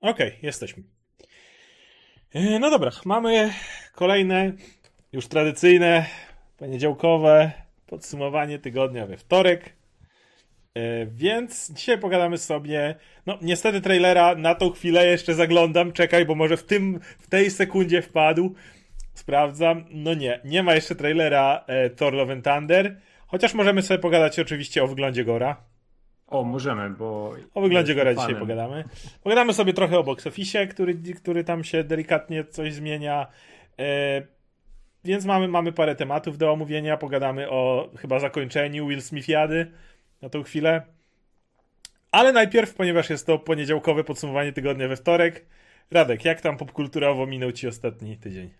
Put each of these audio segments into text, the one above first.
Okej, okay, jesteśmy. E, no dobra, mamy kolejne, już tradycyjne, poniedziałkowe podsumowanie tygodnia we wtorek. E, więc dzisiaj pogadamy sobie. No, niestety trailera na tą chwilę jeszcze zaglądam. Czekaj, bo może w tym, w tej sekundzie wpadł. Sprawdzam. No nie, nie ma jeszcze trailera e, Thor Love and Thunder. Chociaż możemy sobie pogadać oczywiście o wyglądzie Gora. O, możemy, bo. O wyglądzie Gora dzisiaj pogadamy. Pogadamy sobie trochę o box office, który, który tam się delikatnie coś zmienia. E, więc mamy, mamy parę tematów do omówienia. Pogadamy o chyba zakończeniu Will Smithiady na tą chwilę. Ale najpierw, ponieważ jest to poniedziałkowe podsumowanie tygodnia we wtorek. Radek, jak tam popkulturowo minął ci ostatni tydzień?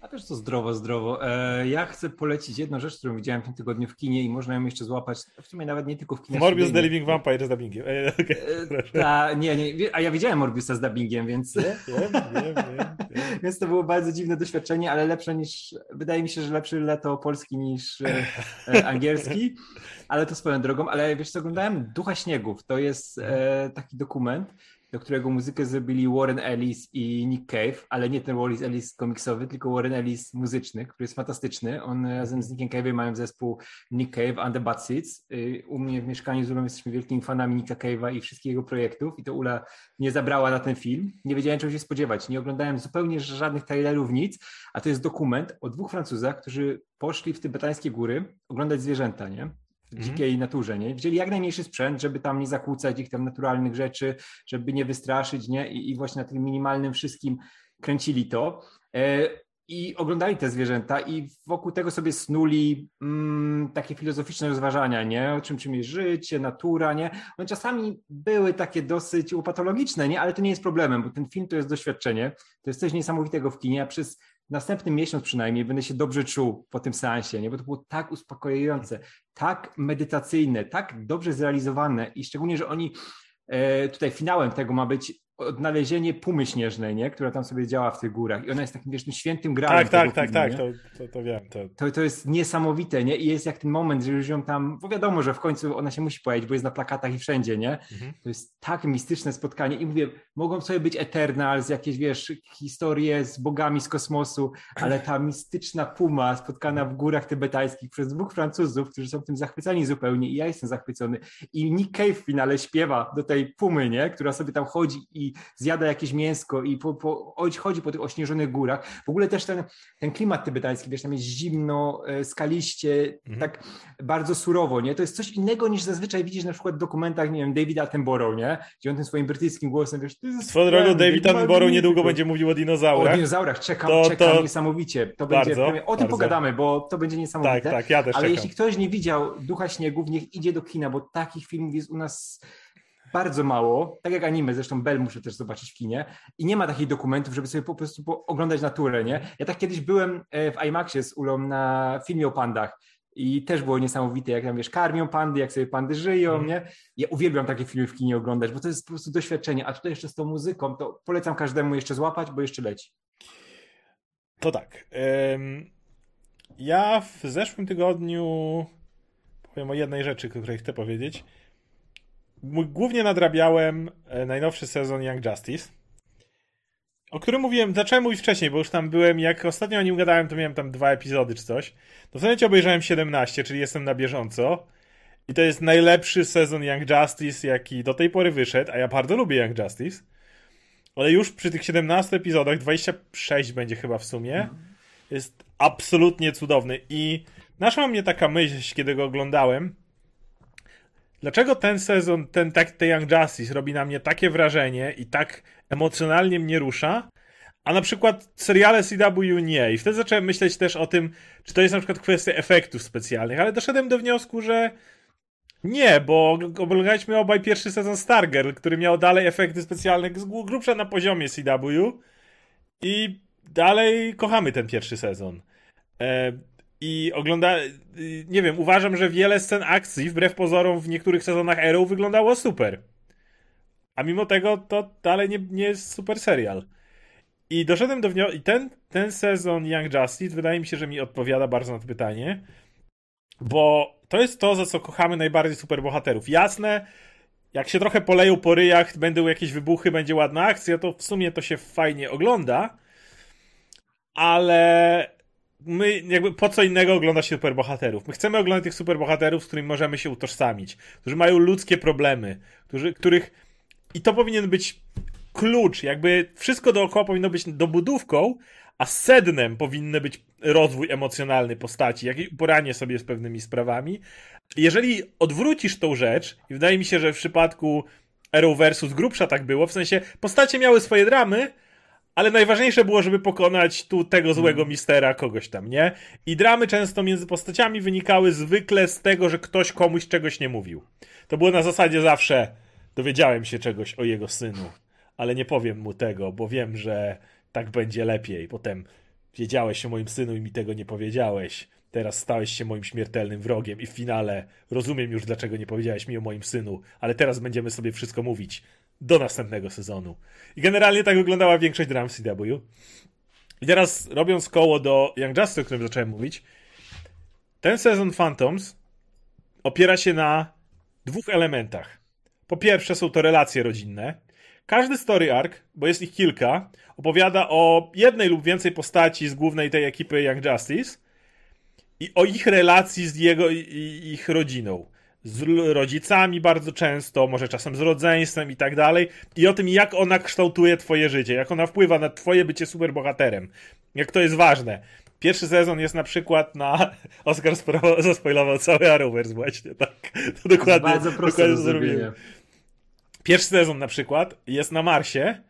A też to zdrowo, zdrowo. E, ja chcę polecić jedną rzecz, którą widziałem w tym tygodniu w kinie i można ją jeszcze złapać, w sumie nawet nie tylko w kinie. Morbius The Living Vampire z dubbingiem. E, okay, e, ta, nie, nie, a ja widziałem Morbiusa z dubbingiem, więc... Wiem, wiem, wiem, więc to było bardzo dziwne doświadczenie, ale lepsze niż, wydaje mi się, że lepszy leto polski niż e, angielski, ale to swoją drogą. Ale wiesz co, oglądałem Ducha Śniegów. To jest taki dokument, do którego muzykę zrobili Warren Ellis i Nick Cave, ale nie ten Warren Ellis komiksowy, tylko Warren Ellis muzyczny, który jest fantastyczny. On razem z Nickiem Cave'em mają zespół Nick Cave and the Bad Seeds. Y, u mnie w mieszkaniu z Ulą jesteśmy wielkimi fanami Nicka Cave'a i wszystkich jego projektów i to Ula mnie zabrała na ten film. Nie wiedziałem czego się spodziewać. Nie oglądałem zupełnie żadnych trailerów, nic, a to jest dokument o dwóch Francuzach, którzy poszli w tybetańskie góry oglądać zwierzęta, nie? W mhm. dzikiej mm. naturze, nie? Wzięli jak najmniejszy sprzęt, żeby tam nie zakłócać ich tam naturalnych rzeczy, żeby nie wystraszyć, nie? I, i właśnie na tym minimalnym wszystkim kręcili to. E, i oglądali te zwierzęta i wokół tego sobie snuli mm, takie filozoficzne rozważania, nie? O czym, czym jest życie, natura, nie? One czasami były takie dosyć upatologiczne, nie? Ale to nie jest problemem, bo ten film to jest doświadczenie, to jest coś niesamowitego w kinie, a przez następny miesiąc przynajmniej będę się dobrze czuł po tym seansie, nie? bo to było tak uspokajające, tak medytacyjne, tak dobrze zrealizowane i szczególnie, że oni e, tutaj finałem tego ma być odnalezienie pumy śnieżnej, nie? która tam sobie działa w tych górach i ona jest takim wiesz, świętym grałem. Tak, tak, tak, tak, to, to, to wiem. To... To, to jest niesamowite, nie? I jest jak ten moment, że już ją tam, bo wiadomo, że w końcu ona się musi pojawić, bo jest na plakatach i wszędzie, nie? Mhm. To jest tak mistyczne spotkanie i mówię, mogą sobie być Eternals, jakieś, wiesz, historie z bogami z kosmosu, ale ta mistyczna puma spotkana w górach tybetańskich przez dwóch Francuzów, którzy są tym zachwyceni zupełnie i ja jestem zachwycony i Nick Cave w finale śpiewa do tej pumy, nie? Która sobie tam chodzi i zjada jakieś mięsko i po, po, chodzi po tych ośnieżonych górach. W ogóle też ten, ten klimat tybetański, wiesz, tam jest zimno, e, skaliście, mhm. tak bardzo surowo, nie? To jest coś innego niż zazwyczaj widzisz na przykład w dokumentach, nie wiem, Davida Attenborough, nie? Gdzie on tym swoim brytyjskim głosem, wiesz, Swoją drogą David Attenborough niedługo będzie mówił o dinozaurach. O dinozaurach, czekam, to, czekam to... niesamowicie. To bardzo, będzie, o tym bardzo. pogadamy, bo to będzie niesamowite. Tak, tak, ja też Ale czekam. jeśli ktoś nie widział Ducha Śniegów, niech idzie do kina, bo takich filmów jest u nas bardzo mało, tak jak anime, zresztą Bell muszę też zobaczyć w kinie i nie ma takich dokumentów, żeby sobie po prostu oglądać naturę, nie? Ja tak kiedyś byłem e, w IMAXie z Ulą na filmie o pandach i też było niesamowite, jak tam wiesz, karmią pandy, jak sobie pandy żyją, mm. nie? Ja uwielbiam takie filmy w kinie oglądać, bo to jest po prostu doświadczenie, a tutaj jeszcze z tą muzyką, to polecam każdemu jeszcze złapać, bo jeszcze leci. To tak. Ja w zeszłym tygodniu powiem o jednej rzeczy, której chcę powiedzieć głównie nadrabiałem e, najnowszy sezon Young Justice, o którym mówiłem, zacząłem mówić wcześniej, bo już tam byłem, jak ostatnio o nim gadałem, to miałem tam dwa epizody czy coś. To w zasadzie obejrzałem 17, czyli jestem na bieżąco. I to jest najlepszy sezon Young Justice, jaki do tej pory wyszedł, a ja bardzo lubię Young Justice. Ale już przy tych 17 epizodach, 26 będzie chyba w sumie, jest absolutnie cudowny. I naszła mnie taka myśl, kiedy go oglądałem, Dlaczego ten sezon, ten, tak, ten Young Justice robi na mnie takie wrażenie i tak emocjonalnie mnie rusza, a na przykład seriale CW nie. I wtedy zacząłem myśleć też o tym, czy to jest na przykład kwestia efektów specjalnych, ale doszedłem do wniosku, że nie, bo oglądaliśmy obaj pierwszy sezon Stargirl, który miał dalej efekty specjalne grubsze na poziomie CW i dalej kochamy ten pierwszy sezon. E, i ogląda. Nie wiem, uważam, że wiele scen akcji, wbrew pozorom, w niektórych sezonach Arrow wyglądało super. A mimo tego to dalej nie, nie jest super serial. I doszedłem do wniosku. I ten, ten sezon Young Justice wydaje mi się, że mi odpowiada bardzo na to pytanie. Bo to jest to, za co kochamy najbardziej superbohaterów. Jasne, jak się trochę poleją po ryjach, będą jakieś wybuchy, będzie ładna akcja, to w sumie to się fajnie ogląda. Ale my jakby po co innego ogląda się superbohaterów? My chcemy oglądać tych superbohaterów, z którymi możemy się utożsamić, którzy mają ludzkie problemy, którzy, których i to powinien być klucz, jakby wszystko dookoła powinno być dobudówką, a sednem powinny być rozwój emocjonalny postaci, jakieś uporanie sobie z pewnymi sprawami. Jeżeli odwrócisz tą rzecz, i wydaje mi się, że w przypadku Arrowverse z grubsza tak było, w sensie postacie miały swoje dramy, ale najważniejsze było, żeby pokonać tu tego złego mm. mistera, kogoś tam, nie? I dramy często między postaciami wynikały zwykle z tego, że ktoś komuś czegoś nie mówił. To było na zasadzie zawsze dowiedziałem się czegoś o jego synu, ale nie powiem mu tego, bo wiem, że tak będzie lepiej. Potem wiedziałeś o moim synu i mi tego nie powiedziałeś. Teraz stałeś się moim śmiertelnym wrogiem i w finale rozumiem już, dlaczego nie powiedziałeś mi o moim synu, ale teraz będziemy sobie wszystko mówić do następnego sezonu. I generalnie tak wyglądała większość dram w CW. I teraz robiąc koło do Young Justice, o którym zacząłem mówić, ten sezon Phantoms opiera się na dwóch elementach. Po pierwsze są to relacje rodzinne. Każdy story arc, bo jest ich kilka, opowiada o jednej lub więcej postaci z głównej tej ekipy Young Justice i o ich relacji z jego i ich rodziną z rodzicami bardzo często, może czasem z rodzeństwem i tak dalej, i o tym, jak ona kształtuje twoje życie, jak ona wpływa na twoje bycie superbohaterem, jak to jest ważne. Pierwszy sezon jest na przykład na... Oscar zaspoilował cały Arrowverse właśnie, tak. To dokładnie, bardzo proste do zrobienia. Pierwszy sezon na przykład jest na Marsie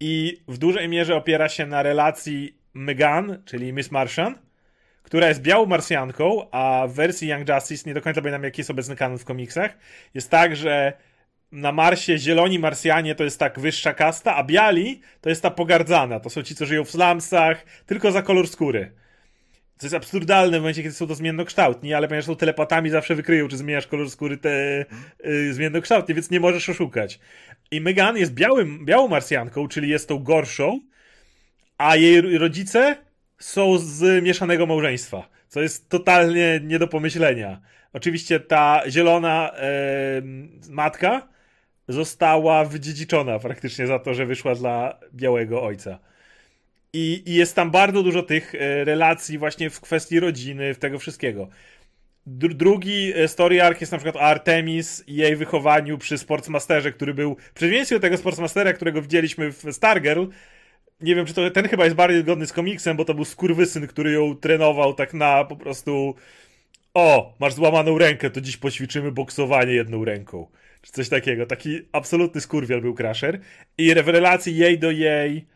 i w dużej mierze opiera się na relacji Megan, czyli Miss Martian, która jest białą Marsjanką, a w wersji Young Justice, nie do końca pamiętam jaki jest obecny kanon w komiksach, jest tak, że na Marsie zieloni Marsjanie to jest tak wyższa kasta, a biali to jest ta pogardzana. To są ci, co żyją w slumsach, tylko za kolor skóry. Co jest absurdalne w momencie, kiedy są to zmiennokształtni, ale ponieważ są telepatami, zawsze wykryją, czy zmieniasz kolor skóry te y, zmiennokształtnie, więc nie możesz oszukać. I Megan jest białym, białą Marsjanką, czyli jest tą gorszą, a jej rodzice są z mieszanego małżeństwa, co jest totalnie nie do pomyślenia. Oczywiście ta zielona e, matka została wydziedziczona praktycznie za to, że wyszła dla białego ojca. I, I, jest tam bardzo dużo tych e, relacji właśnie w kwestii rodziny, w tego wszystkiego. Dr drugi e, story arc jest na przykład o Artemis i jej wychowaniu przy Sportsmasterze, który był w przeciwieństwie do tego Sportsmastera, którego widzieliśmy w Stargirl, nie wiem, czy to ten chyba jest bardziej zgodny z komiksem, bo to był skurwysyn, który ją trenował tak na po prostu o, masz złamaną rękę, to dziś poćwiczymy boksowanie jedną ręką. Czy coś takiego. Taki absolutny skurwiel był Crusher. I w relacji jej do jej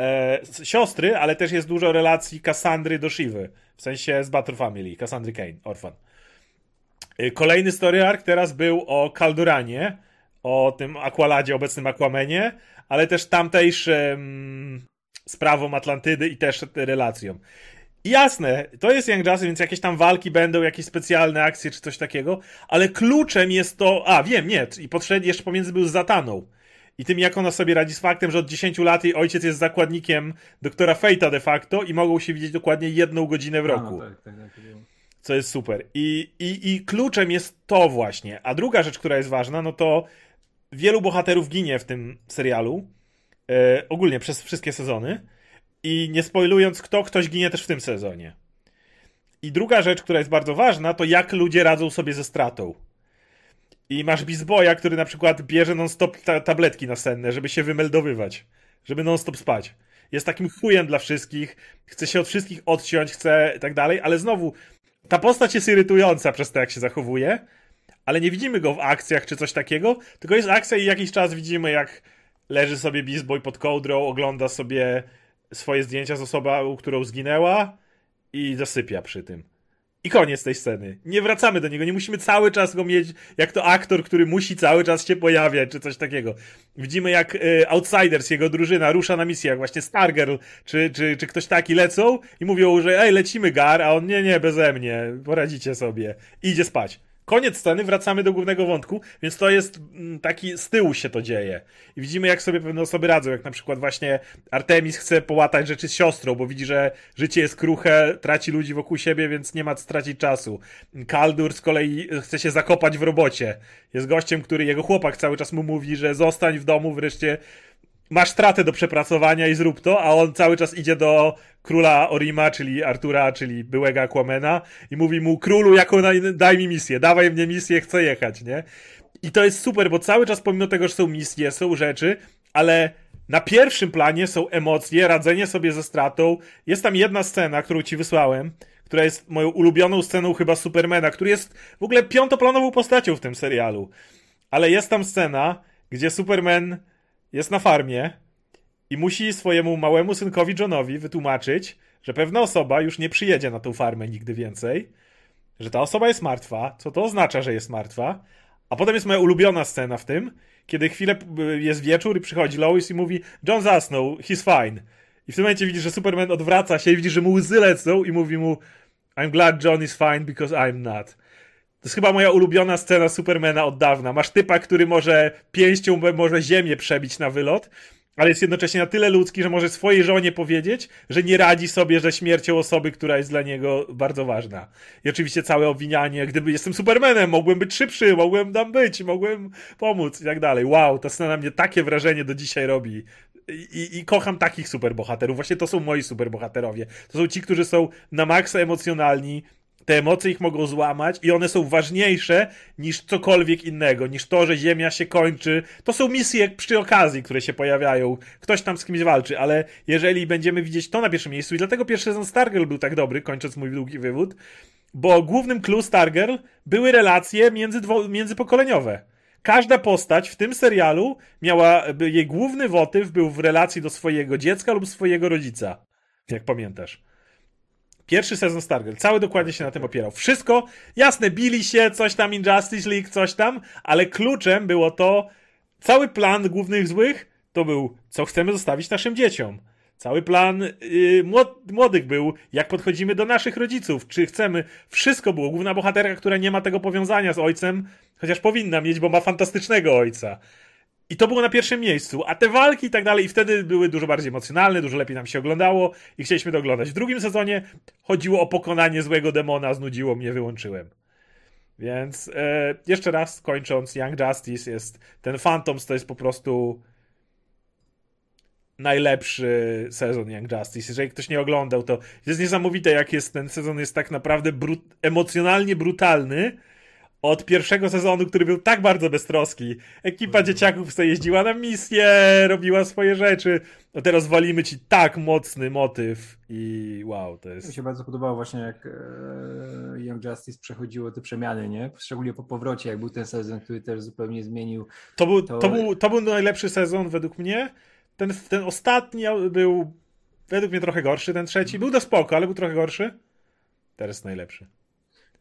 e, siostry, ale też jest dużo relacji Cassandry do Shivy. W sensie z Battle Family. Cassandry Kane, orfan. E, kolejny story arc teraz był o Kalduranie, o tym Aqualadzie, obecnym Aquamenie, ale też tamtejszym sprawą Atlantydy i też relacją. I jasne, to jest Young Justice, więc jakieś tam walki będą, jakieś specjalne akcje czy coś takiego, ale kluczem jest to, a wiem, nie, i podszedł jeszcze pomiędzy był z Zataną. I tym, jak ona sobie radzi z faktem, że od 10 lat jej ojciec jest zakładnikiem doktora Fejta de facto i mogą się widzieć dokładnie jedną godzinę w roku. No, tak, tak, tak, co jest super. I, i, I kluczem jest to właśnie. A druga rzecz, która jest ważna, no to wielu bohaterów ginie w tym serialu. E, ogólnie przez wszystkie sezony. I nie spoilując, kto, ktoś ginie też w tym sezonie. I druga rzecz, która jest bardzo ważna, to jak ludzie radzą sobie ze stratą. I masz Bizboya, który na przykład bierze non-stop ta tabletki nasenne, żeby się wymeldowywać, żeby non-stop spać. Jest takim chujem dla wszystkich, chce się od wszystkich odciąć, chce tak dalej, ale znowu, ta postać jest irytująca przez to, jak się zachowuje, ale nie widzimy go w akcjach czy coś takiego, tylko jest akcja i jakiś czas widzimy, jak leży sobie Beast Boy pod kołdrą, ogląda sobie swoje zdjęcia z osobą, którą zginęła i zasypia przy tym. I koniec tej sceny. Nie wracamy do niego, nie musimy cały czas go mieć jak to aktor, który musi cały czas się pojawiać, czy coś takiego. Widzimy jak y, Outsiders, jego drużyna, rusza na misję, jak właśnie Stargirl, czy, czy, czy ktoś taki lecą i mówią, że ej, lecimy gar, a on nie, nie, beze mnie, poradzicie sobie. I idzie spać Koniec sceny, wracamy do głównego wątku, więc to jest mm, taki, z tyłu się to dzieje. I widzimy, jak sobie pewne osoby radzą, jak na przykład właśnie Artemis chce połatać rzeczy z siostrą, bo widzi, że życie jest kruche, traci ludzi wokół siebie, więc nie ma stracić czasu. Kaldur z kolei chce się zakopać w robocie. Jest gościem, który, jego chłopak cały czas mu mówi, że zostań w domu, wreszcie masz stratę do przepracowania i zrób to, a on cały czas idzie do króla Orima, czyli Artura, czyli byłego Aquamena i mówi mu, królu, jaką daj mi misję, dawaj mnie misję, chcę jechać, nie? I to jest super, bo cały czas pomimo tego, że są misje, są rzeczy, ale na pierwszym planie są emocje, radzenie sobie ze stratą. Jest tam jedna scena, którą ci wysłałem, która jest moją ulubioną sceną chyba Supermana, który jest w ogóle piątoplanową postacią w tym serialu. Ale jest tam scena, gdzie Superman jest na farmie i musi swojemu małemu synkowi Johnowi wytłumaczyć, że pewna osoba już nie przyjedzie na tą farmę nigdy więcej, że ta osoba jest martwa, co to oznacza, że jest martwa, a potem jest moja ulubiona scena w tym, kiedy chwilę jest wieczór i przychodzi Lois i mówi John zasnął, he's fine. I w tym momencie widzisz, że Superman odwraca się i widzi, że mu łzy lecą i mówi mu I'm glad John is fine because I'm not. To jest chyba moja ulubiona scena Supermana od dawna. Masz typa, który może pięścią może ziemię przebić na wylot, ale jest jednocześnie na tyle ludzki, że może swojej żonie powiedzieć, że nie radzi sobie ze śmiercią osoby, która jest dla niego bardzo ważna. I oczywiście całe obwinianie, gdyby jestem Supermanem, mogłem być szybszy, mogłem tam być, mogłem pomóc i tak dalej. Wow, ta scena mnie takie wrażenie do dzisiaj robi. I, I, kocham takich superbohaterów. Właśnie to są moi superbohaterowie. To są ci, którzy są na maksa emocjonalni, te emocje ich mogą złamać i one są ważniejsze niż cokolwiek innego, niż to, że Ziemia się kończy. To są misje przy okazji, które się pojawiają. Ktoś tam z kimś walczy, ale jeżeli będziemy widzieć to na pierwszym miejscu, i dlatego pierwszy sezon Stargirl był tak dobry, kończąc mój długi wywód, bo głównym clue Stargirl były relacje międzydwo- międzypokoleniowe. Każda postać w tym serialu miała, jej główny motyw był w relacji do swojego dziecka lub swojego rodzica. Jak pamiętasz. Pierwszy sezon Stargirl, cały dokładnie się na tym opierał. Wszystko, jasne, bili się, coś tam Injustice League, coś tam, ale kluczem było to, cały plan głównych złych to był, co chcemy zostawić naszym dzieciom. Cały plan yy, młodych był, jak podchodzimy do naszych rodziców, czy chcemy. Wszystko było. Główna bohaterka, która nie ma tego powiązania z ojcem, chociaż powinna mieć, bo ma fantastycznego ojca. I to było na pierwszym miejscu, a te walki i tak dalej, i wtedy były dużo bardziej emocjonalne, dużo lepiej nam się oglądało i chcieliśmy to oglądać. W drugim sezonie chodziło o pokonanie złego demona, znudziło mnie, wyłączyłem. Więc e, jeszcze raz kończąc, Young Justice jest ten Phantoms to jest po prostu najlepszy sezon Young Justice. Jeżeli ktoś nie oglądał, to jest niesamowite, jak jest ten sezon jest tak naprawdę brut emocjonalnie brutalny od pierwszego sezonu, który był tak bardzo beztroski. Ekipa mhm. dzieciaków sobie jeździła na misję, robiła swoje rzeczy. A teraz walimy ci tak mocny motyw i wow, to jest... Mi się bardzo podobało właśnie jak e, Young Justice przechodziło te przemiany, nie? Szczególnie po powrocie, jak był ten sezon, który też zupełnie zmienił. To był, to... to był, to był najlepszy sezon według mnie. Ten, ten ostatni był według mnie trochę gorszy, ten trzeci. Był do spoko, ale był trochę gorszy. Teraz najlepszy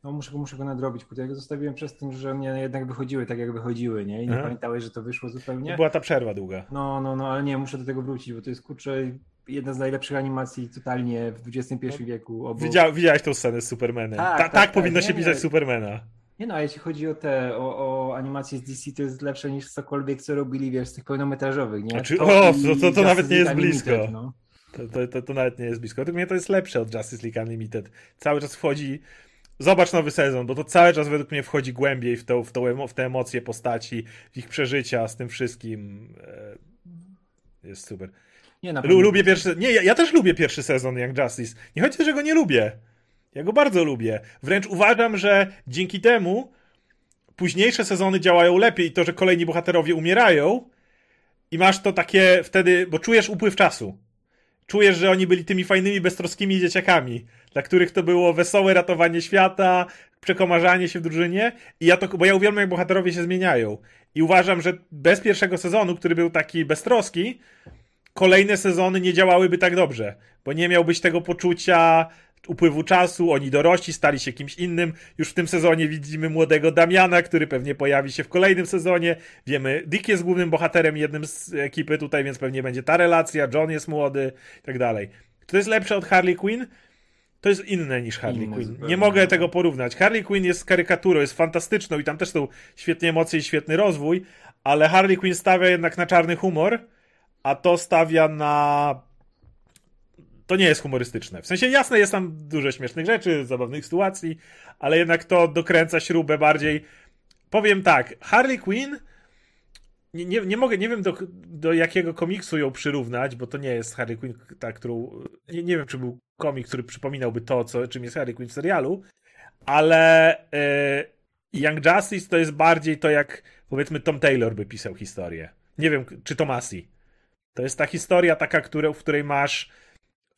no muszę, muszę go nadrobić, bo ja go zostawiłem przez tym, że mnie jednak wychodziły tak, jak wychodziły, nie? I nie Aha. pamiętałeś, że to wyszło zupełnie. To była ta przerwa długa. No, no, no, ale nie, muszę do tego wrócić, bo to jest, kurczę, jedna z najlepszych animacji totalnie w XXI no, wieku. Widział, widziałeś tą scenę z Supermanem. Tak, Ta, tak, tak, tak powinno się pisać Supermana. Nie no, a jeśli chodzi o te, o, o animacje z DC, to jest lepsze niż cokolwiek, co robili, wiesz, z tych pełnometrażowych, nie? Znaczy, to o, to, to, to nawet nie jest blisko. Unlimited, no. To, to, to, to, nawet nie jest blisko. Według mnie to jest lepsze od Justice League Unlimited. Cały czas wchodzi Zobacz nowy sezon, bo to cały czas według mnie wchodzi głębiej w, to, w, to, w te emocje postaci, w ich przeżycia z tym wszystkim. E, jest super. Nie, na Lubię pierwszy. Nie, ja, ja, też lubię pierwszy sezon Young Justice. Nie chodzi że go nie lubię. Ja go bardzo lubię. Wręcz uważam, że dzięki temu późniejsze sezony działają lepiej i to, że kolejni bohaterowie umierają i masz to takie wtedy, bo czujesz upływ czasu czujesz, że oni byli tymi fajnymi, beztroskimi dzieciakami, dla których to było wesołe ratowanie świata, przekomarzanie się w drużynie. I ja to, bo ja uwielbiam, jak bohaterowie się zmieniają. I uważam, że bez pierwszego sezonu, który był taki beztroski, kolejne sezony nie działałyby tak dobrze, bo nie miałbyś tego poczucia upływu czasu, oni dorośli, stali się kimś innym. Już w tym sezonie widzimy młodego Damiana, który pewnie pojawi się w kolejnym sezonie. Wiemy, Dick jest głównym bohaterem jednym z ekipy tutaj, więc pewnie będzie ta relacja, John jest młody i tak dalej. To jest lepsze od Harley Quinn? To jest inne niż Harley Inny Quinn. Nie mogę tego porównać. Harley Quinn jest karykaturą, jest fantastyczną i tam też są świetne emocje i świetny rozwój, ale Harley Quinn stawia jednak na czarny humor, a to stawia na to nie jest humorystyczne. W sensie jasne, jest tam dużo śmiesznych rzeczy, zabawnych sytuacji, ale jednak to dokręca śrubę bardziej. Powiem tak, Harley Quinn nie, nie, nie mogę, nie wiem do, do jakiego komiksu ją przyrównać, bo to nie jest Harley Quinn, ta, którą. Nie, nie wiem, czy był komik, który przypominałby to, co, czym jest Harley Quinn w serialu, ale e, Young Justice to jest bardziej to, jak powiedzmy Tom Taylor by pisał historię. Nie wiem, czy Tomasi. To jest ta historia taka, które, w której masz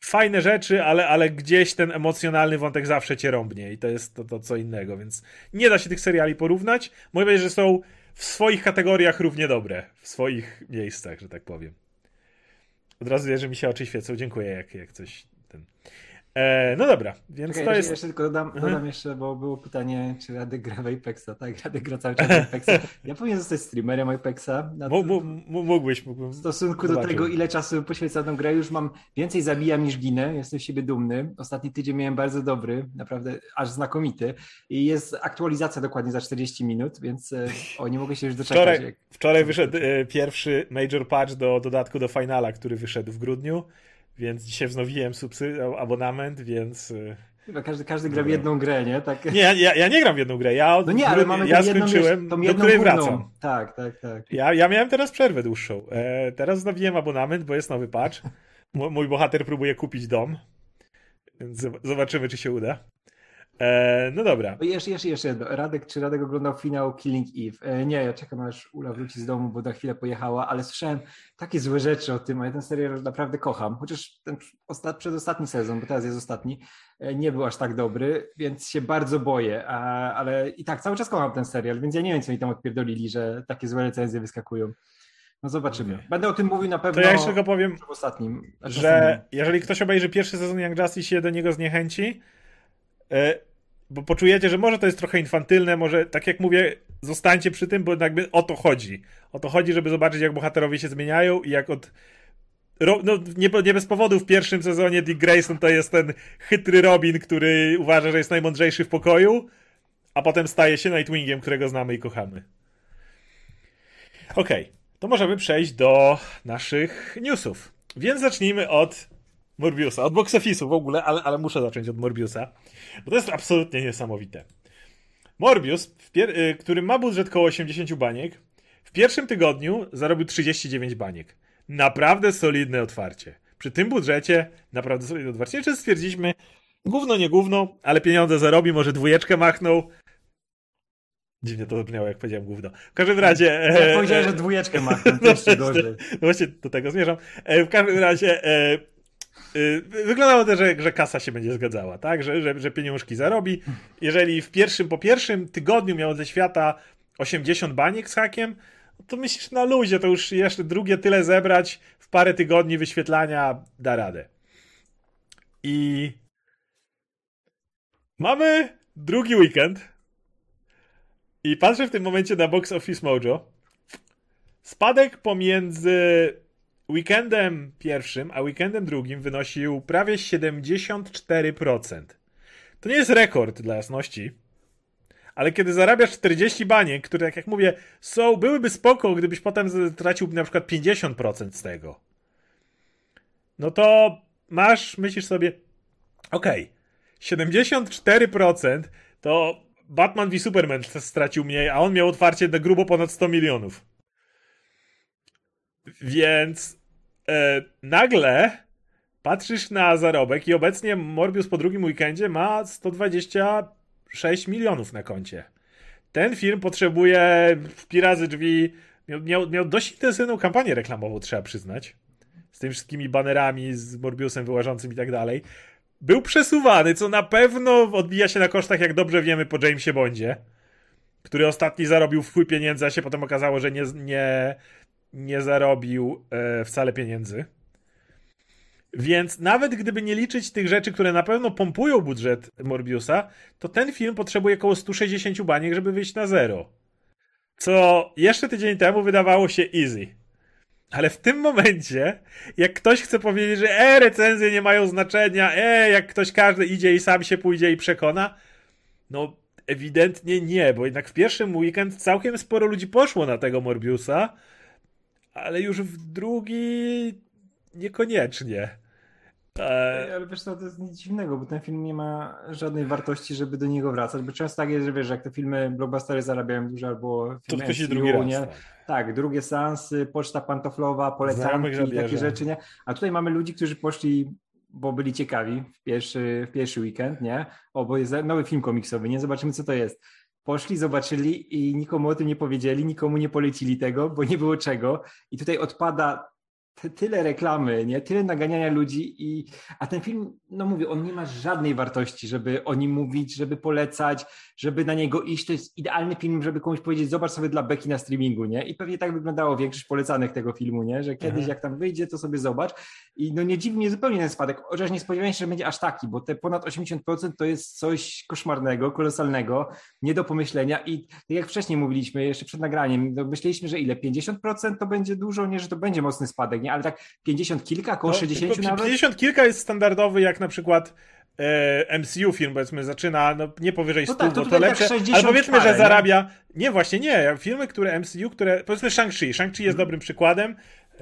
fajne rzeczy, ale, ale gdzieś ten emocjonalny wątek zawsze cię rąbnie i to jest to, to co innego, więc nie da się tych seriali porównać. Mówię, że są w swoich kategoriach równie dobre, w swoich miejscach, że tak powiem. Od razu wie, że mi się oczy świecą. Dziękuję, jak, jak coś ten. E, no dobra, więc Czekaj, to jest... Jeszcze tylko dodam, mhm. dodam jeszcze, bo było pytanie, czy Radek gra w Apexa, tak? Radek gra cały czas w Apexa. Ja powinien zostać streamerem Apexa. mógłbyś, mógłbym. W stosunku do tego, ile czasu poświęcam na grę, już mam więcej zabijam niż ginę, jestem z siebie dumny. Ostatni tydzień miałem bardzo dobry, naprawdę aż znakomity. I jest aktualizacja dokładnie za 40 minut, więc e, o, nie mogę się już doczekać. Wczoraj, jak... wczoraj wyszedł e, pierwszy major patch do dodatku do Finala, który wyszedł w grudniu. Więc dzisiaj wznowiłem subsy- abonament, więc. Y, Chyba każdy, każdy gra w jedną grę, nie? Tak. Nie, ja, ja nie gram w jedną grę. Ja, no nie, ale mamy ja skończyłem, jedną, do której główną. wracam. Tak, tak, tak. Ja, ja miałem teraz przerwę dłuższą. E, teraz wznowiłem abonament, bo jest nowy patch. mój bohater próbuje kupić dom. Więc zobaczymy, czy się uda. E, no dobra. Jeszcze, jeszcze, jeszcze jedno. Radek, czy Radek oglądał finał Killing Eve? E, nie, ja czekam aż Ula wróci z domu, bo na chwilę pojechała, ale słyszałem takie złe rzeczy o tym, a ja ten serial naprawdę kocham. Chociaż ten osta przedostatni sezon, bo teraz jest ostatni, e, nie był aż tak dobry, więc się bardzo boję. A, ale i tak, cały czas kocham ten serial, więc ja nie wiem, co mi tam odpierdolili, że takie złe recenzje wyskakują. No zobaczymy. Będę o tym mówił na pewno. To ja jeszcze tylko powiem, w ostatnim, że jeżeli ktoś obejrzy pierwszy sezon Young Justice się do niego zniechęci, bo poczujecie, że może to jest trochę infantylne, może tak jak mówię, zostańcie przy tym, bo jakby o to chodzi. O to chodzi, żeby zobaczyć, jak bohaterowie się zmieniają i jak od. No, nie, nie bez powodu w pierwszym sezonie Dick Grayson to jest ten chytry Robin, który uważa, że jest najmądrzejszy w pokoju, a potem staje się Nightwingiem, którego znamy i kochamy. Okej, okay, to możemy przejść do naszych newsów. Więc zacznijmy od Morbiusa, od box office'u w ogóle, ale, ale muszę zacząć od Morbiusa, bo to jest absolutnie niesamowite. Morbius, y, który ma budżet koło 80 baniek, w pierwszym tygodniu zarobił 39 baniek. Naprawdę solidne otwarcie. Przy tym budżecie naprawdę solidne otwarcie. Jeszcze stwierdziliśmy, gówno nie gówno, ale pieniądze zarobi, może dwójeczkę machnął. Dziwnie to brzmiało, jak powiedziałem gówno. W każdym razie... Ja e, powiedziałem, że dwójeczkę machnął, to jeszcze gorzej. No właśnie do tego zmierzam. E, w każdym razie e, wyglądało to, że, że kasa się będzie zgadzała, tak? Że, że, że pieniążki zarobi. Jeżeli w pierwszym, po pierwszym tygodniu miał ze świata 80 baniek z hakiem, to myślisz na luzie, to już jeszcze drugie tyle zebrać w parę tygodni wyświetlania da radę. I mamy drugi weekend i patrzę w tym momencie na Box Office Mojo. Spadek pomiędzy weekendem pierwszym, a weekendem drugim wynosił prawie 74%. To nie jest rekord dla jasności, ale kiedy zarabiasz 40 baniek, które, tak jak mówię, są, byłyby spoko, gdybyś potem tracił na przykład 50% z tego, no to masz, myślisz sobie, okej, okay, 74% to Batman v Superman stracił mniej, a on miał otwarcie na grubo ponad 100 milionów. Więc nagle patrzysz na zarobek i obecnie Morbius po drugim weekendzie ma 126 milionów na koncie. Ten film potrzebuje w pirazy drzwi. Miał, miał, miał dość intensywną kampanię reklamową, trzeba przyznać. Z tymi wszystkimi banerami, z Morbiusem wyłażącym i tak dalej. Był przesuwany, co na pewno odbija się na kosztach, jak dobrze wiemy, po Jamesie Bondzie, który ostatni zarobił w chuj pieniędzy, a się potem okazało, że nie, nie, nie zarobił e, wcale pieniędzy. Więc nawet gdyby nie liczyć tych rzeczy, które na pewno pompują budżet Morbiusa, to ten film potrzebuje około 160 baniek, żeby wyjść na zero. Co jeszcze tydzień temu wydawało się easy. Ale w tym momencie, jak ktoś chce powiedzieć, że e, recenzje nie mają znaczenia, e, jak ktoś każdy idzie i sam się pójdzie i przekona, no ewidentnie nie, bo jednak w pierwszym weekend całkiem sporo ludzi poszło na tego Morbiusa, ale już w drugi niekoniecznie. E... Ale wiesz, to jest nic dziwnego, bo ten film nie ma żadnej wartości, żeby do niego wracać, bo często tak jest, że wiesz, jak te filmy blockbustery zarabiają dużo albo to MCU, się drugi raz, nie? Tak. tak, drugie seansy, poczta pantoflowa, polecanki, takie rzeczy, nie? A tutaj mamy ludzi, którzy poszli bo byli ciekawi w pierwszy, w pierwszy weekend, nie? O, bo jest nowy film komiksowy, nie? Zobaczymy, co to jest. Poszli, zobaczyli i nikomu o tym nie powiedzieli, nikomu nie polecili tego, bo nie było czego. I tutaj odpada tyle reklamy, nie? Tyle naganiania ludzi i a ten film, no mówię, on nie ma żadnej wartości, żeby o nim mówić, żeby polecać, żeby na niego iść. To jest idealny film, żeby komuś powiedzieć, zobacz sobie dla Beki na streamingu, nie? I pewnie tak wyglądało większość polecanych tego filmu, nie? Że kiedyś mhm. jak tam wyjdzie, to sobie zobacz. I no nie dziwi mnie zupełnie ten spadek, chociaż nie spodziewałem się, że będzie aż taki, bo te ponad 80% to jest coś koszmarnego, kolosalnego, nie do pomyślenia i tak jak wcześniej mówiliśmy, jeszcze przed nagraniem, no myśleliśmy, że ile? 50% to będzie dużo, nie? Że to będzie mocny spadek, nie? Ale tak 50 kilka, około no, 60 nawet? 50 kilka jest standardowy, jak na przykład e, MCU film, powiedzmy, zaczyna no, nie powyżej 100, no tak, to, bo to lepsze, tak ale powiedzmy, że zarabia, nie? nie, właśnie nie, filmy, które MCU, które, powiedzmy Shang-Chi, Shang-Chi jest hmm. dobrym przykładem,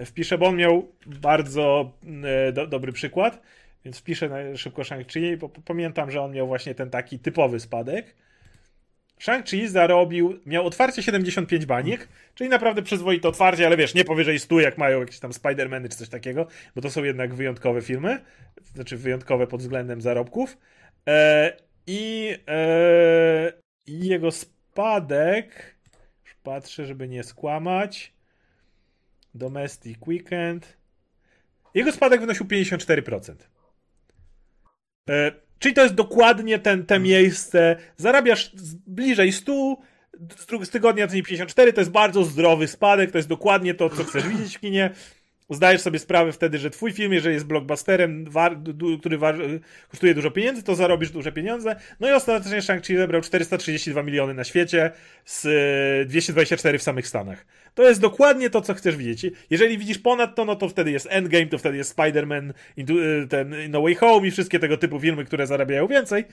wpiszę, bo on miał bardzo e, do, dobry przykład, więc wpiszę szybko Shang-Chi, bo pamiętam, że on miał właśnie ten taki typowy spadek, Shang-Chi zarobił, miał otwarcie 75 baniek, czyli naprawdę przyzwoite otwarcie, ale wiesz, nie powyżej 100, jak mają jakieś tam Spider-Many czy coś takiego, bo to są jednak wyjątkowe filmy, znaczy wyjątkowe pod względem zarobków. E, i, e, I jego spadek, już patrzę, żeby nie skłamać, Domestic Weekend, jego spadek wynosił 54%. E, Czyli to jest dokładnie ten, te miejsce. Zarabiasz bliżej 100, z tygodnia to 54, to jest bardzo zdrowy spadek, to jest dokładnie to, co chcesz widzieć w kinie. Zdajesz sobie sprawę wtedy, że twój film, jeżeli jest blockbusterem, który kosztuje dużo pieniędzy, to zarobisz duże pieniądze. No i ostatecznie Shang-Chi zebrał 432 miliony na świecie z 224 w samych Stanach. To jest dokładnie to, co chcesz widzieć. Jeżeli widzisz ponad to, no to wtedy jest Endgame, to wtedy jest Spider-Man, y, ten No Way Home i wszystkie tego typu filmy, które zarabiają więcej.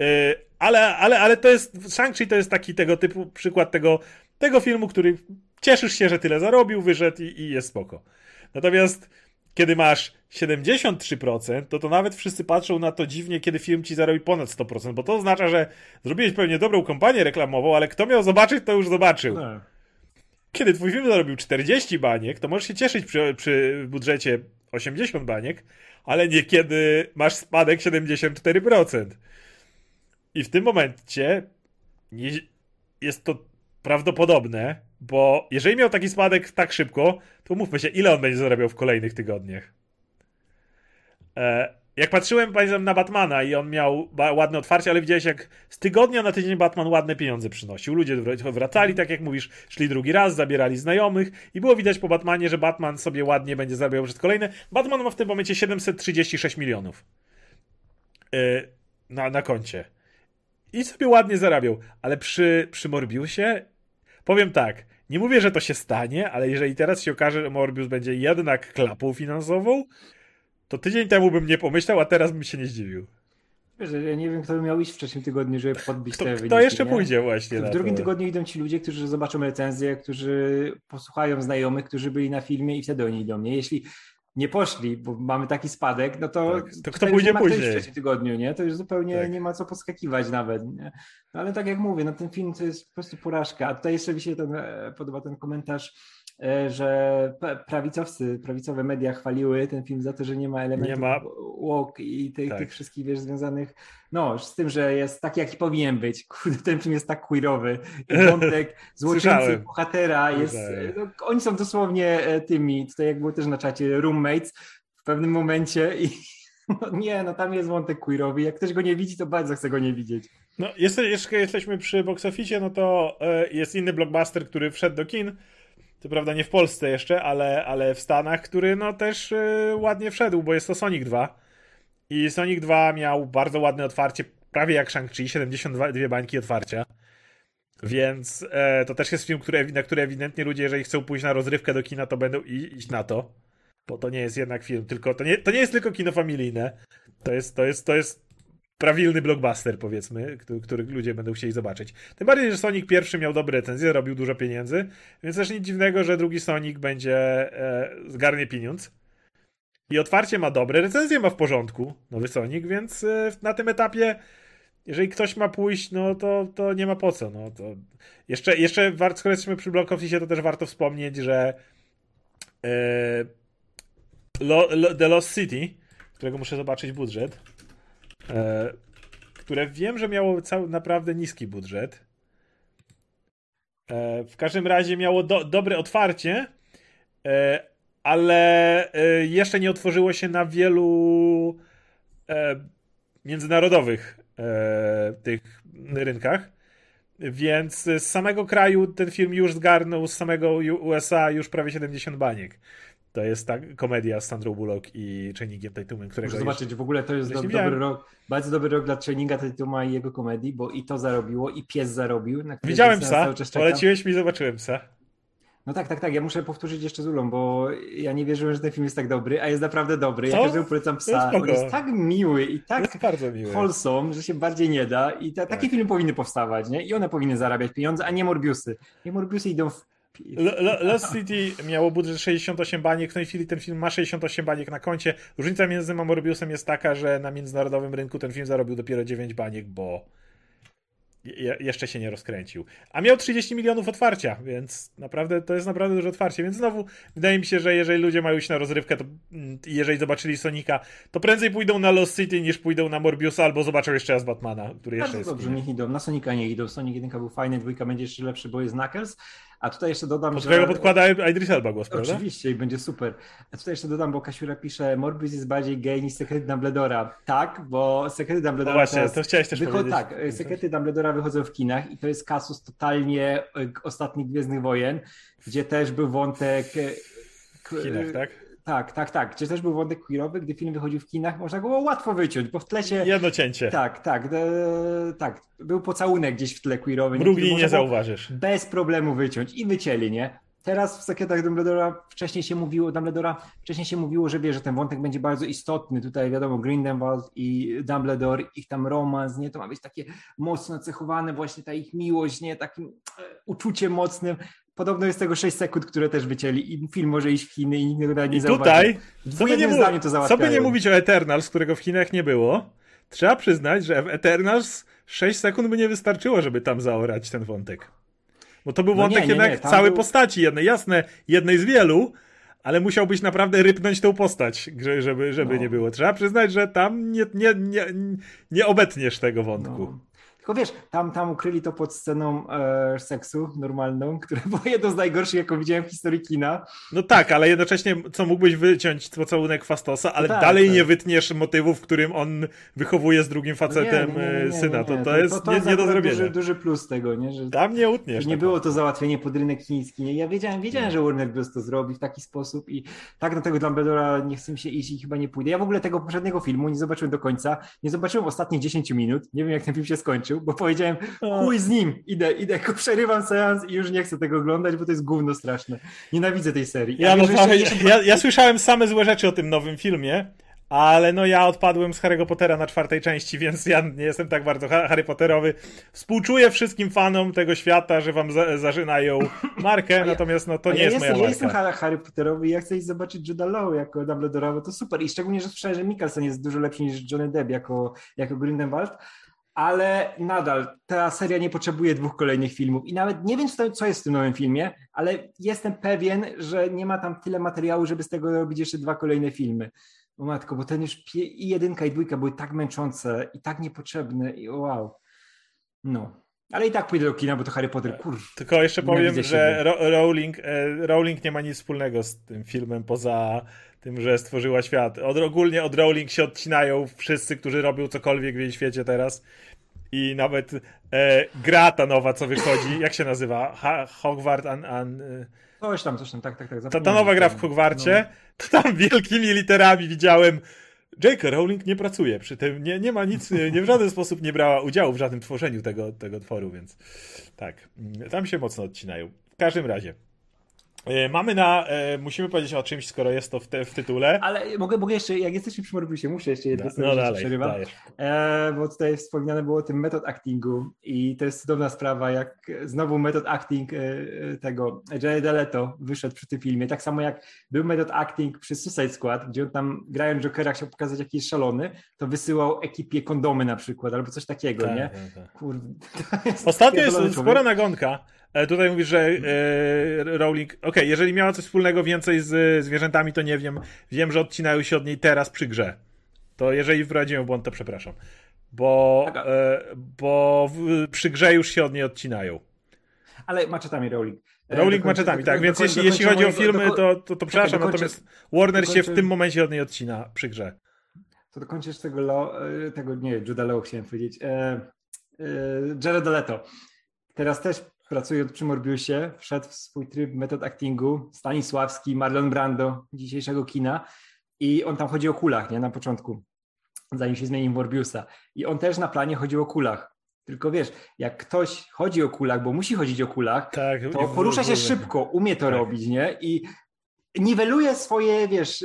Y, ale, ale, ale to jest, Shang-Chi to jest taki tego typu przykład tego, tego filmu, który cieszysz się, że tyle zarobił, wyszedł i, i jest spoko. Natomiast kiedy masz 73%, to to nawet wszyscy patrzą na to dziwnie, kiedy film ci zarobi ponad 100%, bo to oznacza, że zrobiłeś pewnie dobrą kampanię reklamową, ale kto miał zobaczyć, to już zobaczył. No. Kiedy twój film zarobił 40 baniek, to możesz się cieszyć przy, przy budżecie 80 baniek, ale nie kiedy masz spadek 74%. I w tym momencie jest to prawdopodobne, bo jeżeli miał taki spadek tak szybko, to mówmy się, ile on będzie zarabiał w kolejnych tygodniach. E, jak patrzyłem pamiętam, na Batmana i on miał ładne otwarcie, ale widziałeś jak z tygodnia na tydzień Batman ładne pieniądze przynosił. Ludzie wracali, tak jak mówisz, szli drugi raz, zabierali znajomych i było widać po Batmanie, że Batman sobie ładnie będzie zarabiał przez kolejne. Batman ma w tym momencie 736 milionów yy, na, na koncie. I sobie ładnie zarabiał, ale przy, przy Morbiusie powiem tak, nie mówię, że to się stanie, ale jeżeli teraz się okaże, że Morbius będzie jednak klapą finansową, to tydzień temu bym nie pomyślał, a teraz bym się nie zdziwił. Wiesz, ja nie wiem, kto by miał iść w trzecim tygodniu, żeby podbić kto, te wyniki. Kto jeszcze nie? pójdzie właśnie W drugim to. tygodniu idą ci ludzie, którzy zobaczą recenzję, którzy posłuchają znajomych, którzy byli na filmie i wtedy oni idą, nie? Jeśli nie poszli, bo mamy taki spadek, no to, tak. to kto pójdzie później? W trzecim tygodniu, nie? To już zupełnie tak. nie ma co poskakiwać nawet, nie? No ale tak jak mówię, no ten film to jest po prostu porażka. A tutaj jeszcze mi się ten, e, podoba ten komentarz że prawicowcy, prawicowe media chwaliły ten film za to, że nie ma elementów nie ma. walk i tych, tak. tych wszystkich wiesz, związanych no, z tym, że jest taki, jaki powinien być. Kurde, ten film jest tak queerowy. I wątek złoczyńcy bohatera jest... No, oni są dosłownie e, tymi, tutaj jak było też na czacie, roommates w pewnym momencie i no nie, no tam jest wątek queerowy. Jak ktoś go nie widzi, to bardzo chce go nie widzieć. No, jest, jeszcze jesteśmy przy box office, no to e, jest inny blockbuster, który wszedł do kin co prawda nie w Polsce jeszcze, ale, ale w Stanach, który no też yy, ładnie wszedł, bo jest to Sonic 2. I Sonic 2 miał bardzo ładne otwarcie, prawie jak Shang-Chi, 72 bańki otwarcia. Więc e, to też jest film, który, na który ewidentnie ludzie, jeżeli chcą pójść na rozrywkę do kina, to będą iść na to. Bo to nie jest jednak film, tylko to nie, to nie jest tylko kino familijne. To jest, to jest, to jest prawilny blockbuster, powiedzmy, który, który, ludzie będą chcieli zobaczyć. Tym bardziej, że Sonic pierwszy miał dobre recenzje, robił dużo pieniędzy, więc też nic dziwnego, że drugi Sonic będzie e, zgarnie pieniądz. I otwarcie ma dobre, recenzje ma w porządku, nowy Sonic, więc e, na tym etapie jeżeli ktoś ma pójść, no to, to nie ma po co. No, to jeszcze, jeszcze skoro jesteśmy przy Block Office, to też warto wspomnieć, że e, Lo, Lo, The Lost City, którego muszę zobaczyć budżet, które wiem, że miało cały, naprawdę niski budżet. E, w każdym razie miało do, dobre otwarcie, e, ale e, jeszcze nie otworzyło się na wielu e, międzynarodowych e, tych rynkach. Więc z samego kraju ten film już zgarnął, z samego USA już prawie 70 baniek. To jest ta komedia z Sandra Bullock i Channingiem Tatumem, którego Muszę zobaczyć, w ogóle to jest do, dobry rok, bardzo dobry rok dla Channinga Tatuma i jego komedii, bo i to zarobiło, i pies zarobił. Widziałem psa, poleciłeś mi, zobaczyłem psa. No tak, tak, tak. Ja muszę powtórzyć jeszcze z Ulą, bo ja nie wierzyłem, że ten film jest tak dobry, a jest naprawdę dobry. Co? Ja każdemu polecam psa. On jest tak miły i tak wholesome, że się bardziej nie da. I ta, takie tak. filmy powinny powstawać, nie? I one powinny zarabiać pieniądze, a nie Morbiusy. Nie Morbiusy idą w Lost City miało budżet 68 baniek, w tej chwili ten film ma 68 baniek na koncie. Różnica między tym a Morbiusem jest taka, że na międzynarodowym rynku ten film zarobił dopiero 9 baniek, bo je, jeszcze się nie rozkręcił. A miał 30 milionów otwarcia, więc naprawdę to jest naprawdę duże otwarcie. Więc znowu wydaje mi się, że jeżeli ludzie mają iść na rozrywkę, to mm, jeżeli zobaczyli Sonika, to prędzej pójdą na Lost City niż pójdą na Morbiusa albo zobaczą jeszcze raz Batmana, który jeszcze Bardzo jest. Dobrze, niech idą. Na Sonika nie idą. Sonic 1 był fajny, dwójka będzie jeszcze lepszy, bo jest Knuckles. A tutaj jeszcze dodam, Pod że... którego podkłada Idris Elba głos, prawda? Oczywiście i będzie super. A tutaj jeszcze dodam, bo Kasiura pisze, Morbius jest bardziej gay niż Sekrety Dumbledora. Tak, bo Sekrety Dumbledora no właśnie, to chciałeś też wycho- powiedzieć. Tak, Sekrety Dumbledora wychodzą w kinach i to jest kasus totalnie e, ostatnich Gwiezdnych Wojen, gdzie też był wątek... W kinach, tak? Tak, tak, tak. Gdzie też był wątek queerowy, gdy film wychodził w kinach, można go łatwo wyciąć, bo w tle się... Jedno cięcie. Tak, tak, de... tak. Był pocałunek gdzieś w tle queerowy. Mrugli nie zauważysz. Bez problemu wyciąć i wycięli, nie? Teraz w sekretach Dumbledora wcześniej się mówiło, Dumbledora wcześniej się mówiło, że wie, że ten wątek będzie bardzo istotny. Tutaj wiadomo, Grindelwald i Dumbledore, ich tam romans, nie? To ma być takie mocno cechowane, właśnie ta ich miłość, nie? Takim e, uczuciem mocnym. Podobno jest tego 6 sekund, które też wycięli i film może iść w Chiny i nikt tego nie I tutaj, co by, nie to co by nie mówić o Eternals, którego w Chinach nie było, trzeba przyznać, że w Eternals 6 sekund by nie wystarczyło, żeby tam zaorać ten wątek. Bo to był no wątek nie, nie, jednak nie, całej był... postaci, jednej, jasne, jednej z wielu, ale musiałbyś naprawdę rypnąć tą postać, żeby, żeby no. nie było. Trzeba przyznać, że tam nie, nie, nie, nie obetniesz tego wątku. No. Tylko wiesz, tam, tam ukryli to pod sceną e, seksu normalną, które było jedno z najgorszych, jaką widziałem w historii kina. No tak, ale jednocześnie co mógłbyś wyciąć pocałunek Fastosa, ale tak, dalej tak. nie wytniesz motywu, w którym on wychowuje z drugim facetem no nie, nie, nie, syna. To, to jest to, to nie, nie do zrobienia. Duży, duży plus tego, nie? Że, tam nie utniesz. Że nie było to załatwienie pod rynek chiński. Ja wiedziałem, wiedziałem, że Warner Bros. to zrobi w taki sposób i tak do tego Dumbledora nie chcę się iść i chyba nie pójdę. Ja w ogóle tego poprzedniego filmu nie zobaczyłem do końca. Nie zobaczyłem ostatnich 10 minut. Nie wiem, jak ten film się skończył skończył, bo powiedziałem, chuj z nim, idę, idę, przerywam seans i już nie chcę tego oglądać, bo to jest gówno straszne. Nienawidzę tej serii. Ja, no, jeszcze, jeszcze... ja, ja słyszałem same złe rzeczy o tym nowym filmie, ale no ja odpadłem z Harry'ego Pottera na czwartej części, więc ja nie jestem tak bardzo Harry Potterowy. Współczuję wszystkim fanom tego świata, że wam za zażynają markę, ja, natomiast no to nie ja jest moja ja marka. Ja jestem Harry Potterowy i ja chcę zobaczyć Judah Law jako Dumbledore'a, bo to super. I szczególnie, że słyszałem, że Mikkelsen jest dużo lepszy niż Johnny Depp jako, jako Grindelwald ale nadal ta seria nie potrzebuje dwóch kolejnych filmów. I nawet nie wiem, co jest w tym nowym filmie, ale jestem pewien, że nie ma tam tyle materiału, żeby z tego robić jeszcze dwa kolejne filmy. O matko, bo ten już i jedynka, i dwójka były tak męczące i tak niepotrzebne i wow. No. Ale i tak pójdę do kina, bo to Harry Potter, kur... Tylko jeszcze powiem, że Rowling, e, Rowling nie ma nic wspólnego z tym filmem poza tym, że stworzyła świat. Od, ogólnie od Rowling się odcinają wszyscy, którzy robią cokolwiek w jej świecie teraz. I nawet e, gra ta nowa, co wychodzi, jak się nazywa? Ha, Hogwart an, an, e, Coś tam, coś tam, tak, tak, tak. Ta, ta nowa gra w Hogwarcie, no. to tam wielkimi literami widziałem J.K. Rowling nie pracuje przy tym, nie, nie ma nic, nie w żaden sposób nie brała udziału w żadnym tworzeniu tego, tego tworu, więc tak, tam się mocno odcinają. W każdym razie. E, mamy na. E, musimy powiedzieć o czymś, skoro jest to w, te, w tytule. Ale mogę, mogę jeszcze, jak jesteśmy przy Morbiusie, muszę jeszcze jedno no, no dalej, e, bo tutaj wspomniane było o tym metod actingu i to jest cudowna sprawa, jak znowu metod acting e, e tego Jared Leto wyszedł przy tym filmie. Tak samo jak był metod acting przy Suicide Squad, gdzie on tam grając Jokera chciał pokazać, jaki jest szalony, to wysyłał ekipie kondomy na przykład, albo coś takiego, tak, nie? Tak, tak. Kurde. Ostatnio jest spora nagonka tutaj mówisz, że e, Rowling. Okej, okay, jeżeli miała coś wspólnego więcej z zwierzętami, to nie wiem. Wiem, że odcinają się od niej teraz przy grze. To jeżeli wprowadziłem błąd, to przepraszam. Bo, e, bo w, przy grze już się od niej odcinają. Ale maczetami Rowling. E, Rowling maczetami, tak. Więc jeśli, jeśli chodzi o filmy, to, to, to przepraszam, natomiast Warner się w tym momencie od niej odcina przy grze. To dokończysz tego, lo, e, tego nie, Judah Law chciałem powiedzieć. E, e, Jared Leto. Teraz też pracując przy Morbiusie, wszedł w swój tryb metod actingu Stanisławski, Marlon Brando dzisiejszego kina i on tam chodzi o kulach, nie, na początku, zanim się zmienił Morbiusa. I on też na planie chodził o kulach. Tylko wiesz, jak ktoś chodzi o kulach, bo musi chodzić o kulach, tak, to porusza się szybko, umie to tak. robić, nie? I niweluje swoje, wiesz,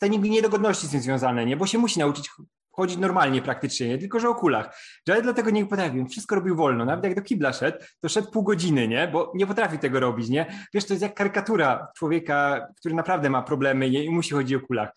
te niedogodności z tym związane, nie? Bo się musi nauczyć chodzić normalnie praktycznie, nie tylko że o kulach. Jared dlatego nie potrafił, wszystko robił wolno. Nawet jak do kibla szedł, to szedł pół godziny, nie? Bo nie potrafi tego robić, nie? Wiesz, to jest jak karykatura człowieka, który naprawdę ma problemy i musi chodzić o kulach.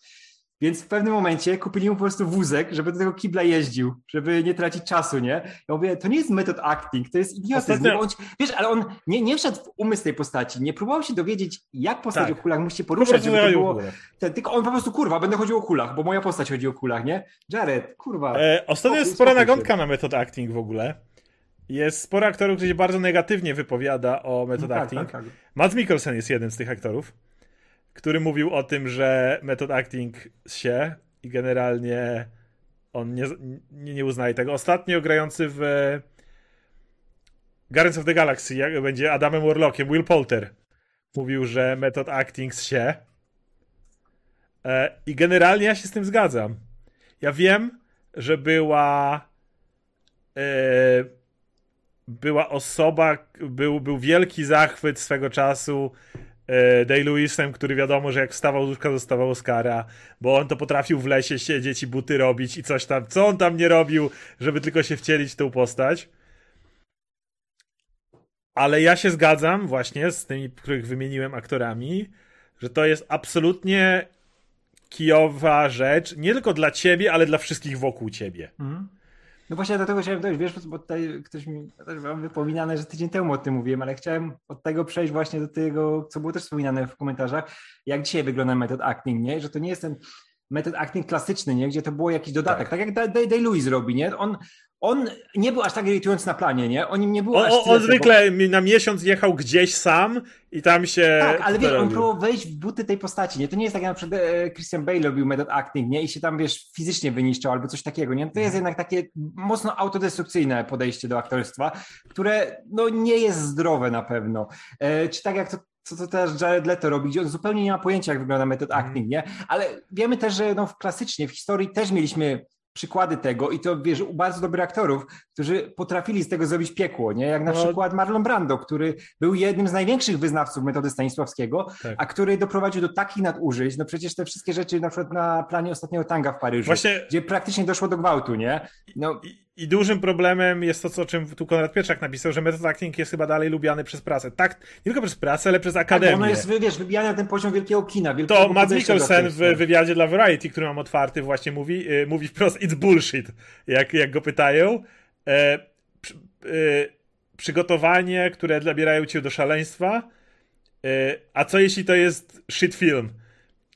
Więc w pewnym momencie kupili mu po prostu wózek, żeby do tego kibla jeździł, żeby nie tracić czasu, nie? Ja mówię, to nie jest metod acting, to jest idiotyzm. On, wiesz, ale on nie, nie wszedł w umysł tej postaci, nie próbował się dowiedzieć, jak postać tak. o kulach musi się poruszać, żeby to było... tylko on po prostu, kurwa, będę chodził o kulach, bo moja postać chodzi o kulach, nie? Jared, kurwa. E, ostatnio jest spora nagonka na metod acting w ogóle. Jest sporo aktorów, którzy się bardzo negatywnie wypowiada o metod no, tak, acting. Tak, tak. Matt Mikkelsen jest jeden z tych aktorów który mówił o tym, że metod acting się i generalnie on nie, nie, nie uznaje tego. Ostatnio grający w Guardians of the Galaxy jak będzie Adamem Warlockiem, Will Poulter mówił, że metod acting się e, i generalnie ja się z tym zgadzam. Ja wiem, że była e, była osoba, był, był wielki zachwyt swego czasu E, Day-Lewisem, który wiadomo, że jak wstawał z łóżka, dostawał Oscara, bo on to potrafił w lesie siedzieć i buty robić i coś tam, co on tam nie robił, żeby tylko się wcielić w tą postać. Ale ja się zgadzam właśnie z tymi, których wymieniłem aktorami, że to jest absolutnie kijowa rzecz, nie tylko dla ciebie, ale dla wszystkich wokół ciebie. Mhm. No właśnie dlatego chciałem dojść, wiesz, bo tutaj ktoś mi też mam wypominane, że tydzień temu o tym mówiłem, ale chciałem od tego przejść właśnie do tego, co było też wspominane w komentarzach, jak dzisiaj wygląda metod acting, nie? Że to nie jest ten metod acting klasyczny, nie? Gdzie to było jakiś dodatek, tak, tak jak Day-Lewis robi, nie? On on nie był aż tak irytujący na planie, nie? On nie było on, aż on zwykle bo... na miesiąc jechał gdzieś sam i tam się... Tak, ale wiesz, on próbował wejść w buty tej postaci, nie? To nie jest tak jak na przykład e, Christian Bale robił method acting, nie? I się tam, wiesz, fizycznie wyniszczał albo coś takiego, nie? To jest mhm. jednak takie mocno autodestrukcyjne podejście do aktorstwa, które, no, nie jest zdrowe na pewno. E, czy tak jak to co to też Jared Leto robi, gdzie on zupełnie nie ma pojęcia, jak wygląda metod mhm. acting, nie? Ale wiemy też, że no, klasycznie w historii też mieliśmy przykłady tego i to wiesz, u bardzo dobrych aktorów, którzy potrafili z tego zrobić piekło, nie? Jak na no. przykład Marlon Brando, który był jednym z największych wyznawców metody Stanisławskiego, tak. a który doprowadził do takich nadużyć, no przecież te wszystkie rzeczy na przykład na planie ostatniego tanga w Paryżu, Właśnie... gdzie praktycznie doszło do gwałtu, nie? No. I, I, dużym problemem jest to, co, o czym tu Konrad Pieczak napisał, że metod acting jest chyba dalej lubiany przez prasę. Tak, nie tylko przez prasę, ale przez akademię. Tak, ono jest, wiesz, wybijane na ten poziom wielkiego kina. Wielkiego to Matt Mikkelsen w wywiadzie dla Variety, który mam otwarty, właśnie mówi, yy, mówi wprost, it's bullshit, jak, jak go pytają. E, przy, y, przygotowanie, które zabierają cię do szaleństwa. Y, a co jeśli to jest shit film?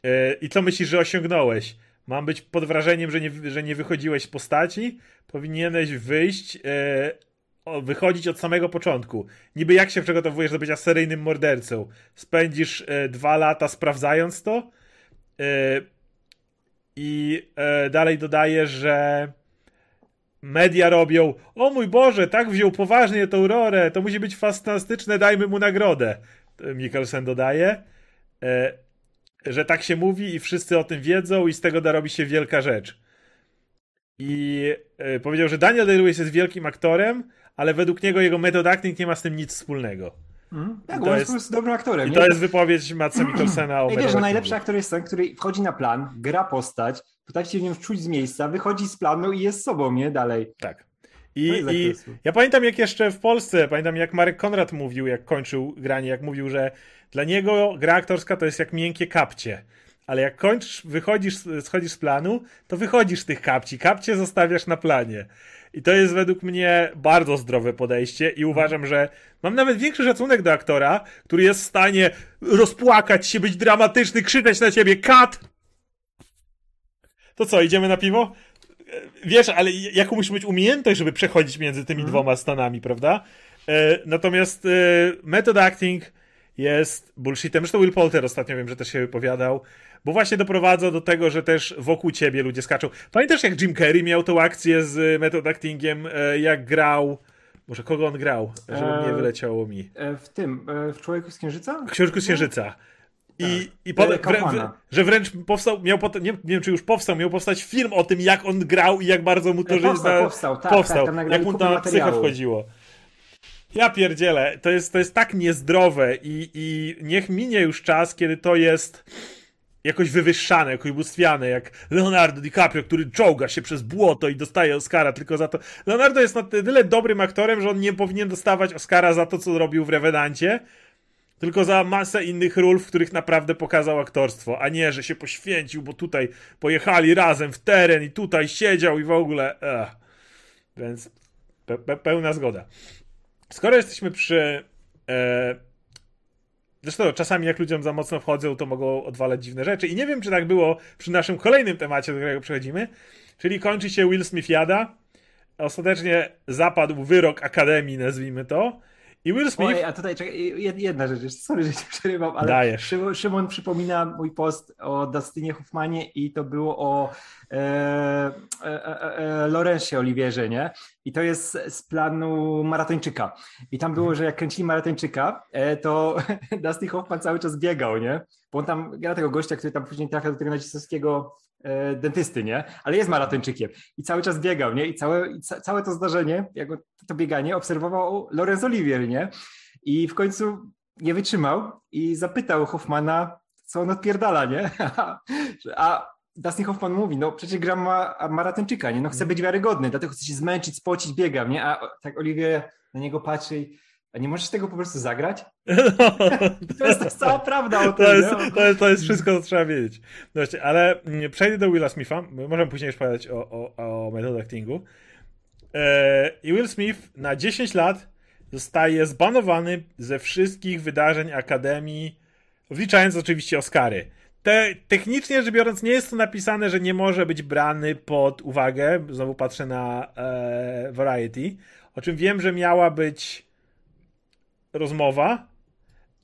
Y, I co myślisz, że osiągnąłeś? Mam być pod wrażeniem, że nie, że nie wychodziłeś z postaci? Powinieneś wyjść, wychodzić od samego początku. Niby jak się przygotowujesz do bycia seryjnym mordercą? Spędzisz dwa lata sprawdzając to? I dalej dodaję, że media robią, o mój Boże, tak wziął poważnie tą rolę, to musi być fantastyczne, dajmy mu nagrodę. Mikkelsen dodaje. E, że tak się mówi i wszyscy o tym wiedzą i z tego da robi się wielka rzecz. I y, powiedział, że Daniel Day-Lewis jest wielkim aktorem, ale według niego jego method acting nie ma z tym nic wspólnego. Mm, tak, bo jest prostu dobrym aktorem. I to jest wypowiedź Matsa Mikkelsena o I wiesz, że najlepszy aktor jest ten, który wchodzi na plan, gra postać, potrafi się w nim wczuć z miejsca, wychodzi z planu i jest sobą, nie? Dalej. Tak. I, I, ja pamiętam jak jeszcze w Polsce, pamiętam jak Marek Konrad mówił, jak kończył granie, jak mówił, że dla niego gra aktorska to jest jak miękkie kapcie. Ale jak kończysz, wychodzisz, schodzisz z planu, to wychodzisz z tych kapci. Kapcie zostawiasz na planie. I to jest według mnie bardzo zdrowe podejście i uważam, że mam nawet większy szacunek do aktora, który jest w stanie rozpłakać się, być dramatyczny, krzyczeć na ciebie kat! To co, idziemy na piwo? Wiesz, ale jaką musi mieć umiejętność, żeby przechodzić między tymi mm. dwoma stanami, prawda? E, natomiast e, method acting jest bullshitem. Zresztą Will Polter ostatnio wiem, że też się wypowiadał, bo właśnie doprowadza do tego, że też wokół ciebie ludzie skaczą. Pamiętasz, jak Jim Carrey miał tą akcję z method actingiem, e, jak grał. Może kogo on grał, żeby e, nie wyleciało mi. E, w tym, e, w Człowieku z Księżyca? W Księżycu z Księżyca. I, tak. i wrę, że wręcz powstał, miał nie, nie, wiem czy już powstał, miał powstać film o tym, jak on grał i jak bardzo mu to życie. Powstał, powstał, tak, powstał tak, jak mu to na psychę wchodziło. Ja pierdzielę, to jest, to jest tak niezdrowe i, i niech minie już czas, kiedy to jest jakoś wywyższane, jakoś ubóstwiane, jak Leonardo DiCaprio, który czołga się przez błoto i dostaje Oscara tylko za to. Leonardo jest na tyle dobrym aktorem, że on nie powinien dostawać Oscara za to, co robił w Revenancie, tylko za masę innych ról, w których naprawdę pokazał aktorstwo, a nie, że się poświęcił, bo tutaj pojechali razem w teren i tutaj siedział i w ogóle. Ech. Więc pe pe pełna zgoda. Skoro jesteśmy przy. E, zresztą czasami jak ludziom za mocno wchodzą, to mogą odwalać dziwne rzeczy. I nie wiem, czy tak było przy naszym kolejnym temacie, do którego przechodzimy. Czyli kończy się Will Smith jada. Ostatecznie zapadł wyrok Akademii, nazwijmy to. I Will Smith... A tutaj czekaj, jedna rzecz, sorry, że cię przerywam, ale Dajesz. Szymon, przypomina mój post o Dustinie Hoffmanie i to było o e, e, e, e Lorenzie Oliwierze, nie? I to jest z planu maratończyka. I tam było, że jak kręcili maratończyka, e, to Dustin Hoffman cały czas biegał, nie? Bo on tam gra tego gościa, który tam później trafia do tego nacisowskiego E, dentysty, nie? Ale jest maratończykiem i cały czas biegał, nie? I całe, i ca, całe to zdarzenie, to bieganie obserwował Lorenz Olivier, nie? I w końcu nie wytrzymał i zapytał Hoffmana, co on odpierdala, nie? A Dustin Hoffman mówi, no przecież gram ma, maratończyka, nie? No chce być wiarygodny, dlatego chce się zmęczyć, spocić, biegam, nie? A tak Olivier na niego patrzy a nie możesz tego po prostu zagrać? to jest cała prawda o tym. To jest, to jest, to jest wszystko, co trzeba wiedzieć. No właśnie, ale mm, przejdę do Willa Smitha. Możemy później już powiedzieć o, o, o metodach actingu. E, I Will Smith na 10 lat zostaje zbanowany ze wszystkich wydarzeń Akademii, wliczając oczywiście Oscary. Te, technicznie rzecz biorąc, nie jest to napisane, że nie może być brany pod uwagę. Znowu patrzę na e, Variety. O czym wiem, że miała być rozmowa,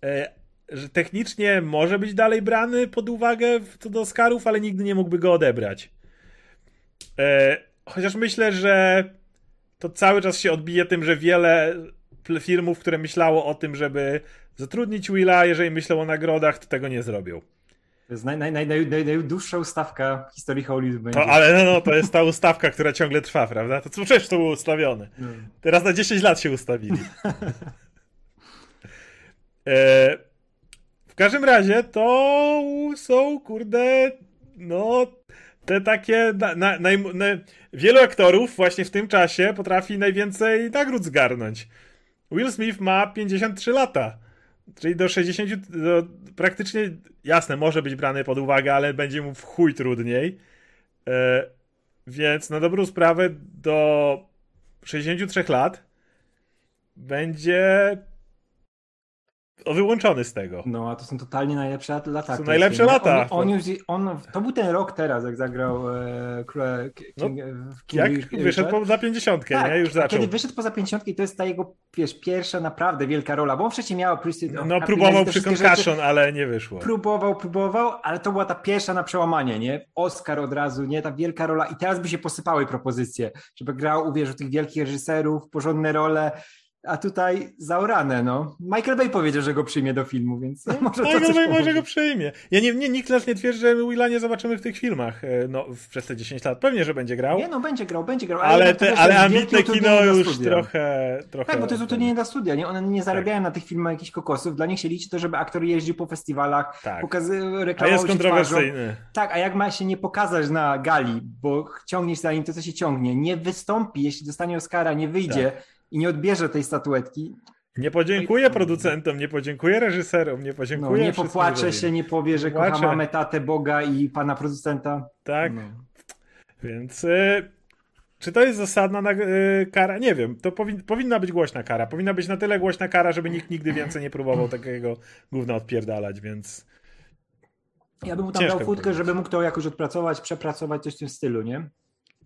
e, że technicznie może być dalej brany pod uwagę co do Oscarów, ale nigdy nie mógłby go odebrać. E, chociaż myślę, że to cały czas się odbije tym, że wiele filmów, które myślało o tym, żeby zatrudnić Willa, jeżeli myślą o nagrodach, to tego nie zrobią. To jest naj, naj, naj, naj, najdłuższa ustawka w historii Hollywood. Będzie. To, ale no, no, to jest ta ustawka, która ciągle trwa, prawda? To co przecież to było ustawione. No. Teraz na 10 lat się ustawili. E, w każdym razie to są, kurde, no, te takie. Na, na, na, wielu aktorów właśnie w tym czasie potrafi najwięcej nagród zgarnąć. Will Smith ma 53 lata. Czyli do 60, do, praktycznie, jasne, może być brany pod uwagę, ale będzie mu w chuj trudniej. E, więc na dobrą sprawę do 63 lat będzie wyłączony z tego. No, a to są totalnie najlepsze lata. To są najlepsze lata. On, on, już, on, to był ten rok teraz, jak zagrał e, King, no, King, Jak King wyszedł po, za pięćdziesiątkę, tak, nie? Już zaczął. Kiedy wyszedł poza pięćdziesiątkę, to jest ta jego, wiesz, pierwsza naprawdę wielka rola, bo on wcześniej miał... No, no próbował przy Concussion, ale nie wyszło. Próbował, próbował, ale to była ta pierwsza na przełamanie, nie? Oscar od razu, nie? Ta wielka rola i teraz by się posypały propozycje, żeby grał, uwierzył tych wielkich reżyserów, porządne role, a tutaj zaorane, no. Michael Bay powiedział, że go przyjmie do filmu, więc no, może Michael to Bay może go przyjmie. Ja nie, nie, nikt też nie twierdzi, że Willa nie zobaczymy w tych filmach e, no, przez te 10 lat. Pewnie, że będzie grał. Nie, no będzie grał, będzie grał. Ale, ale, te, ale ambitne kino już trochę, trochę... Tak, bo to jest utrudnienie dla studia, nie? One nie zarabiają tak. na tych filmach jakichś kokosów. Dla nich się liczy to, żeby aktor jeździł po festiwalach, tak. pokazy, reklamował A jest kontrowersyjny. Tak, a jak ma się nie pokazać na gali, bo ciągniesz za nim to, co się ciągnie, nie wystąpi, jeśli dostanie Oscara, nie wyjdzie, tak i nie odbierze tej statuetki. Nie podziękuję producentom, nie podziękuję reżyserom, nie podziękuję. No, nie popłacze się, nie powie, że kocha mamę, tatę, Boga i pana producenta. Tak. No. Więc y, czy to jest zasadna na, y, kara? Nie wiem. To powin, powinna być głośna kara. Powinna być na tyle głośna kara, żeby nikt nigdy więcej nie próbował takiego gówna odpierdalać, więc. Ja bym mu tam dał futkę, żeby mógł to jakoś odpracować, przepracować coś w tym stylu, nie?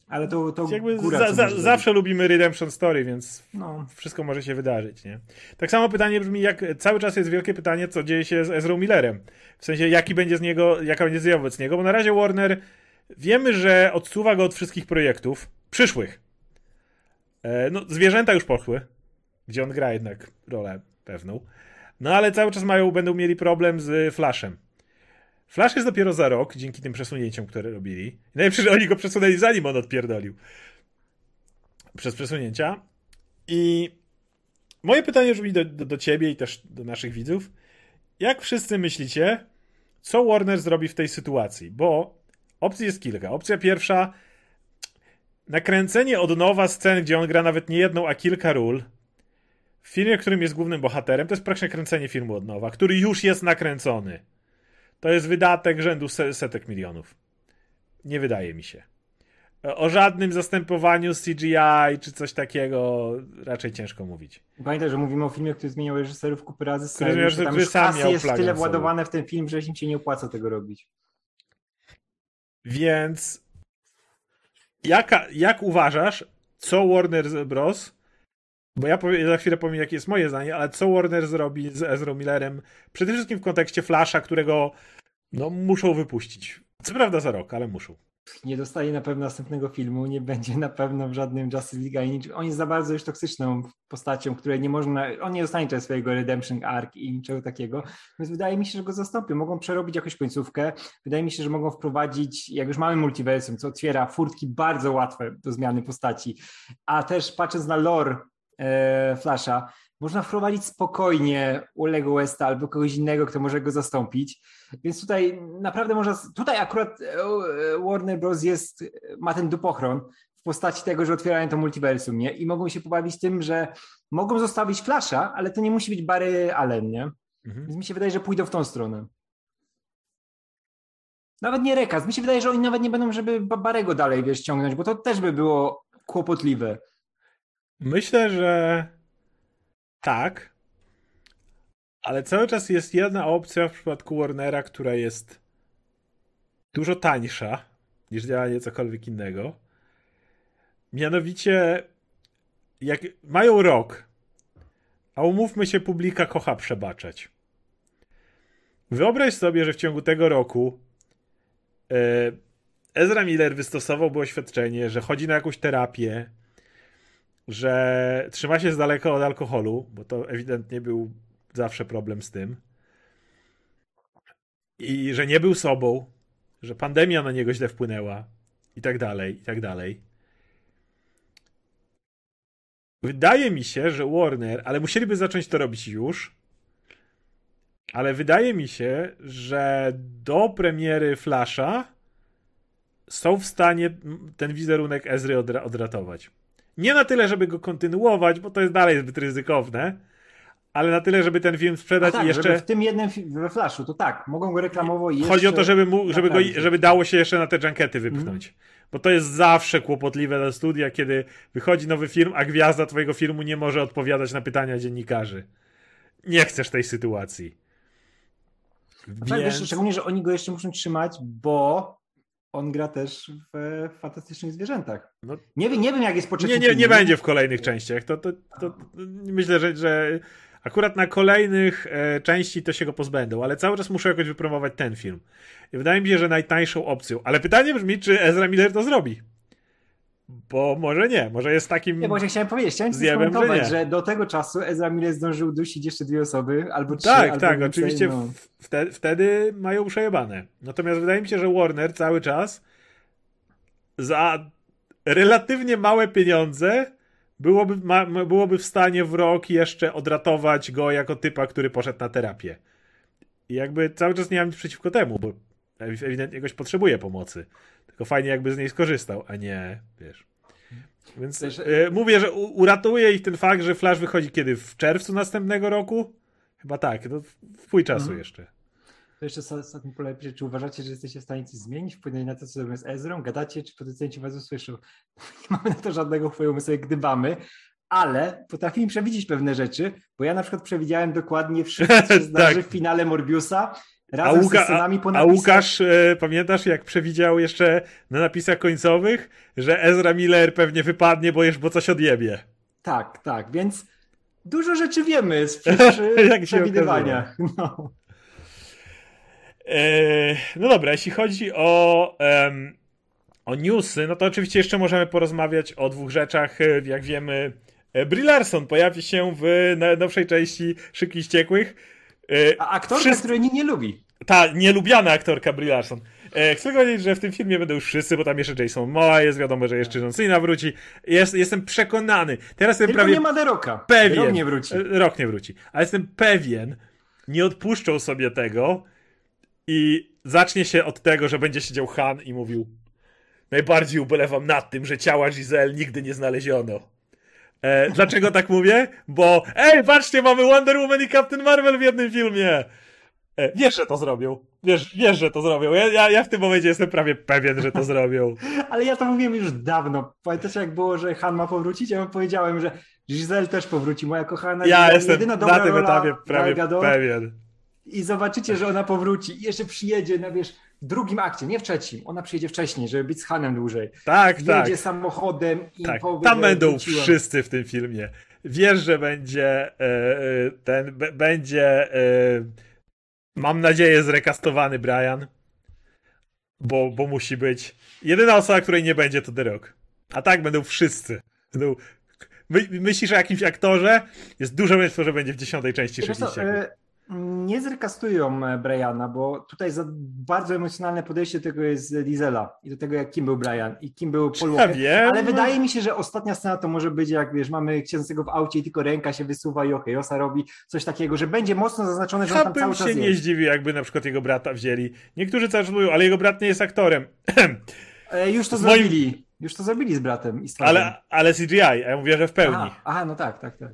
Ale to, to Jakby góra, za, za, zawsze lubimy Redemption Story, więc no. wszystko może się wydarzyć, nie? Tak samo pytanie brzmi, jak cały czas jest wielkie pytanie, co dzieje się z Ezra Millerem. W sensie, jaki będzie z niego, jaka będzie zjawa wobec niego, bo na razie Warner wiemy, że odsuwa go od wszystkich projektów przyszłych. E, no, zwierzęta już poszły, gdzie on gra jednak rolę pewną. No ale cały czas mają, będą mieli problem z Flashem. Flash jest dopiero za rok, dzięki tym przesunięciom, które robili. Najlepsze, że oni go przesunęli zanim on odpierdolił. Przez przesunięcia. I moje pytanie brzmi do, do, do ciebie i też do naszych widzów. Jak wszyscy myślicie, co Warner zrobi w tej sytuacji? Bo opcji jest kilka. Opcja pierwsza, nakręcenie od nowa scen, gdzie on gra nawet nie jedną, a kilka ról. W filmie, którym jest głównym bohaterem, to jest praktycznie kręcenie filmu od nowa, który już jest nakręcony. To jest wydatek rzędu setek milionów. Nie wydaje mi się. O żadnym zastępowaniu CGI czy coś takiego raczej ciężko mówić. Pamiętaj, że mówimy o filmie, który zmieniał reżyserów kupy razy. Który zmieniał reżyserów, sam miał jest tyle władowane w ten film, że im się nie opłaca tego robić. Więc jaka, jak uważasz, co Warner Bros bo ja powiem, za chwilę powiem, jakie jest moje zdanie, ale co Warner zrobi z Ezra Millerem? Przede wszystkim w kontekście Flasha, którego no, muszą wypuścić. Co prawda za rok, ale muszą. Nie dostanie na pewno następnego filmu, nie będzie na pewno w żadnym Justice League On jest za bardzo już toksyczną postacią, której nie można. On nie dostanie też swojego Redemption Arc i niczego takiego. Więc wydaje mi się, że go zastąpią. Mogą przerobić jakąś końcówkę. Wydaje mi się, że mogą wprowadzić, jak już mamy multiversum, co otwiera furtki bardzo łatwe do zmiany postaci. A też patrząc na lore e, Flasha, można wprowadzić spokojnie Ulego Westa albo kogoś innego, kto może go zastąpić. Więc tutaj naprawdę można. Tutaj akurat e, Warner Bros. jest, ma ten dupochron w postaci tego, że otwierają to multiversum, nie? I mogą się pobawić tym, że mogą zostawić Flasha, ale to nie musi być Barry Allen, nie? Mhm. Więc mi się wydaje, że pójdą w tą stronę. Nawet nie rekaz. Mi się wydaje, że oni nawet nie będą, żeby Barego dalej, wiesz, ciągnąć, bo to też by było kłopotliwe. Myślę, że tak, ale cały czas jest jedna opcja w przypadku Warnera, która jest dużo tańsza niż działanie cokolwiek innego. Mianowicie, jak mają rok, a umówmy się, publika kocha przebaczać. Wyobraź sobie, że w ciągu tego roku e, Ezra Miller wystosowałby oświadczenie, że chodzi na jakąś terapię, że trzyma się z daleka od alkoholu, bo to ewidentnie był zawsze problem z tym. I że nie był sobą, że pandemia na niego źle wpłynęła i tak dalej, i tak dalej. Wydaje mi się, że Warner, ale musieliby zacząć to robić już. Ale wydaje mi się, że do premiery Flasha są w stanie ten wizerunek Ezry odratować. Nie na tyle, żeby go kontynuować, bo to jest dalej zbyt ryzykowne, ale na tyle, żeby ten film sprzedać tak, i jeszcze. W tym jednym we Flashu, to tak, mogą go reklamować. Jeszcze... Chodzi o to, żeby, mu, żeby, go, żeby dało się jeszcze na te junkety wypchnąć. Mm. Bo to jest zawsze kłopotliwe dla studia, kiedy wychodzi nowy film, a gwiazda twojego filmu nie może odpowiadać na pytania dziennikarzy. Nie chcesz tej sytuacji. Więc... Tak, wiesz, szczególnie, że oni go jeszcze muszą trzymać, bo on gra też w fantastycznych zwierzętach. No, nie, wiem, nie wiem, jak jest po Nie, nie, nie będzie w kolejnych częściach. To, to, to, to myślę, że, że akurat na kolejnych e, części to się go pozbędą, ale cały czas muszę jakoś wypromować ten film. I wydaje mi się, że najtańszą opcją. Ale pytanie brzmi, czy Ezra Miller to zrobi? Bo może nie, może jest takim. Nie, właśnie chciałem powiedzieć, chciałem zjebem, że, że do tego czasu Ezra Miller zdążył dusić jeszcze dwie osoby, albo trzy. Tak, albo tak, więcej, oczywiście no. wtedy, wtedy mają przejebane. Natomiast wydaje mi się, że Warner cały czas za relatywnie małe pieniądze byłoby, ma, byłoby w stanie w rok jeszcze odratować go jako typa, który poszedł na terapię. I jakby cały czas nie mam nic przeciwko temu, bo ewidentnie jakoś potrzebuje pomocy. Tylko fajnie jakby z niej skorzystał, a nie, wiesz. Więc Też... y, mówię, że uratuje ich ten fakt, że Flash wychodzi kiedy? W czerwcu następnego roku? Chyba tak, to w pój czasu mhm. jeszcze. To jeszcze ostatni pole czy uważacie, że jesteście w stanie coś zmienić, wpłynąć na to, co zrobią z Ezrą? Gadacie, czy producenci was usłyszą? Nie mamy na to żadnego wpływu, my sobie gdybamy, ale potrafimy przewidzieć pewne rzeczy, bo ja na przykład przewidziałem dokładnie wszystko, co się zdarzy tak. w finale Morbiusa, Razem a, Łuka, a, a Łukasz, e, pamiętasz jak przewidział jeszcze na napisach końcowych, że Ezra Miller pewnie wypadnie, bo już bo coś odjebie. Tak, tak, więc dużo rzeczy wiemy z przewidywaniach. No. E, no dobra, jeśli chodzi o, um, o newsy, no to oczywiście jeszcze możemy porozmawiać o dwóch rzeczach. E, jak wiemy, e, Brie Larson pojawi się w najnowszej części Szybkich Ściekłych. E, A aktorka, Wszyscy... której nikt nie lubi. Ta nielubiana aktorka Brie Larson. E, chcę powiedzieć, że w tym filmie będą już wszyscy, bo tam jeszcze Jason Moa jest, wiadomo, że jeszcze John Cena wróci. Jest, jestem przekonany. Teraz jestem Tylko prawie nie ma Deroka. Pewien. Rok nie wróci. E, rok nie wróci. Ale jestem pewien, nie odpuszczą sobie tego i zacznie się od tego, że będzie siedział Han i mówił najbardziej ubolewam nad tym, że ciała Giselle nigdy nie znaleziono. E, dlaczego tak mówię? Bo ej, patrzcie, mamy Wonder Woman i Captain Marvel w jednym filmie. E, wiesz, że to zrobią. Wiesz, wiesz, że to zrobią. Ja, ja, ja w tym momencie jestem prawie pewien, że to zrobią. Ale ja to mówiłem już dawno. Pamiętasz jak było, że Han ma powrócić? Ja powiedziałem, że Giselle też powróci, moja kochana. Ja jestem jedyna dobra na tym etapie prawie pewien. I zobaczycie, że ona powróci i jeszcze przyjedzie na, wiesz, w drugim akcie, nie w trzecim. Ona przyjedzie wcześniej, żeby być z Hanem dłużej. Tak, Jedzie tak. samochodem i tak. powie, Tam będą wróciłem. wszyscy w tym filmie. Wiesz, że będzie e, e ten, będzie e, mam nadzieję zrekastowany Brian, bo, bo musi być. Jedyna osoba, której nie będzie, to The Rock. A tak będą wszyscy. Będą My, myślisz o jakimś aktorze? Jest duże szansa, że będzie w dziesiątej części 60 nie zrekastują e, Briana, bo tutaj za bardzo emocjonalne podejście do tego jest Diesela i do tego, jak kim był Brian i kim był Paul Walker. Ja Ale wydaje mi się, że ostatnia scena to może być jak, wiesz, mamy księdzącego w aucie i tylko ręka się wysuwa i Ohejosa robi coś takiego, że będzie mocno zaznaczone, że on tam cały czas się jest. nie zdziwi, jakby na przykład jego brata wzięli. Niektórzy cały czas mówią, ale jego brat nie jest aktorem. E, już to zrobili. Moim... Już to zrobili z bratem i z ale, ale CGI, a ja mówię, że w pełni. Aha, aha no tak, tak, tak.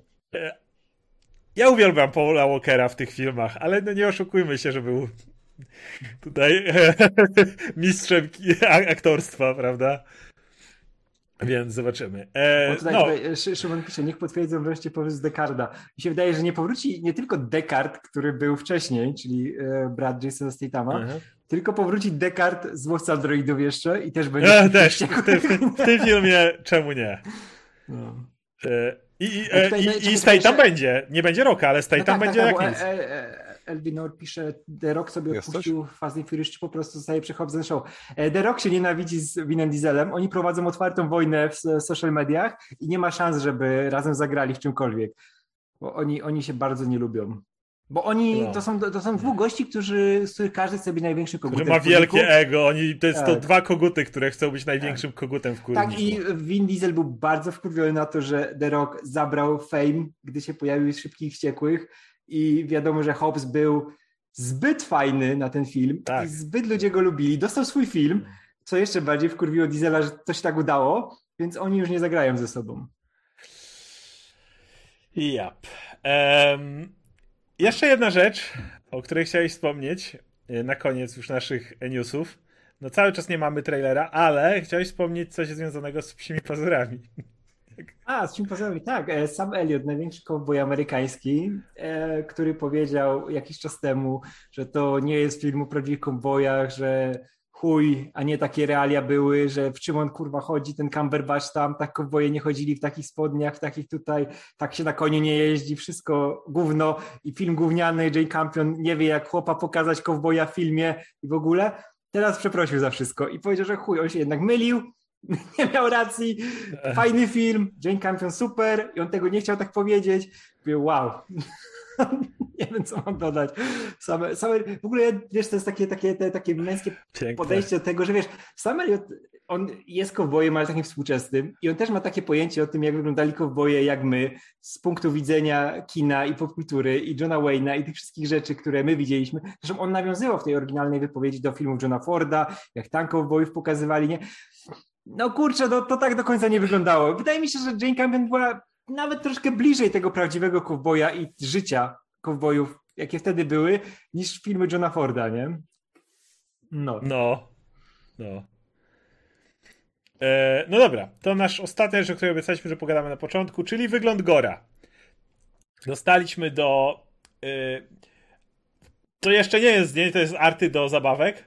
E, ja uwielbiam Paula Walkera w tych filmach, ale no nie oszukujmy się, że był tutaj mistrzem aktorstwa, prawda? Więc zobaczymy. E, tutaj, no. tutaj Szymon pisze, niech potwierdzą wreszcie powrót z Dekarda. Mi się wydaje, że nie powróci nie tylko Dekard, który był wcześniej, czyli e, brat Jasona Statama, -huh. tylko powróci Dekard z łowca droidów jeszcze i też będzie... E, też, w, tym, w tym filmie czemu nie? No. E, i, i, e, i, i Statham będzie. Nie będzie Roka, ale Statham no tak, będzie tak, jak. E, e, Elvinor pisze, The Rock sobie odpuścił Fast and Furious, czy po prostu zostaje przy Hobbs Show. The Rock się nienawidzi z Winem Dieselem. Oni prowadzą otwartą wojnę w social mediach i nie ma szans, żeby razem zagrali w czymkolwiek. Bo oni, oni się bardzo nie lubią. Bo oni, no. to, są, to są dwóch gości, którzy, z których każdy chce być największym kogutem. Który ma wielkie ego. Oni, to jest tak. to dwa koguty, które chcą być największym tak. kogutem w kurniku. Tak i Vin Diesel był bardzo wkurwiony na to, że The Rock zabrał fame, gdy się pojawił z Szybkich Wściekłych i wiadomo, że Hobbs był zbyt fajny na ten film tak. i zbyt ludzie go lubili. Dostał swój film, co jeszcze bardziej wkurwiło Diesela, że to się tak udało, więc oni już nie zagrają ze sobą. Yep. Um, jeszcze jedna rzecz, o której chciałeś wspomnieć e, na koniec już naszych newsów. No cały czas nie mamy trailera, ale chciałeś wspomnieć coś związanego z psimi pazurami. A, z psimi pazurami, tak. E, Sam Elliot, największy kowboj amerykański, e, który powiedział jakiś czas temu, że to nie jest film o prawdziwych kowbojach, że chuj, a nie takie realia były, że w czym on kurwa chodzi, ten Cumberbatch tam, tak kowboje nie chodzili w takich spodniach, w takich tutaj, tak się na koniu nie jeździ, wszystko gówno i film gówniany, Jane Campion nie wie jak chłopa pokazać kowboja w filmie i w ogóle. Teraz przeprosił za wszystko i powiedział, że chuj, on się jednak mylił nie miał racji, fajny film, Jane Campion super i on tego nie chciał tak powiedzieć. Mówię, wow. nie wiem, co mam dodać. Same, same, w ogóle, wiesz, to jest takie, takie, te, takie męskie Piękne. podejście do tego, że wiesz, Sam on jest kowbojem, ale takim współczesnym i on też ma takie pojęcie o tym, jak wyglądali kowboje, jak my, z punktu widzenia kina i popkultury i Johna Wayne'a i tych wszystkich rzeczy, które my widzieliśmy. Zresztą on nawiązywał w tej oryginalnej wypowiedzi do filmów Johna Forda, jak tam kowbojów pokazywali, nie? No kurczę, no, to tak do końca nie wyglądało. Wydaje mi się, że Jane Campion była nawet troszkę bliżej tego prawdziwego kowboja i życia kowbojów, jakie wtedy były, niż filmy Johna Forda, nie? No. No. No. E, no dobra, to nasz ostatnia rzecz, o której obiecaliśmy, że pogadamy na początku, czyli wygląd Gora. Dostaliśmy do... E, to jeszcze nie jest zdjęcie, to jest arty do zabawek,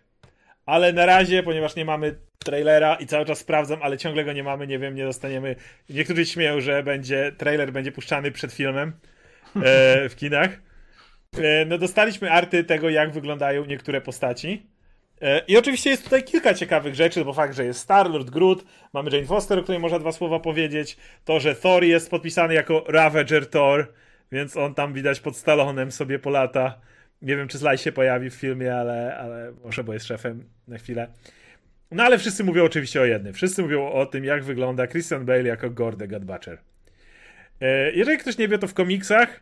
ale na razie, ponieważ nie mamy trailera i cały czas sprawdzam, ale ciągle go nie mamy, nie wiem, nie dostaniemy. Niektórzy śmieją, że będzie trailer będzie puszczany przed filmem e, w kinach. E, no dostaliśmy arty tego, jak wyglądają niektóre postaci. E, I oczywiście jest tutaj kilka ciekawych rzeczy, bo fakt, że jest Star-Lord, Groot, mamy Jane Foster, o której można dwa słowa powiedzieć, to, że Thor jest podpisany jako Ravager Thor, więc on tam widać pod Stalonem sobie po lata. Nie wiem, czy Sly się pojawi w filmie, ale, ale może, bo jest szefem na chwilę. No ale wszyscy mówią oczywiście o jednym. Wszyscy mówią o tym, jak wygląda Christian Bale jako the Butcher. E, jeżeli ktoś nie wie, to w komiksach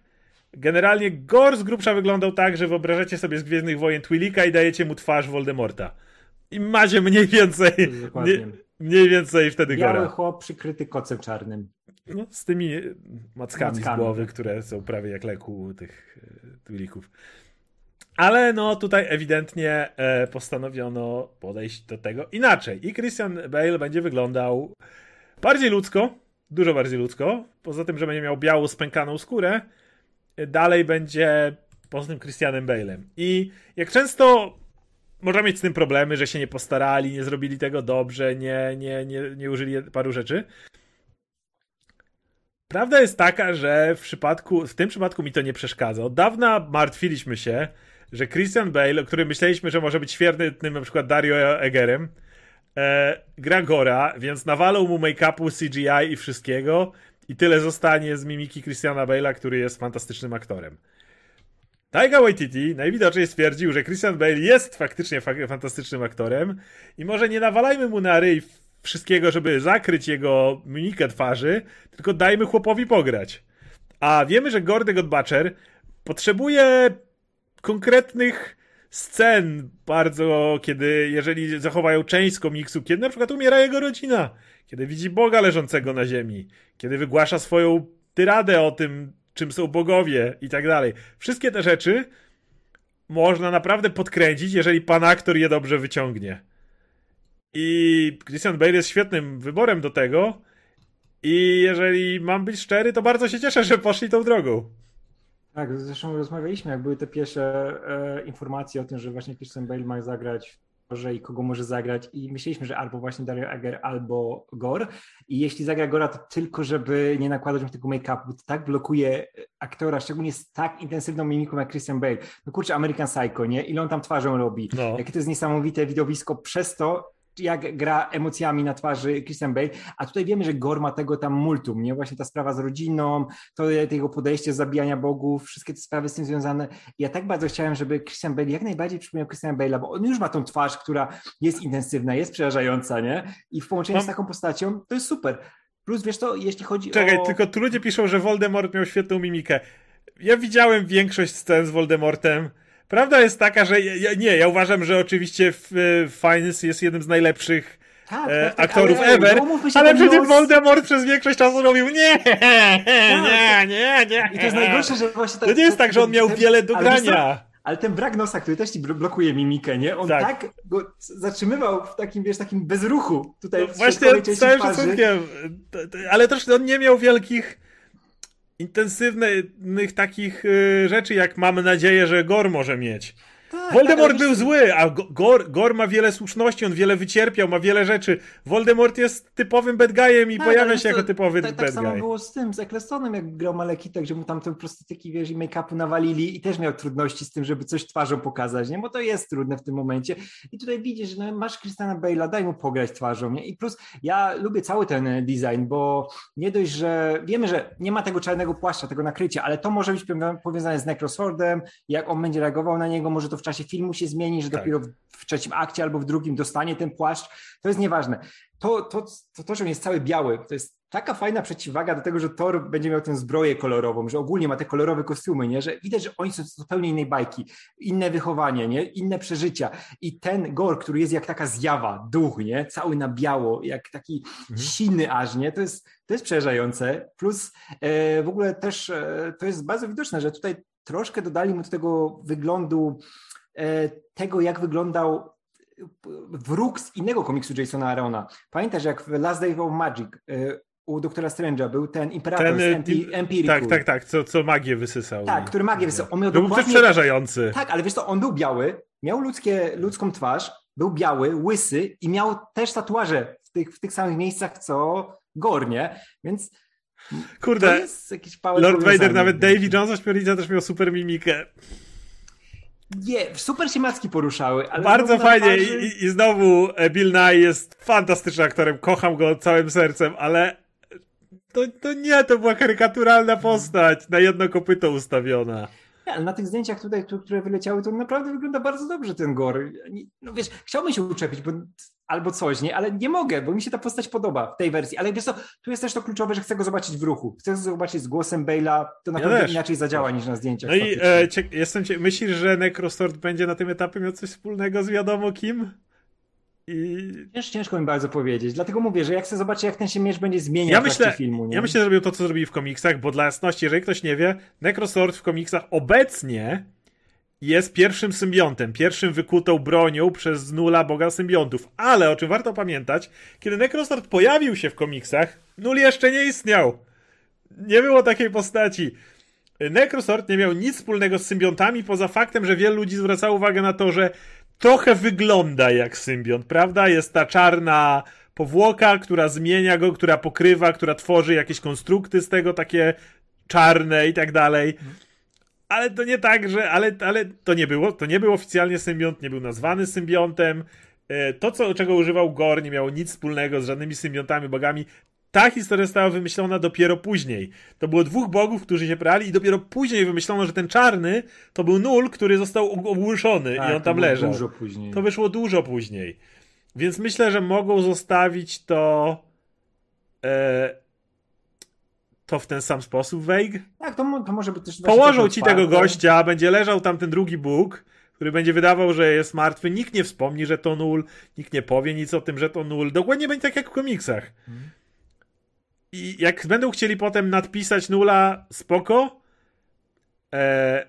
generalnie Gore z grubsza wyglądał tak, że wyobrażacie sobie z Gwiezdnych Wojen Twilika i dajecie mu twarz Voldemorta. I macie mniej więcej mniej, mniej więcej wtedy Biały Gora. chłop przykryty kocem czarnym. No, z tymi mackami, mackami z głowy, tak. które są prawie jak leku tych e, Twilików. Ale no tutaj ewidentnie e, postanowiono podejść do tego inaczej. I Christian Bale będzie wyglądał bardziej ludzko, dużo bardziej ludzko. Poza tym, że będzie miał białą, spękaną skórę, dalej będzie poza tym Christianem Bale'em. I jak często można mieć z tym problemy, że się nie postarali, nie zrobili tego dobrze, nie, nie, nie, nie użyli paru rzeczy. Prawda jest taka, że w przypadku, w tym przypadku mi to nie przeszkadza. Od dawna martwiliśmy się, że Christian Bale, o którym myśleliśmy, że może być świetnym na przykład Dario Egerem, e, gra Gora, więc nawalą mu make-upu, CGI i wszystkiego i tyle zostanie z mimiki Christiana Bale'a, który jest fantastycznym aktorem. Taika Waititi najwidoczniej stwierdził, że Christian Bale jest faktycznie fa fantastycznym aktorem i może nie nawalajmy mu na ryj wszystkiego, żeby zakryć jego mimikę twarzy, tylko dajmy chłopowi pograć. A wiemy, że Gordy Godbutcher potrzebuje konkretnych scen bardzo, kiedy, jeżeli zachowają część z komiksu, kiedy na przykład umiera jego rodzina, kiedy widzi Boga leżącego na ziemi, kiedy wygłasza swoją tyradę o tym, czym są bogowie i tak dalej. Wszystkie te rzeczy można naprawdę podkręcić, jeżeli pan aktor je dobrze wyciągnie. I Christian Bale jest świetnym wyborem do tego. I jeżeli mam być szczery, to bardzo się cieszę, że poszli tą drogą. Tak, zresztą rozmawialiśmy, jak były te pierwsze e, informacje o tym, że właśnie Christian Bale ma zagrać że i kogo może zagrać i myśleliśmy, że albo właśnie Dario Eger, albo Gor i jeśli zagra Gora, to tylko żeby nie nakładać mu tego make-upu, bo to tak blokuje aktora, szczególnie z tak intensywną mimiką jak Christian Bale. No kurczę, American Psycho, nie? Ile on tam twarzą robi? No. Jakie to jest niesamowite widowisko przez to, jak gra emocjami na twarzy Christian Bale, a tutaj wiemy, że Gore ma tego tam multum, nie? Właśnie ta sprawa z rodziną, to jego podejście zabijania bogów, wszystkie te sprawy z tym związane. Ja tak bardzo chciałem, żeby Christian Bale jak najbardziej przypomniał Christian Bale'a, bo on już ma tą twarz, która jest intensywna, jest przerażająca, nie? I w połączeniu z taką postacią to jest super. Plus wiesz to, jeśli chodzi Czekaj, o... Czekaj, tylko tu ludzie piszą, że Voldemort miał świetną mimikę. Ja widziałem większość scen z Voldemortem Prawda jest taka, że ja, nie, ja uważam, że oczywiście Fiennes jest jednym z najlepszych tak, e, tak, tak, aktorów ale, ever, ale przecież. Voldemort przez większość czasu robił nie, tak. nie, nie, nie. I to jest najgorsze, że właśnie... To, to nie jest tak, że on miał wiele do grania. Ale ten brak nosa, który też ci blokuje mimikę, nie? On tak, tak go zatrzymywał w takim, wiesz, takim bezruchu tutaj no, Właśnie z całym szacunkiem, ale też on nie miał wielkich intensywnych takich y, rzeczy, jak mamy nadzieję, że Gor może mieć. Tak, Voldemort tak, był zły, a Gor, Gor ma wiele słuszności, on wiele wycierpiał, ma wiele rzeczy. Voldemort jest typowym bad guyem i tak, pojawia się to, jako typowy tak, bad tak guy. Tak samo było z tym, z Ecclestonem, jak grał Malekitek, że mu tam te prostytyki, wiesz, i make-upu nawalili i też miał trudności z tym, żeby coś twarzą pokazać, nie? Bo to jest trudne w tym momencie. I tutaj widzisz, że no, masz Christiana Bale'a, daj mu pograć twarzą, nie? I plus ja lubię cały ten design, bo nie dość, że wiemy, że nie ma tego czarnego płaszcza, tego nakrycia, ale to może być powiązane z Necroswordem, jak on będzie reagował na niego, może to w czasie filmu się zmieni, że tak. dopiero w, trzecim akcie albo w drugim dostanie ten płaszcz. To jest nieważne. To, to, to, to, że on jest cały biały, to jest taka fajna przeciwwaga do tego, że Thor będzie miał tę zbroję kolorową, że ogólnie ma te kolorowe kostiumy, nie? że widać, że oni są z zupełnie innej bajki, inne wychowanie, nie? inne przeżycia. I ten Gor, który jest jak taka zjawa, duch, nie? cały na biało, jak taki mhm. silny aż, nie? To jest, to jest przerażające. Plus e, w ogóle też e, to jest bardzo widoczne, że tutaj troszkę dodali mu do tego wyglądu tego, jak wyglądał wróg z innego komiksu Jasona Arona. Pamiętasz, jak w Last Day of Magic e, u doktora Strange'a był ten imperator ten, z Empirical. Tak, tak, tak, co, co magię wysysał. Tak, który magię wysysał. On miał to dokładnie... był przerażający. Tak, ale wiesz to, on był biały, miał ludzkie, ludzką twarz, był biały, łysy i miał też tatuaże w tych, w tych samych miejscach, co Gornie, więc Kurde, Lord Vader, nawet Davy Jones ośmiornica też miał super mimikę. Nie, super się macki poruszały. Bardzo fajnie twarzy... I, I, znowu e, Bill Nye jest fantastycznym aktorem, kocham go całym sercem, ale to, to nie, to była karykaturalna postać, na jedno kopyto ustawiona. Nie, ale na tych zdjęciach tutaj, które wyleciały, to naprawdę wygląda bardzo dobrze ten Gor. No wiesz, chciałbym się uczepić, bo albo coś, nie? Ale nie mogę, bo mi się ta postać podoba w tej wersji. Ale wiesz co, tu jest też to kluczowe, że chcę go zobaczyć w ruchu. Chcę go zobaczyć z głosem Bale'a, to na pewno inaczej zadziała niż na zdjęciach. No i e, cie, jestem cie, myślisz, że Necrostort będzie na tym etapie miał coś wspólnego z wiadomo kim? I... Cięż, ciężko mi bardzo powiedzieć. Dlatego mówię, że jak chcę zobaczyć, jak ten się miecz będzie zmieniał ja w myślę, filmu. Nie? Ja myślę, że zrobił to, co zrobili w komiksach, bo dla jasności, jeżeli ktoś nie wie, Necrosword w komiksach obecnie jest pierwszym symbiontem, pierwszym wykutą bronią przez Nula boga symbiontów. Ale o czym warto pamiętać, kiedy Necrosword pojawił się w komiksach, Nul jeszcze nie istniał. Nie było takiej postaci. Necrosword nie miał nic wspólnego z symbiontami, poza faktem, że wielu ludzi zwracało uwagę na to, że trochę wygląda jak symbiont, prawda? Jest ta czarna powłoka, która zmienia go, która pokrywa, która tworzy jakieś konstrukty z tego, takie czarne i tak dalej. Ale to nie tak, że. Ale, ale to nie było. To nie był oficjalnie symbiont, nie był nazwany symbiontem. E, to, co, czego używał Gor, nie miało nic wspólnego z żadnymi symbiontami, bogami. Ta historia została wymyślona dopiero później. To było dwóch bogów, którzy się prali i dopiero później wymyślono, że ten czarny to był nul, który został ogłuszony tak, i on tam leżał. Dużo później. To wyszło dużo później. Więc myślę, że mogą zostawić to e, to w ten sam sposób Weig. Tak, to, to może być też... Położą ci tego gościa, będzie leżał tam ten drugi Bóg, który będzie wydawał, że jest martwy. Nikt nie wspomni, że to nul, nikt nie powie nic o tym, że to nul. Dokładnie będzie tak jak w komiksach. Hmm. I jak będą chcieli potem nadpisać nula, spoko. E,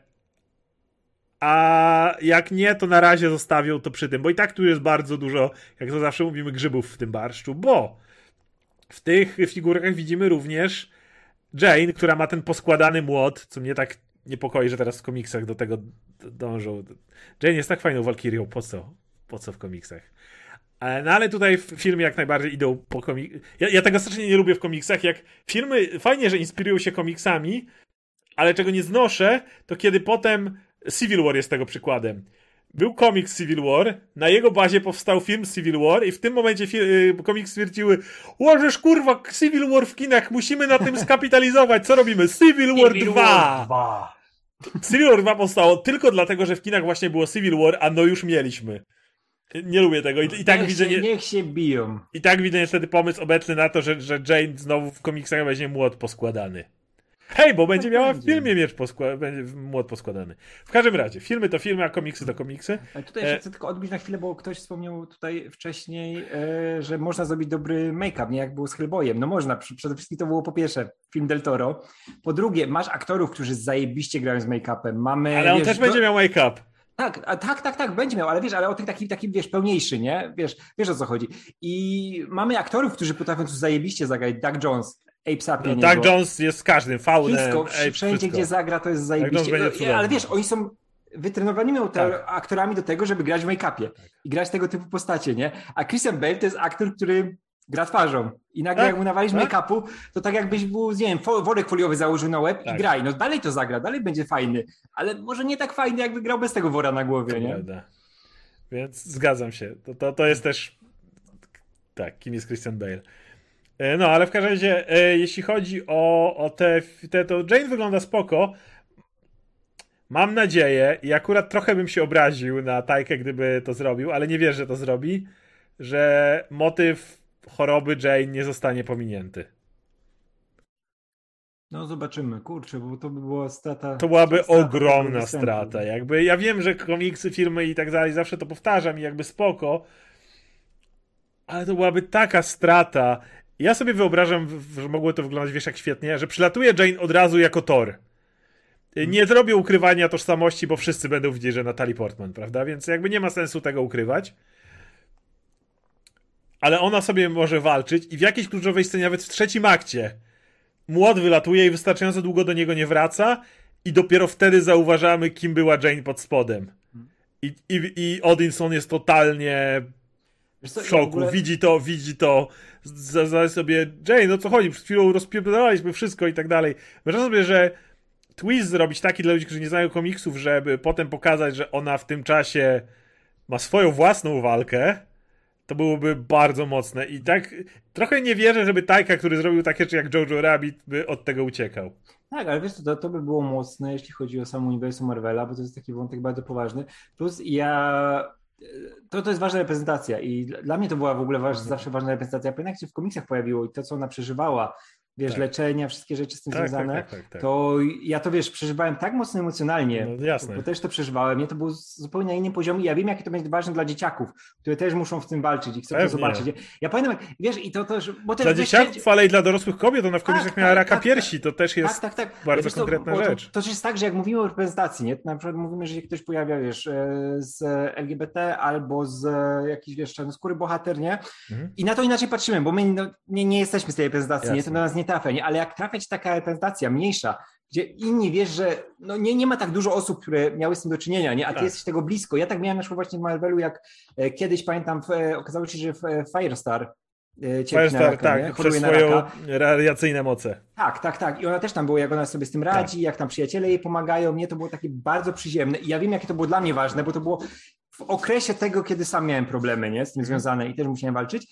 a jak nie, to na razie zostawią to przy tym, bo i tak tu jest bardzo dużo, jak to zawsze mówimy, grzybów w tym barszczu, bo w tych figurkach widzimy również Jane, która ma ten poskładany młot, co mnie tak niepokoi, że teraz w komiksach do tego dążą. Jane jest tak fajną walkirią, po co? Po co w komiksach? E, no ale tutaj w filmie jak najbardziej idą po komiksach. Ja, ja tego strasznie nie lubię w komiksach, jak filmy, fajnie, że inspirują się komiksami, ale czego nie znoszę, to kiedy potem Civil War jest tego przykładem. Był komiks Civil War, na jego bazie powstał film Civil War i w tym momencie y, komiks stwierdziły łożesz kurwa Civil War w kinach, musimy na tym skapitalizować, co robimy? Civil War Civil 2! War 2. Civil War 2 powstało tylko dlatego, że w kinach właśnie było Civil War, a no już mieliśmy. Nie lubię tego. I, i tak niech widzę. Się, niech się biją. I tak widzę niestety pomysł obecny na to, że, że Jane znowu w komiksach weźmie młot poskładany. Hej, bo będzie miała w filmie miecz poskładany, będzie młot poskładany. W każdym razie, filmy to filmy, a komiksy to komiksy. Ale tutaj e... chcę tylko odbić na chwilę, bo ktoś wspomniał tutaj wcześniej, e, że można zrobić dobry make-up, nie jak było z Hellboyem. No można, przede wszystkim to było po pierwsze film Del Toro. Po drugie, masz aktorów, którzy zajebiście grają z make-upem. Mamy, Ale on wiesz, też będzie miał make-up. Tak, a, tak, tak, tak, będzie miał, ale wiesz, ale o tym takim, takim, wiesz, pełniejszy, nie? Wiesz, wiesz o co chodzi. I mamy aktorów, którzy potrafią tu zajebiście zagrać. Doug Jones, Ape Sapien. No, Doug Jones jest z każdym, faunem. Wszystko, Ape, wszędzie, wszystko. gdzie zagra, to jest zajebiście. No, ale wiesz, oni są wytrenowanymi tak. aktorami do tego, żeby grać w make-upie tak. i grać tego typu postacie, nie? A Christian Bale to jest aktor, który gra twarzą. I nagle tak? jak mu nawalisz tak? make-upu, to tak jakbyś był, nie wiem, worek foliowy założył na łeb tak. i graj. No dalej to zagra, dalej będzie fajny, ale może nie tak fajny, jakby grał bez tego wora na głowie, nie? Prawda. Więc zgadzam się. To, to, to jest też tak, kim jest Christian Bale. E, no, ale w każdym razie, e, jeśli chodzi o, o te, te, to Jane wygląda spoko. Mam nadzieję, i akurat trochę bym się obraził na Tajkę, gdyby to zrobił, ale nie wierzę, że to zrobi, że motyw choroby Jane nie zostanie pominięty. No zobaczymy, kurczę, bo to by była strata. To byłaby strata ogromna strata. Jakby ja wiem, że komiksy, filmy i tak dalej, zawsze to powtarzam i jakby spoko, ale to byłaby taka strata. Ja sobie wyobrażam, że mogło to wyglądać, wiesz, jak świetnie, że przylatuje Jane od razu jako Thor. Nie zrobię ukrywania tożsamości, bo wszyscy będą widzieć, że Natalie Portman, prawda? Więc jakby nie ma sensu tego ukrywać. Ale ona sobie może walczyć i w jakiejś kluczowej scenie, nawet w trzecim akcie, młot wylatuje i wystarczająco długo do niego nie wraca i dopiero wtedy zauważamy, kim była Jane pod spodem. I, i, i Odinson jest totalnie w szoku. Ogóle... Widzi to, widzi to. Zadaje sobie, Jane, no co chodzi? Przed chwilą rozpierdolaliśmy wszystko i tak dalej. Wyobrażam sobie, że twist zrobić taki dla ludzi, którzy nie znają komiksów, żeby potem pokazać, że ona w tym czasie ma swoją własną walkę, to byłoby bardzo mocne. I tak trochę nie wierzę, żeby Tajka, który zrobił takie rzeczy jak Jojo Rabbit, by od tego uciekał. Tak, ale wiesz, to, to by było mocne, jeśli chodzi o samo uniwersum Marvela, bo to jest taki wątek bardzo poważny. Plus ja to, to jest ważna reprezentacja i dla mnie to była w ogóle waż, mhm. zawsze ważna reprezentacja. Pamiętam, jak się w komiksach pojawiło i to, co ona przeżywała, wiesz, tak. leczenia, wszystkie rzeczy z tym tak, tak związane, tak, tak, tak, to ja to, wiesz, przeżywałem tak mocno emocjonalnie, no, jasne. bo też to przeżywałem, nie, to było zupełnie na innym poziomie ja wiem, jakie to będzie ważne dla dzieciaków, które też muszą w tym walczyć i chcą Pewnie. to zobaczyć. Ja pamiętam, wiesz, i to też... Bo też, dla dzieciaków, wiesz, ale i dla dorosłych kobiet, ona w komiksach tak, miała raka piersi, to też jest bardzo konkretna rzecz. To, to jest tak, że jak mówimy o reprezentacji, nie, to na przykład mówimy, że się ktoś pojawia, wiesz, e, z LGBT albo z jakiś, wiesz, czarnoskóry bohater, nie, mhm. i na to inaczej patrzymy, bo my no, nie, nie jesteśmy z tej reprezentacji, Jasne. nie, to na nas nie trafia, nie? ale jak trafiać taka reprezentacja mniejsza, gdzie inni wiesz, że no nie, nie ma tak dużo osób, które miały z tym do czynienia, nie? a ty tak. jesteś tego blisko. Ja tak miałem na przykład właśnie w Marvelu, jak e, kiedyś pamiętam, e, okazało się, że w e, Firestar Firestar, raka, tak, nie? przez swoją radiacyjne moce. Tak, tak, tak. I ona też tam była, jak ona sobie z tym radzi, tak. jak tam przyjaciele jej pomagają. Mnie to było takie bardzo przyziemne. I ja wiem, jakie to było dla mnie ważne, bo to było w okresie tego, kiedy sam miałem problemy nie? z tym związane i też musiałem walczyć.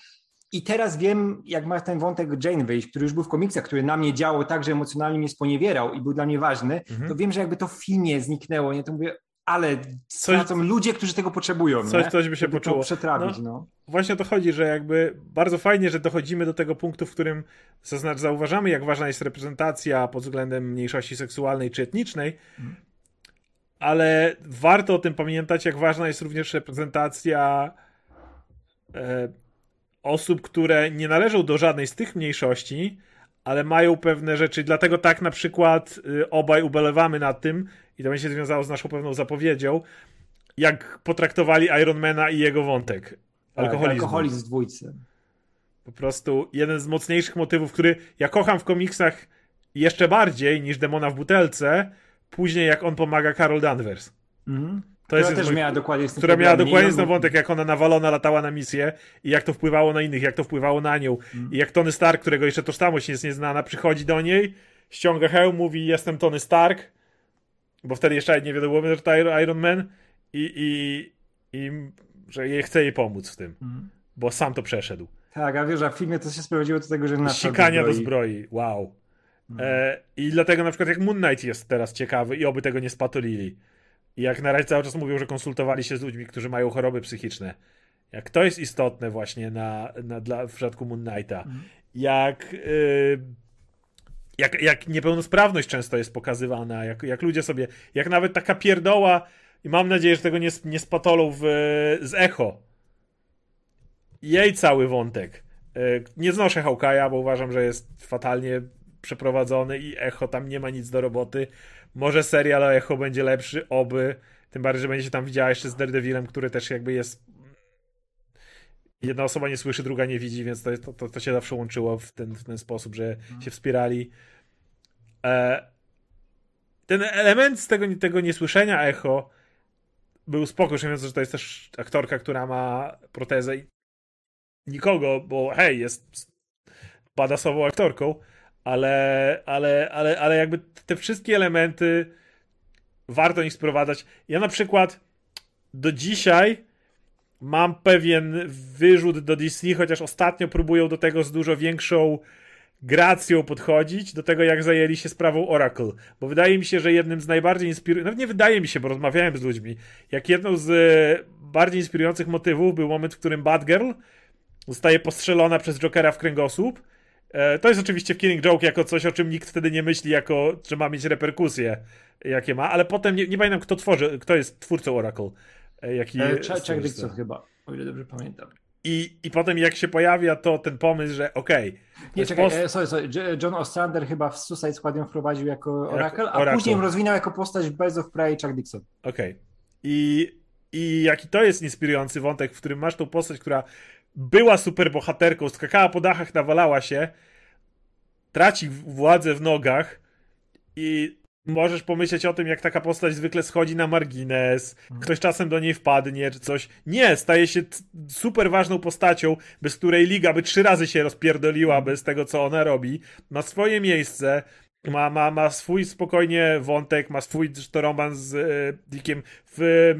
I teraz wiem, jak ma ten wątek Jane wyjść, który już był w komiksach, który na mnie działał tak, że emocjonalnie mnie sponiewierał i był dla mnie ważny, mhm. to wiem, że jakby to w filmie zniknęło, nie? To mówię, ale coś, są ludzie, którzy tego potrzebują. Coś, nie? coś by się Żeby poczuło. przetrawić, no, no. Właśnie o to chodzi, że jakby bardzo fajnie, że dochodzimy do tego punktu, w którym zauważamy, jak ważna jest reprezentacja pod względem mniejszości seksualnej czy etnicznej, mhm. ale warto o tym pamiętać, jak ważna jest również reprezentacja e, osób, które nie należą do żadnej z tych mniejszości, ale mają pewne rzeczy. Dlatego tak na przykład y, obaj ubolewamy nad tym, i to będzie się związało z naszą pewną zapowiedzią, jak potraktowali Ironmana i jego wątek. Alkoholizm. Tak, alkoholizm w dwójce. Po prostu jeden z mocniejszych motywów, który ja kocham w komiksach jeszcze bardziej niż Demona w butelce, później jak on pomaga Carol Danvers. Mhm. To która jest też miała dokładnie z Która miała dokładnie ten wątek, jak ona nawalona latała na misję i jak to wpływało na innych, jak to wpływało na nią. Mm. I jak Tony Stark, którego jeszcze tożsamość jest nieznana, przychodzi do niej, ściąga hełm, mówi jestem Tony Stark, bo wtedy jeszcze nie wiadomo, że to Iron Man i, i, i że jej chce jej pomóc w tym, mm. bo sam to przeszedł. Tak, a wiesz, a w filmie to się sprowadziło do tego, że na Sikania do zbroi, wow. Mm. E, I dlatego na przykład jak Moon Knight jest teraz ciekawy i oby tego nie spatolili i jak na razie cały czas mówią, że konsultowali się z ludźmi, którzy mają choroby psychiczne. Jak to jest istotne właśnie na, na, dla, w przypadku Moon Knighta. Mhm. Jak, yy, jak, jak niepełnosprawność często jest pokazywana, jak, jak ludzie sobie, jak nawet taka pierdoła, i mam nadzieję, że tego nie, nie spatolą w, z Echo. Jej cały wątek. Yy, nie znoszę Hawkeye'a, bo uważam, że jest fatalnie przeprowadzony i Echo tam nie ma nic do roboty może serial o Echo będzie lepszy, oby. Tym bardziej, że będzie się tam widziała jeszcze z Daredevilem, który też jakby jest. Jedna osoba nie słyszy, druga nie widzi, więc to, to, to się zawsze łączyło w ten, w ten sposób, że się wspierali. E... Ten element z tego, tego niesłyszenia echo był spoko, mówiąc, że to jest też aktorka, która ma protezę i nikogo, bo hej, jest badasową aktorką, ale, ale, ale, ale jakby te wszystkie elementy warto ich sprowadzać. Ja na przykład do dzisiaj mam pewien wyrzut do DC, chociaż ostatnio próbują do tego z dużo większą gracją podchodzić do tego, jak zajęli się sprawą Oracle. Bo wydaje mi się, że jednym z najbardziej inspirujących, nawet nie wydaje mi się, bo rozmawiałem z ludźmi, jak jedną z e, bardziej inspirujących motywów był moment, w którym Batgirl zostaje postrzelona przez Jokera w kręgosłup. E, to jest oczywiście w Killing Joke jako coś, o czym nikt wtedy nie myśli, jako, że ma mieć reperkusje, jakie ma, ale potem nie, nie pamiętam, kto tworzy, kto jest twórcą Oracle. E, jaki e, Chuck Dixon chyba, o ile dobrze pamiętam. I, I potem jak się pojawia to ten pomysł, że okej. Okay, nie, czekaj, post... Sorry, sorry, John Ostrander chyba w Suicide Squad ją wprowadził jako Oracle, a Oracle. później ją rozwinął jako postać w Birds of Prey Chuck Dixon. Okej. Okay. I, I jaki to jest inspirujący wątek, w którym masz tą postać, która była super bohaterką, skakała po dachach, nawalała się, traci władzę w nogach i możesz pomyśleć o tym, jak taka postać zwykle schodzi na margines, ktoś czasem do niej wpadnie, czy coś. Nie, staje się super ważną postacią, bez której liga by trzy razy się rozpierdoliła bez tego, co ona robi. Ma swoje miejsce, ma, ma, ma swój spokojnie wątek, ma swój to romans z e, Dickiem w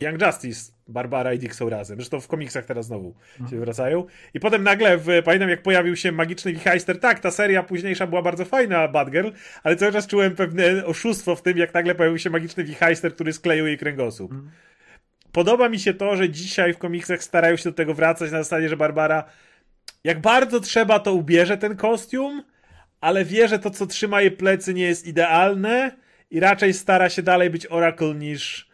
Young Justice Barbara i Dick są razem. Zresztą w komiksach teraz znowu mhm. się wracają. I potem nagle, w, pamiętam jak pojawił się Magiczny Wichajster, tak, ta seria późniejsza była bardzo fajna, Batgirl, ale cały czas czułem pewne oszustwo w tym, jak nagle pojawił się Magiczny Wichajster, który skleił jej kręgosłup. Mhm. Podoba mi się to, że dzisiaj w komiksach starają się do tego wracać na zasadzie, że Barbara jak bardzo trzeba, to ubierze ten kostium, ale wie, że to, co trzyma jej plecy, nie jest idealne i raczej stara się dalej być Oracle niż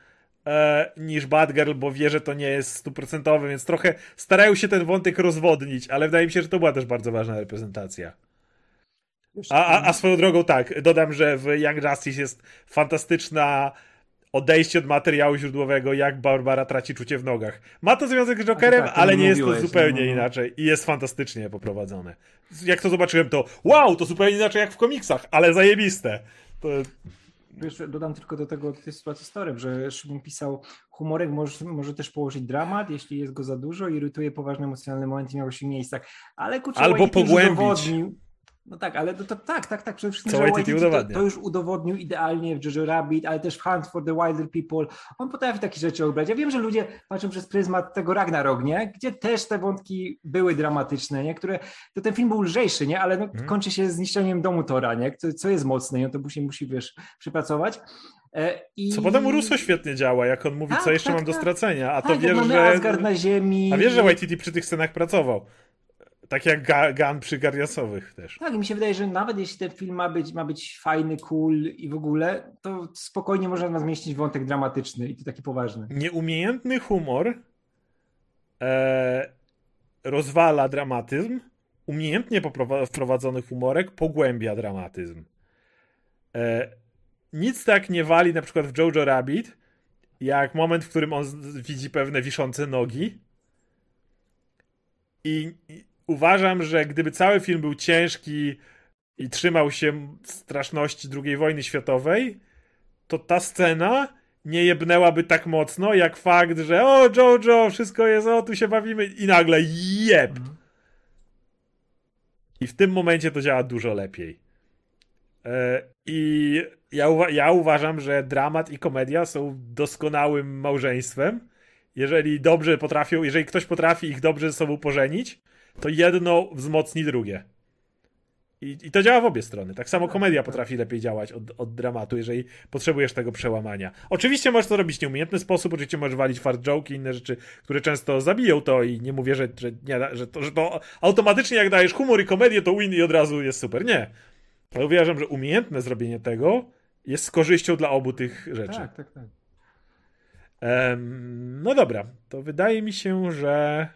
e, niż Batgirl, bo wie, że to nie jest stuprocentowy, więc trochę starają się ten wątek rozwodnić, ale wydaje mi się, że to była też bardzo ważna reprezentacja. A, a, a swoją drogą tak, dodam, że w Young Justice jest fantastyczna odejście od materiału źródłowego, jak Barbara traci czucie w nogach. Ma to związek z Jokerem, tak, ale nie jest to zupełnie no, no. inaczej i jest fantastycznie poprowadzone. Jak to zobaczyłem, to wow, to zupełnie inaczej jak w komiksach, ale zajebiste. To wiesz, dodam tylko do tego, tej sytuacji storem, że Szymon pisał, humorek może, może też położyć dramat, jeśli jest go za dużo, irytuje poważny emocjonalny moment i miał się miejscach, ale kurczę, Albo pogłębić. No tak, ale to, to, tak, tak, tak, przede wszystkim Co Waititi to, to, już udowodnił idealnie w Jojo Rabbit, ale też w Hunt for the Wilder People. On potrafi takie rzeczy obrać. Ja wiem, że ludzie patrzą przez pryzmat tego Ragnarok, nie? Gdzie też te wątki były dramatyczne, nie? Które, to ten film był lżejszy, nie? Ale no, hmm. kończy się zniszczeniem domu Tora, nie? Co, co jest mocne i on to musi, musi wiesz, przypracować. E, I... Co potem Russo świetnie działa, jak on mówi, tak, co jeszcze tak, mam tak. do stracenia, a to tak, wiesz, że... Asgard na ziemi. A wiesz, że Waititi przy tych scenach pracował. Tak jak Gun przy Gardiasowych też. Tak, mi się wydaje, że nawet jeśli ten film ma być, ma być fajny, cool i w ogóle, to spokojnie można zmieścić wątek dramatyczny i to taki poważny. Nieumiejętny humor e, rozwala dramatyzm, umiejętnie wprowadzony humorek pogłębia dramatyzm. E, nic tak nie wali na przykład w Jojo Rabbit, jak moment, w którym on widzi pewne wiszące nogi i, uważam, że gdyby cały film był ciężki i trzymał się straszności II wojny światowej, to ta scena nie jebnęłaby tak mocno, jak fakt, że o Jojo, wszystko jest, o tu się bawimy i nagle jeb. Mhm. I w tym momencie to działa dużo lepiej. E, I ja, uwa ja uważam, że dramat i komedia są doskonałym małżeństwem. Jeżeli dobrze potrafią, jeżeli ktoś potrafi ich dobrze ze sobą pożenić, to jedno wzmocni drugie. I, I, to działa w obie strony. Tak samo komedia potrafi lepiej działać od, od, dramatu, jeżeli potrzebujesz tego przełamania. Oczywiście możesz to robić w nieumiejętny sposób, oczywiście możesz walić fart joke i inne rzeczy, które często zabiją to i nie mówię, że, że, nie, że, to, że to automatycznie jak dajesz humor i komedię, to win i od razu jest super. Nie. Ale uważam, że umiejętne zrobienie tego jest z korzyścią dla obu tych rzeczy. Tak, tak, tak. Um, no dobra, to wydaje mi się, że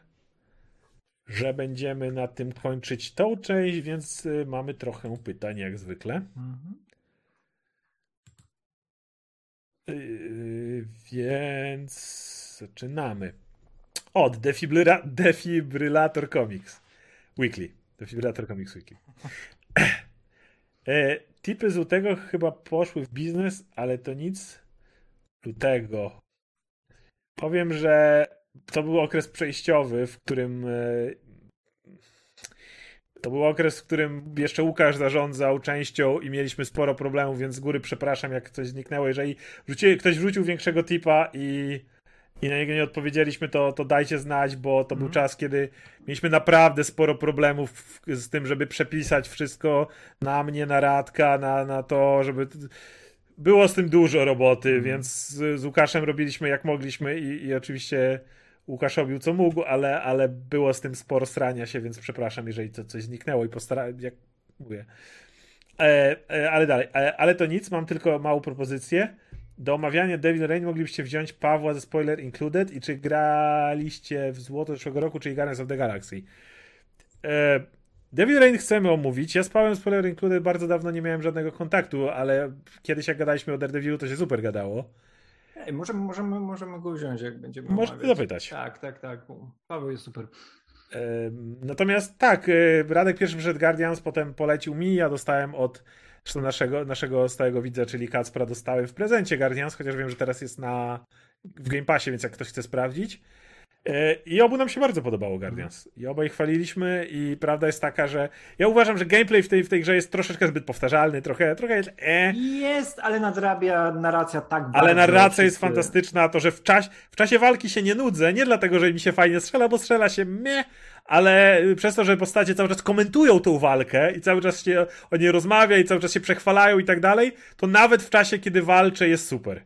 że będziemy na tym kończyć tą część, więc y, mamy trochę pytań jak zwykle. Mhm. Yy, więc zaczynamy. Od defibryla Defibrylator Comics Weekly. Defibrylator Comics Weekly. e, tipy z lutego chyba poszły w biznes, ale to nic. Lutego. powiem, że to był okres przejściowy, w którym e, to był okres, w którym jeszcze Łukasz zarządzał częścią i mieliśmy sporo problemów, więc z góry przepraszam, jak coś zniknęło. Jeżeli wrzuci, ktoś wrzucił większego tipa i, i na niego nie odpowiedzieliśmy, to, to dajcie znać, bo to mm. był mhm. czas, kiedy mieliśmy naprawdę sporo problemów z tym, żeby przepisać wszystko na mnie, na Radka, na, na to, żeby było z tym dużo roboty, mm. więc z, z, Łukaszem robiliśmy jak mogliśmy i, i oczywiście Łukasz robił co mógł, ale, ale było z tym sporo strania się, więc przepraszam, jeżeli to coś zniknęło i postarałem, jak mówię. E, e, ale dalej, e, ale to nic, mam tylko małą propozycję. Do omawiania Devil Rain moglibyście wziąć Pawła ze Spoiler Included i czy graliście w złoto zeszłego roku, czyli Guardians of the Galaxy. E, Devil Rain chcemy omówić. Ja z Pawłem Spoiler Included bardzo dawno nie miałem żadnego kontaktu, ale kiedyś jak gadaliśmy o Daredevilu, to się super gadało. Możemy, możemy, możemy go wziąć, jak będziemy Możemy zapytać. Tak, tak, tak. Paweł jest super. Natomiast tak, e, Radek pierwszy wyszedł Guardians, potem polecił mi, ja dostałem od zresztą naszego, naszego stałego widza, czyli Kacpra, dostałem w prezencie Guardians, chociaż wiem, że teraz jest na w Game Passie, więc jak ktoś chce sprawdzić. E, I obu nam się bardzo podobało Guardians. I obaj chwaliliśmy i prawda jest taka, że ja uważam, że gameplay w tej, w tej grze jest troszeczkę zbyt powtarzalny, trochę, trochę jest e. Jest, ale nadrabia narracja tak bardzo. Ale narracja jest fantastyczna, to, że w, czas, w czasie walki się nie nudzę, nie dlatego, że mi się fajnie strzela, bo strzela się mnie, ale przez to, że postacie cały czas komentują tą walkę i cały czas się o niej rozmawia i cały czas się przechwalają i tak dalej, to nawet w czasie, kiedy walczę jest super.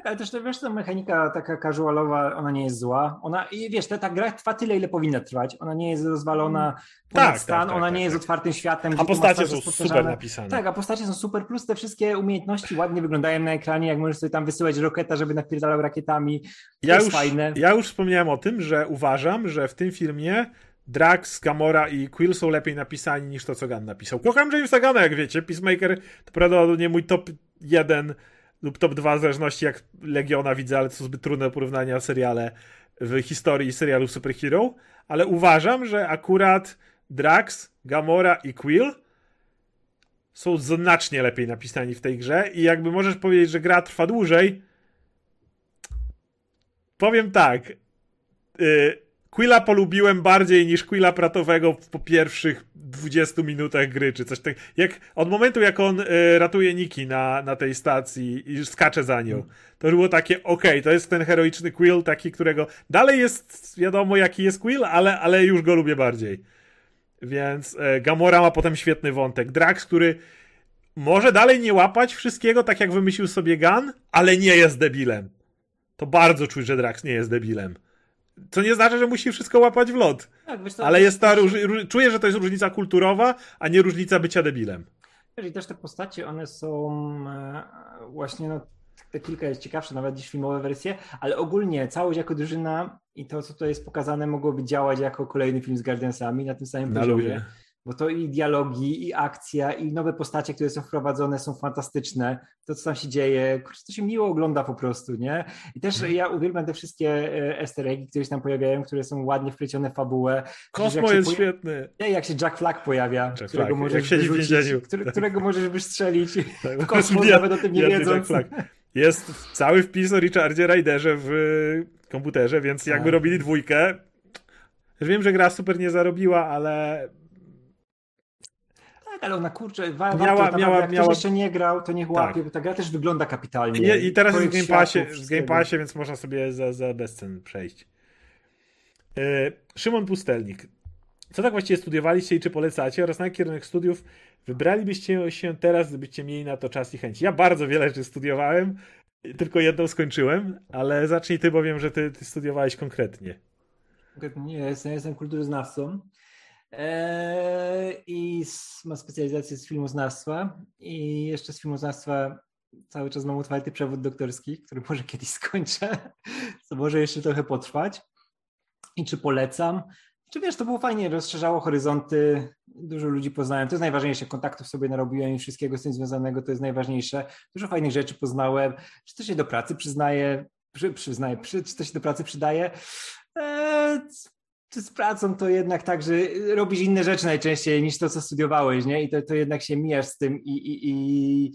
Tak, ale też wiesz, ta mechanika taka casualowa, ona nie jest zła. Ona, i wiesz, ta, ta gra trwa tyle, ile powinna trwać. Ona nie jest rozwalona mm. tak, tak, stan, tak, ona tak, nie jest tak. otwartym światem. A postacie są super napisane. Tak, a postacie są super, plus te wszystkie umiejętności ładnie wyglądają na ekranie, jak możesz sobie tam wysyłać roketa, żeby napierdalał rakietami. To ja jest już, fajne. Ja już wspomniałem o tym, że uważam, że w tym filmie Drax, Gamora i Quill są lepiej napisani niż to, co Gunn napisał. Kocham Jamesa Gunna, jak wiecie. Peacemaker to prawdopodobnie mój top jeden lub top 2 w zależności jak Legiona widzę, ale to są zbyt trudne porównania seriale w historii serialów superhero, ale uważam, że akurat Drax, Gamora i Quill są znacznie lepiej napisani w tej grze i jakby możesz powiedzieć, że gra trwa dłużej, powiem tak, yy, Quilla polubiłem bardziej niż Quilla Pratowego po pierwszych 20 minutach gry, czy coś tak. Jak, od momentu, jak on y, ratuje Niki na, na tej stacji i skacze za nią, to było takie, okej, okay, to jest ten heroiczny Quill, taki, którego dalej jest wiadomo, jaki jest Quill, ale, ale już go lubię bardziej. Więc y, Gamora ma potem świetny wątek. Drax, który może dalej nie łapać wszystkiego, tak jak wymyślił sobie Gun, ale nie jest debilem. To bardzo czuć, że Drax nie jest debilem. Co nie znaczy, że musi wszystko łapać w lot. Tak, wiesz, Ale jest ta róż... czuję, że to jest różnica kulturowa, a nie różnica bycia debilem. I też te postacie, one są e, właśnie no, te kilka jest ciekawsze nawet niż filmowe wersje, ale ogólnie całość jako drużyna i to, co tutaj jest pokazane, mogłoby działać jako kolejny film z Guardiansami na tym samym na poziomie. Ludzie bo to i dialogi, i akcja, i nowe postacie, które są wprowadzone, są fantastyczne. To, co tam się dzieje, to się miło ogląda po prostu, nie? I też mhm. ja uwielbiam te wszystkie e, easter eggi, które się tam pojawiają, które są ładnie wplecione w fabułę. Kosmo jest świetny. Jak się Jack Flag pojawia, Jack którego, Flag. Możesz wyrzucić, który, którego możesz wystrzelić tak, w kosmos, nawet o tym nie wiedząc. Jest cały wpis o Richardzie Riderze w komputerze, więc jakby tak. robili dwójkę, Wiem, że gra super nie zarobiła, ale ale ona kurczę, wa- miała, warto, miała, jak miała... ktoś jeszcze nie grał, to niech tak. łapie, tak. bo ta gra też wygląda kapitalnie. I, i teraz jest w Game Passie, w Game Passie, więc można sobie za, za bezcen przejść. Yy, Szymon Pustelnik. Co tak właściwie studiowaliście i czy polecacie oraz na jaki kierunek studiów wybralibyście się teraz, gdybyście mieli na to czas i chęć? Ja bardzo wiele rzeczy studiowałem, tylko jedną skończyłem, ale zacznij ty, bo wiem, że ty, ty studiowałeś konkretnie. Nie, jestem, jestem kulturoznawcą. Eee, i ma specjalizację z filmoznawstwa i jeszcze z filmoznawstwa cały czas mam otwarty przewód doktorski, który może kiedyś skończę, co może jeszcze trochę potrwać. I czy polecam? Czy wiesz, to było fajnie, rozszerzało horyzonty, dużo ludzi poznałem, to jest najważniejsze, kontaktów sobie narobiłem i wszystkiego z tym związanego, to jest najważniejsze. Dużo fajnych rzeczy poznałem, czy to się do pracy przyznaje, przy, przyznaje, przy, czy to się do pracy przydaje. Eee, czy z pracą to jednak tak, że robisz inne rzeczy najczęściej niż to, co studiowałeś, nie? I to, to jednak się mijasz z tym i, i, i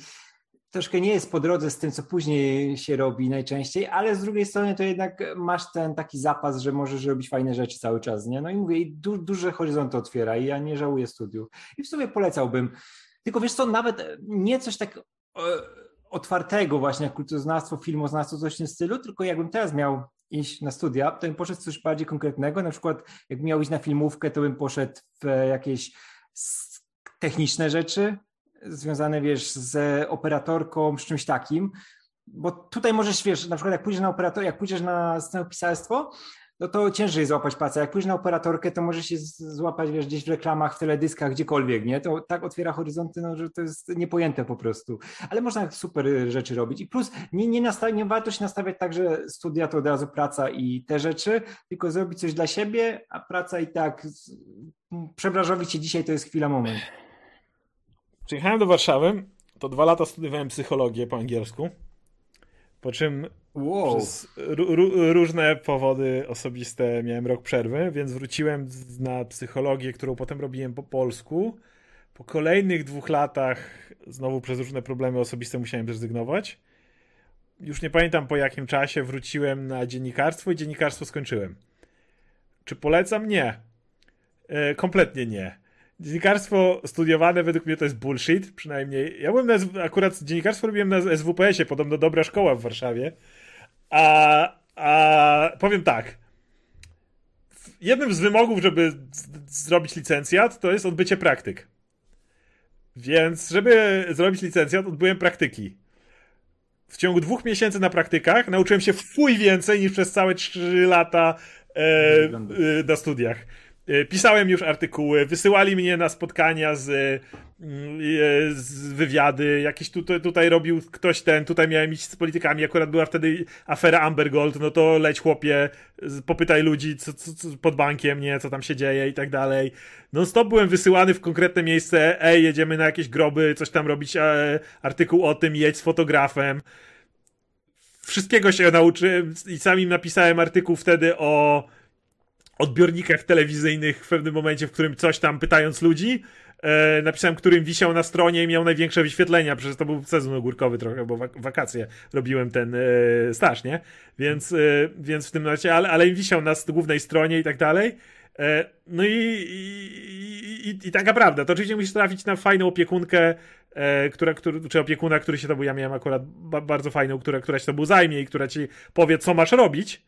troszkę nie jest po drodze z tym, co później się robi najczęściej, ale z drugiej strony to jednak masz ten taki zapas, że możesz robić fajne rzeczy cały czas, nie? No i mówię, i du duże horyzonty otwiera i ja nie żałuję studiów. I w sumie polecałbym. Tylko wiesz co, nawet nie coś tak e, otwartego właśnie jak kulturoznawstwo, filmoznawstwo, coś w tym stylu, tylko jakbym teraz miał iść na studia, to bym poszedł coś bardziej konkretnego, na przykład jak miał iść na filmówkę, to bym poszedł w jakieś techniczne rzeczy, związane, wiesz, z operatorką, z czymś takim, bo tutaj możesz, wiesz, na przykład jak pójdziesz na operator, jak pójdziesz na scenopisarstwo, no to ciężej złapać pracę. Jak pójdziesz na operatorkę, to może się złapać, wiesz, gdzieś w reklamach, w teledyskach, gdziekolwiek, nie? To tak otwiera horyzonty, no, że to jest niepojęte po prostu. Ale można super rzeczy robić. I plus nie, nie, nastaw- nie warto się nastawiać tak, że studia to od razu praca i te rzeczy, tylko zrobić coś dla siebie, a praca i tak przebranżowić się dzisiaj to jest chwila, moment. Przyjechałem do Warszawy, to dwa lata studiowałem psychologię po angielsku, po czym wow. przez różne powody osobiste miałem rok przerwy, więc wróciłem na psychologię, którą potem robiłem po polsku. Po kolejnych dwóch latach, znowu przez różne problemy osobiste, musiałem zrezygnować. Już nie pamiętam po jakim czasie wróciłem na dziennikarstwo i dziennikarstwo skończyłem. Czy polecam? Nie. E, kompletnie nie dziennikarstwo studiowane według mnie to jest bullshit, przynajmniej. Ja byłem na, akurat dziennikarstwo robiłem na SWPS-ie, podobno dobra szkoła w Warszawie. A, a powiem tak. Jednym z wymogów, żeby zrobić licencjat, to jest odbycie praktyk. Więc, żeby zrobić licencjat, odbyłem praktyki. W ciągu dwóch miesięcy na praktykach nauczyłem się fuj więcej niż przez całe trzy lata e, e, na studiach. E, pisałem już artykuły, wysyłali mnie na spotkania z, mm, e, z wywiady, jakieś tutaj, tutaj robił ktoś ten, tutaj miałem iść z politykami, akurat była wtedy afera Amber Gold, no to leć chłopie, popytaj ludzi co, co, co, pod bankiem, nie, co tam się dzieje i tak dalej. No stop byłem wysyłany w konkretne miejsce, ej, jedziemy na jakieś groby, coś tam robić, e, artykuł o tym, jedź z fotografem. Wszystkiego się nauczyłem i sam napisałem artykuł wtedy o odbiornikach telewizyjnych w pewnym momencie, w którym coś tam pytając ludzi, e, napisałem, którym wisiał na stronie i miał największe wyświetlenia, przecież to był sezon ogórkowy trochę, bo wak wakacje robiłem ten e, staż, nie? Więc, e, więc w tym momencie, ale, ale wisiał na głównej stronie i tak dalej. E, no i, i, i, i taka prawda. To oczywiście musisz trafić na fajną opiekunkę, e, która, który, czy opiekuna, który się to, bo ja miałem akurat ba bardzo fajną, która, która się to był zajmie i która ci powie, co masz robić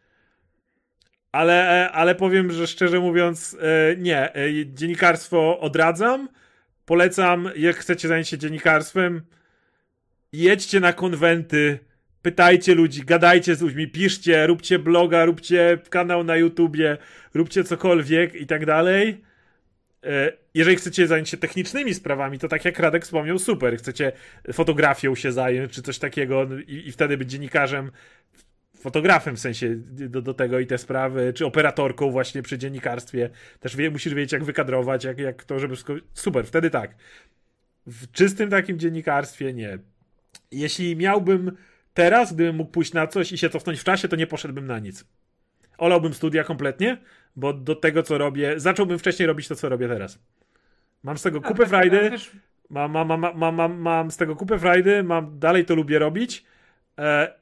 ale, ale powiem, że szczerze mówiąc, e, nie. E, dziennikarstwo odradzam. Polecam, jak chcecie zająć się dziennikarstwem, jedźcie na konwenty, pytajcie ludzi, gadajcie z ludźmi, piszcie, róbcie bloga, róbcie kanał na YouTubie, róbcie cokolwiek i tak dalej. E, jeżeli chcecie zająć się technicznymi sprawami, to tak jak Radek wspomniał, super. Chcecie fotografią się zająć, czy coś takiego no i, i wtedy być dziennikarzem fotografem w sensie do, do tego i te sprawy, czy operatorką właśnie przy dziennikarstwie. Też wie, musisz wiedzieć, jak wykadrować, jak, jak to, żeby. Super, wtedy tak. W czystym takim dziennikarstwie nie. Jeśli miałbym teraz, gdybym mógł pójść na coś i się cofnąć w czasie, to nie poszedłbym na nic. Olałbym studia kompletnie, bo do tego, co robię, zacząłbym wcześniej robić to, co robię teraz. Mam z tego kupę tak, frajdy, mam, mam, mam, mam, mam, mam z tego kupę frajdy, mam, dalej to lubię robić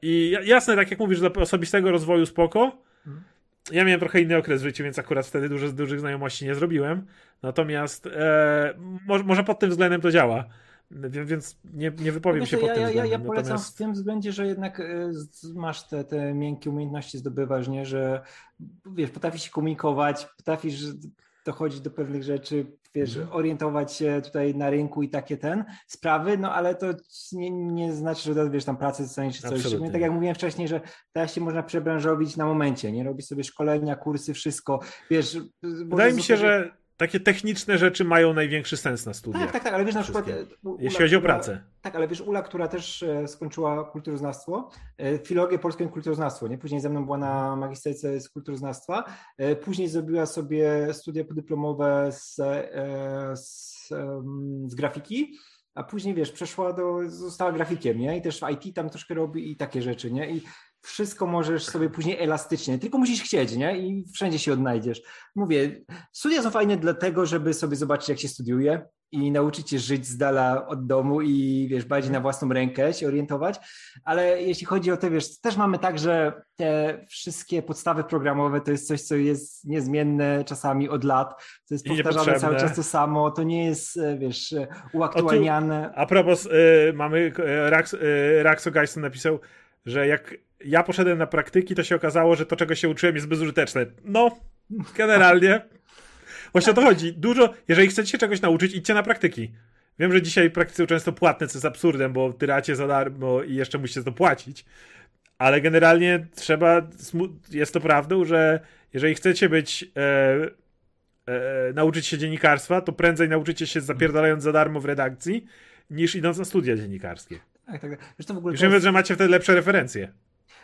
I jasne, tak jak mówisz, do osobistego rozwoju spoko. Ja miałem trochę inny okres w życiu, więc akurat wtedy dużo, dużych znajomości nie zrobiłem. Natomiast e, może, może pod tym względem to działa. Więc nie, nie wypowiem no się pod ja, tym ja, względem. Ja, ja polecam Natomiast... w tym względzie, że jednak e, masz te, te miękkie umiejętności zdobywasz, nie? że wiesz, potrafisz się komunikować, potrafisz dochodzić do pewnych rzeczy, wiesz, mhm. orientować się tutaj na rynku i takie ten sprawy, no ale to nie, nie znaczy, że wiesz, tam pracę dostaniesz czy coś. Absolutnie. Tak jak mówiłem wcześniej, że teraz się można przebranżowić na momencie, nie? Robić sobie szkolenia, kursy, wszystko, wiesz. Wydaje mi się, że takie techniczne rzeczy mają największy sens na studiach. Tak, tak, tak, ale wiesz na przykład... E, Ula, Jeśli chodzi o pracę. tak, ale wiesz, Ula, która też e, skończyła kulturoznawstwo, e, filologię polską i kulturoznawstwo, nie? Później ze mną była na magisterce z kulturoznawstwa, później zrobiła sobie studia podyplomowe z, z, z grafiki, a później, wiesz, przeszła do, została grafikiem, nie? I też w IT tam troszkę robi i takie rzeczy, nie? I wszystko możesz sobie później elastycznie, tylko musisz chcieć, nie? I wszędzie się odnajdziesz. Mówię, studia są fajne dlatego, żeby sobie zobaczyć, jak się studiuje, i nauczyć się żyć z dala od domu i wiesz, bardziej na własną rękę się orientować, ale jeśli chodzi o te, wiesz, też mamy tak, że te wszystkie podstawy programowe to jest coś, co jest niezmienne czasami od lat, to jest powtarzane cały czas to samo, to nie jest, e, wiesz, e, uaktualniane. Tu, a propos, y, mamy, Rax, y, Raxo Geiston napisał, że jak ja poszedłem na praktyki, to się okazało, że to, czego się uczyłem, jest bezużyteczne. No, generalnie. Właśnie o to chodzi. Dużo, jeżeli chcecie się czegoś nauczyć, idźcie na praktyki. Wiem, że dzisiaj praktyki są często płatne, co jest absurdem, bo tyracie za darmo i jeszcze musicie to płacić. Ale generalnie trzeba, jest to prawdą, że jeżeli chcecie być, e, e, nauczyć się dziennikarstwa, to prędzej nauczycie się zapierdalając za darmo w redakcji, niż idąc na studia dziennikarskie. Tak, tak. Wiesz, to w ogóle Już jest... że macie wtedy lepsze referencje.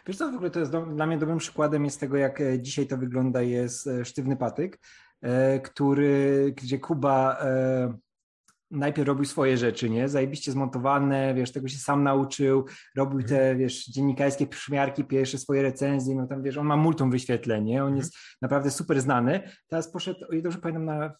Wiesz co, w ogóle to jest do, dla mnie dobrym przykładem jest tego, jak e, dzisiaj to wygląda, jest e, Sztywny Patyk, e, który, gdzie Kuba najpierw robił swoje rzeczy, nie? Zajebiście zmontowane, wiesz, tego się sam nauczył, robił te, mhm. wiesz, dziennikarskie przymiarki, pierwsze swoje recenzje, no tam, wiesz, on ma multum wyświetleń, nie? On mhm. jest naprawdę super znany. Teraz poszedł, o ile dobrze pamiętam, na,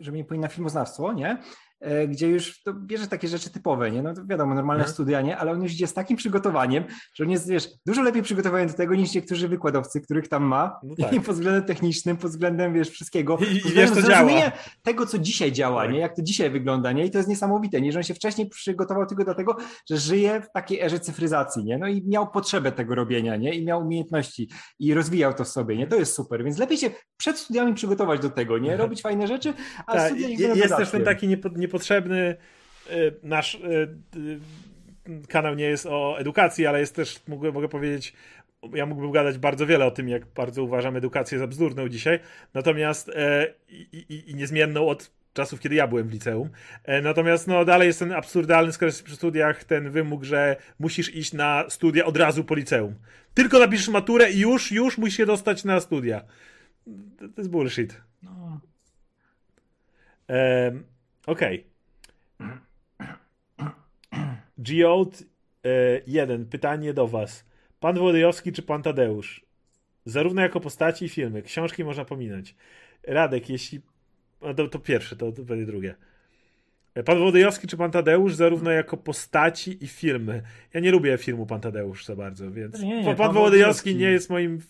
że mnie powinien na filmoznawstwo, nie? E, gdzie już to bierze takie rzeczy typowe, nie? No to wiadomo, normalne mhm. studia, nie? Ale on już idzie z takim przygotowaniem, że on jest, wiesz, dużo lepiej przygotowany do tego niż niektórzy wykładowcy, których tam ma. No tak. I pod względem technicznym, pod względem, wiesz, wszystkiego. I, i wiesz, co działa. tego, co dzisiaj działa, tak. nie? Jak to dzisiaj wygląda, nie? I to jest niesamowite, nie? Że on się wcześniej przygotował tylko do tego, że żyje w takiej erze cyfryzacji, nie? No i miał potrzebę tego robienia, nie? I miał umiejętności i rozwijał to w sobie, nie? To jest super, więc lepiej się przed studiami przygotować do tego, nie? Robić fajne rzeczy, a tak. studia Jest też ten taki niepotrzebny y, nasz y, y, kanał nie jest o edukacji, ale jest też, mogę, mogę powiedzieć, ja mógłbym gadać bardzo wiele o tym, jak bardzo uważam edukację za bzdurną dzisiaj, natomiast e, i, i, i niezmienną od czasów, kiedy ja byłem w liceum. E, natomiast no, dalej jest ten absurdalny, skoro przy studiach, ten wymóg, że musisz iść na studia od razu po liceum. Tylko napiszesz maturę i już, już musisz się dostać na studia. To, to jest bullshit. No. Um, Okej. Okay. Geode 1. Pytanie do Was. Pan Włodyjowski czy pan Tadeusz? Zarówno jako postaci i filmy. Książki można pominąć. Radek, jeśli. No to, to pierwsze, to, to będzie drugie. Pan Włodyjowski czy pan Tadeusz, zarówno jako postaci i filmy. Ja nie lubię filmu Pan Tadeusz za bardzo, więc. Nie, nie, pan, pan Włodyjowski nie jest moim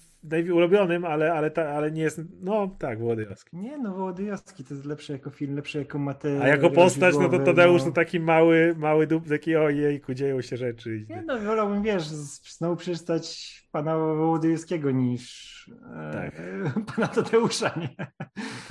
ulubionym, ale, ale, ta, ale nie jest. No tak, Wołodyjowski. Nie, no Wołodyjowski to jest lepszy jako film, lepszy jako materiał. A jako postać, no to Tadeusz no. to taki mały, mały dup, taki ojejku, dzieją się rzeczy. Nie, no wolałbym, wiesz, znowu przeczytać pana Wołodyjowskiego niż tak. E, pana Tadeusza, nie?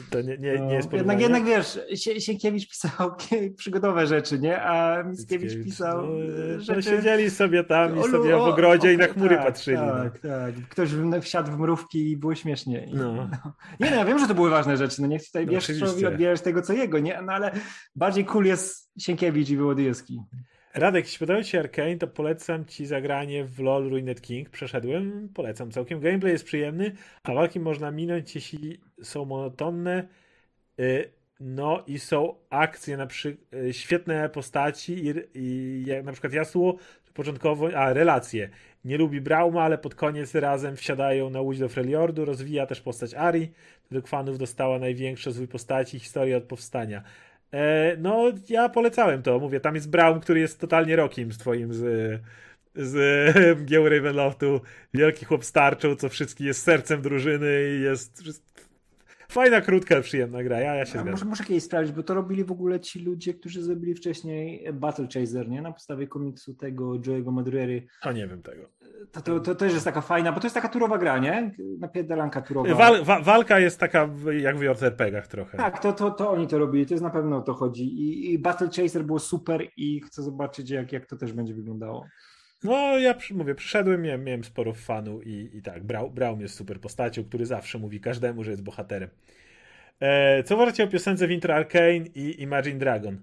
To nie, nie, nie jest no, jednak, jednak wiesz, Sienkiewicz pisał przygodowe rzeczy, nie? A Mickiewicz pisał no, e, rzeczy... No siedzieli sobie tam i sobie w ogrodzie o, o, i na chmury tak, patrzyli. Tak, no. tak. Ktoś wsiadł w mrówki i było śmiesznie. I, no. no. Nie no, ja wiem, że to były ważne rzeczy, no nie chcę tutaj no, wiesz, odbierać tego, co jego, nie? No ale bardziej cool jest Sienkiewicz i Wołodyjowski. Radek, jeśli podoba Ci się Arkane, to polecam Ci zagranie w LoL Ruined King. Przeszedłem, polecam całkiem. Gameplay jest przyjemny, a walki można minąć, jeśli są monotonne. Y, no i są akcje, na przykład świetne postaci i, i jak na przykład Yasuo początkowo, a relacje. Nie lubi Brauma, ale pod koniec razem wsiadają na łódź do Freljordu. Rozwija też postać Ari. Według fanów dostała największy rozwój postaci historii od powstania. E, no, ja polecałem to. Mówię, tam jest Brown, który jest totalnie rokiem z twoim z, z Gieł Ravenloftu. Wielki chłop starczą, co wszystkim jest sercem drużyny i jest fajna, krótka, przyjemna gra. Ja, ja się muszę, muszę kiedyś sprawdzić, bo to robili w ogóle ci ludzie, którzy zrobili wcześniej Battle Chaser, nie? Na podstawie komiksu tego Joe'ego Madurery. A nie wiem tego. To, to, to też jest taka fajna, bo to jest taka turowa gra, nie? Napierdalanka turowa. Wal, wa, walka jest taka jak w JRPG-ach trochę. Tak, to, to, to oni to robili, to jest na pewno o to chodzi. I, I Battle Chaser było super i chcę zobaczyć, jak, jak to też będzie wyglądało. No, ja mówię, przyszedłem, miałem, miałem sporo fanu i, i tak, Brał, Braum jest super postacią, który zawsze mówi każdemu, że jest bohaterem. E, co uważacie o piosence Winter Arcane i Imagine Dragon?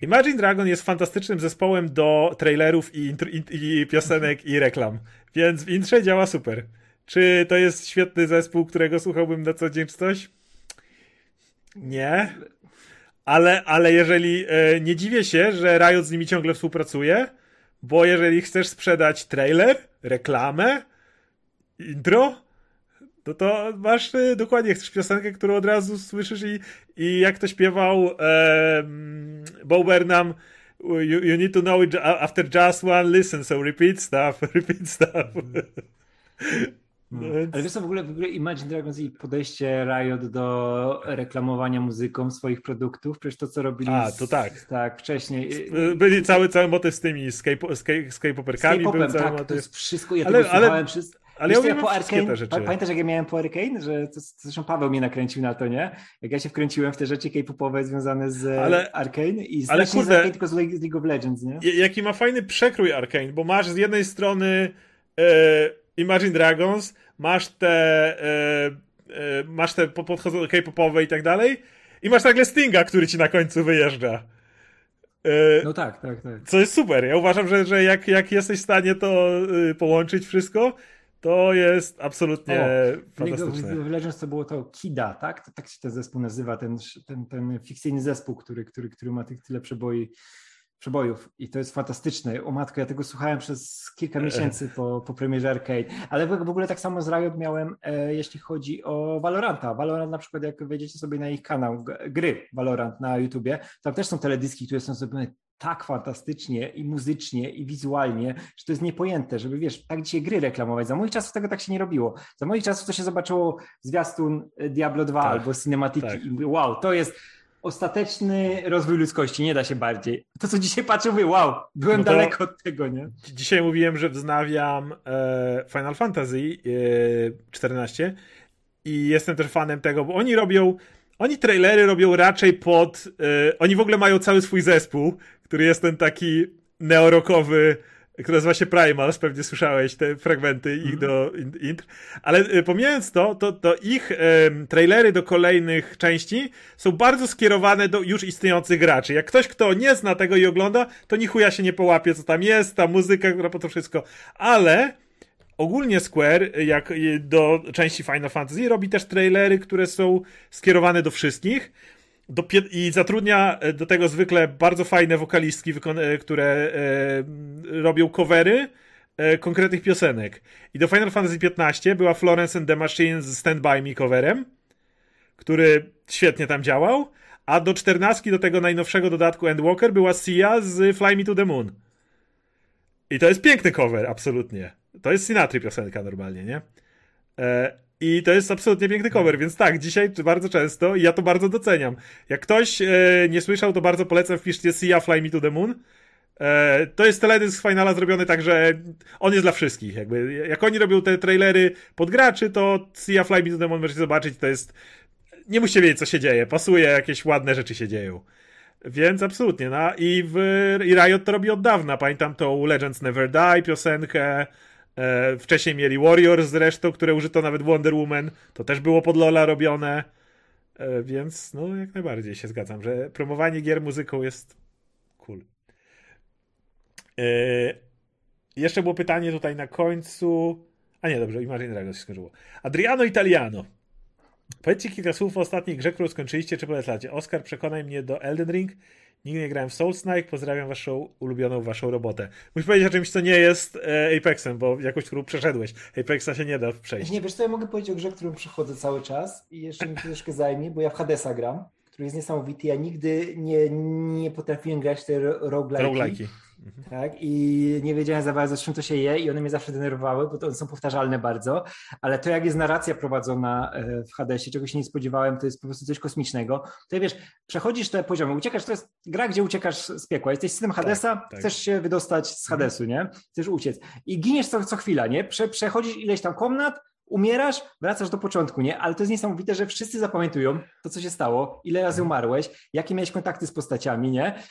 Imagine Dragon jest fantastycznym zespołem do trailerów i, i, i piosenek i reklam, więc w intrze działa super. Czy to jest świetny zespół, którego słuchałbym na co dzień czy coś? Nie. Ale, ale jeżeli e, nie dziwię się, że Riot z nimi ciągle współpracuje, bo jeżeli chcesz sprzedać trailer, reklamę, intro, no to masz y, dokładnie, chcesz piosenkę, którą od razu słyszysz i, i jak to śpiewał e, Bo Burnham, you, you, need to know it after just one listen, so repeat stuff, repeat stuff. No. Ale wiesz co, w ogóle, w ogóle Imagine Dragons i podejście Riot do reklamowania muzyką swoich produktów, przecież to co robili A, to tak. Z, tak, wcześniej. Byli cały, cały motyw z tymi K-poperkami. był cały tak, motyw. to jest wszystko, ja ale, tego ale, przez... Ale Wiesz, ja, ja po Arkane, pamiętasz jak ja miałem po Arkane, że to, zresztą Paweł mnie nakręcił na to, nie? Jak ja się wkręciłem w te rzeczy k-popowe związane z ale, Arkane i z, ale kurde, z tylko z League of Legends, nie? Jaki ma fajny przekrój Arkane, bo masz z jednej strony e, Imagine Dragons, masz te e, e, masz te podchodzone k-popowe i tak dalej i masz nagle Stinga, który ci na końcu wyjeżdża. No tak, tak, tak. Co jest super. Ja uważam, że, że jak, jak jesteś w stanie to y, połączyć wszystko, to jest absolutnie o, fantastyczne. W Legends to było to Kida, tak? To, tak się ten zespół nazywa, ten, ten, ten fikcyjny zespół, który, który, który ma tych tyle przeboi, przebojów i to jest fantastyczne. O matko, ja tego słuchałem przez kilka miesięcy po, po premierze Arcade, ale w, ogóle tak samo z Riot miałem, e, jeśli chodzi o Valoranta. Valorant na przykład, jak wejdziecie sobie na ich kanał, gry Valorant na YouTubie, tam też są teledyski, które są zrobione tak fantastycznie i muzycznie i wizualnie, że to jest niepojęte, żeby wiesz, tak dzisiaj gry reklamować. Za moich czasów tego tak się nie robiło. Za moich czasów to się zobaczyło zwiastun e, Diablo 2 tak, albo cinematiki tak. i wow, to jest ostateczny rozwój ludzkości, nie da się bardziej. To, co dzisiaj patrzę, mówię, wow, byłem no daleko od tego, nie? Dzisiaj mówiłem, że wznawiam e, Final Fantasy e, 14 i jestem też fanem tego, bo oni robią oni trailery robią raczej pod. E, oni w ogóle mają cały swój zespół, który jest ten taki neorokowy, który nazywa się Primals, pewnie słyszałeś te fragmenty ich mm -hmm. do intr. Ale y, pomijając to, to, to ich y, trailery do kolejnych części są bardzo skierowane do już istniejących graczy. Jak ktoś, kto nie zna tego i ogląda, to ni chuja się nie połapie, co tam jest, ta muzyka, która po to wszystko. Ale ogólnie Square, jak do części Final Fantasy, robi też trailery, które są skierowane do wszystkich do, i zatrudnia e, do tego zwykle bardzo fajne wokalistki, e, które e, robią covery e, konkretnych piosenek. I do Final Fantasy XV była Florence and the Machine z Stand By Me coverem, który świetnie tam działał, a do 14 do tego najnowszego dodatku Endwalker była Sia z Fly Me to the Moon. I to jest piękny cover, absolutnie. To jest Sinatry piosenka normalnie, nie? E, i to jest absolutnie piękny cover, więc tak, dzisiaj bardzo często i ja to bardzo doceniam. Jak ktoś e, nie słyszał, to bardzo polecam, wpiszcie Sia Fly Me to the Moon. E, to jest teledysk finala zrobiony tak, że on jest dla wszystkich. Jakby, jak oni robią te trailery pod graczy, to Sia Fly Me to the Moon możecie zobaczyć, to jest... Nie musicie wiedzieć, co się dzieje. Pasuje, jakieś ładne rzeczy się dzieją. Więc absolutnie, no i, w, i Riot to robi od dawna. Pamiętam tą Legends Never Die piosenkę, E, wcześniej mieli Warriors zresztą, które użyto nawet Wonder Woman. To też było pod Lola robione. E, więc no jak najbardziej się zgadzam, że promowanie gier muzyką jest cool. E, jeszcze było pytanie tutaj na końcu. A nie, dobrze, Imagine Dragons się skończyło. Adriano Italiano. Powiedzcie kilka słów o ostatniej grze, którą skończyliście, czy polecacie. Oskar, przekonaj mnie do Elden Ring. Nigdy nie grałem w Soul Snake, pozdrawiam waszą ulubioną waszą robotę. Musisz powiedzieć o czymś, co nie jest e, Apexem, bo jakoś, którą przeszedłeś. Apexa się nie da przejść. Nie, wiesz co, ja mogę powiedzieć o grze, którą przechodzę cały czas i jeszcze mi troszkę zajmie, bo ja w Hadesa gram, który jest niesamowity. Ja nigdy nie, nie potrafiłem grać te roguelike'i. Roguelike'i. Mhm. Tak, i nie wiedziałem za bardzo, z czym to się je, i one mnie zawsze denerwowały, bo to one są powtarzalne bardzo. Ale to, jak jest narracja prowadzona e, w Hadesie, czego się nie spodziewałem, to jest po prostu coś kosmicznego. To wiesz, przechodzisz te poziomy, uciekasz, to jest gra, gdzie uciekasz z piekła. Jesteś synem tak, Hadesa, tak, tak. chcesz się wydostać z. Hadesu, nie? Chcesz uciec. I giniesz co, co chwila, nie? Prze, przechodzisz ileś tam komnat, umierasz, wracasz do początku, nie? Ale to jest niesamowite, że wszyscy zapamiętują to, co się stało, ile razy mhm. umarłeś, jakie miałeś kontakty z postaciami, nie?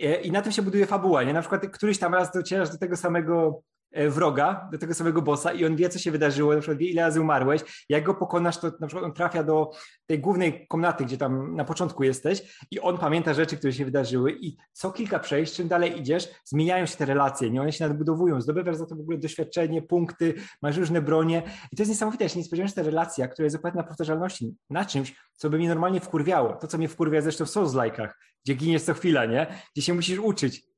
E, I na tym się buduje fabuła, nie? Na przykład któryś tam raz docierasz do tego samego E, wroga, do tego samego bossa i on wie, co się wydarzyło, na przykład wie, ile razy umarłeś. Jak go pokonasz, to na przykład on trafia do tej głównej komnaty, gdzie tam na początku jesteś i on pamięta rzeczy, które się wydarzyły i co kilka przejść, czym dalej idziesz, zmieniają się te relacje, nie? One się nadbudowują, zdobywasz za to w ogóle doświadczenie, punkty, masz różne bronie i to jest niesamowite, ja się nie spodziewałem, że ta relacja, która jest oparta na powtarzalności, na czymś, co by mnie normalnie wkurwiało, to co mnie wkurwia zresztą w Souls-like'ach, gdzie giniesz co chwila, nie? Gdzie się musisz uczyć,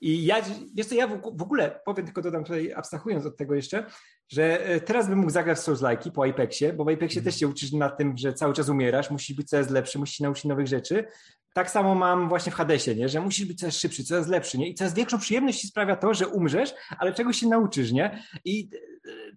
I ja, wiesz co, ja w ogóle powiem, tylko dodam tutaj, abstrahując od tego jeszcze, że e, teraz bym mógł zagrać w Souls-like po Apexie, bo w Apexie mm. też się uczysz na tym, że cały czas umierasz, musisz być coraz lepszy, musisz się nauczyć nowych rzeczy. Tak samo mam właśnie w Hadesie, nie? że musisz być coraz szybszy, coraz lepszy, nie? I coraz większą przyjemność ci sprawia to, że umrzesz, ale czegoś się nauczysz, nie? I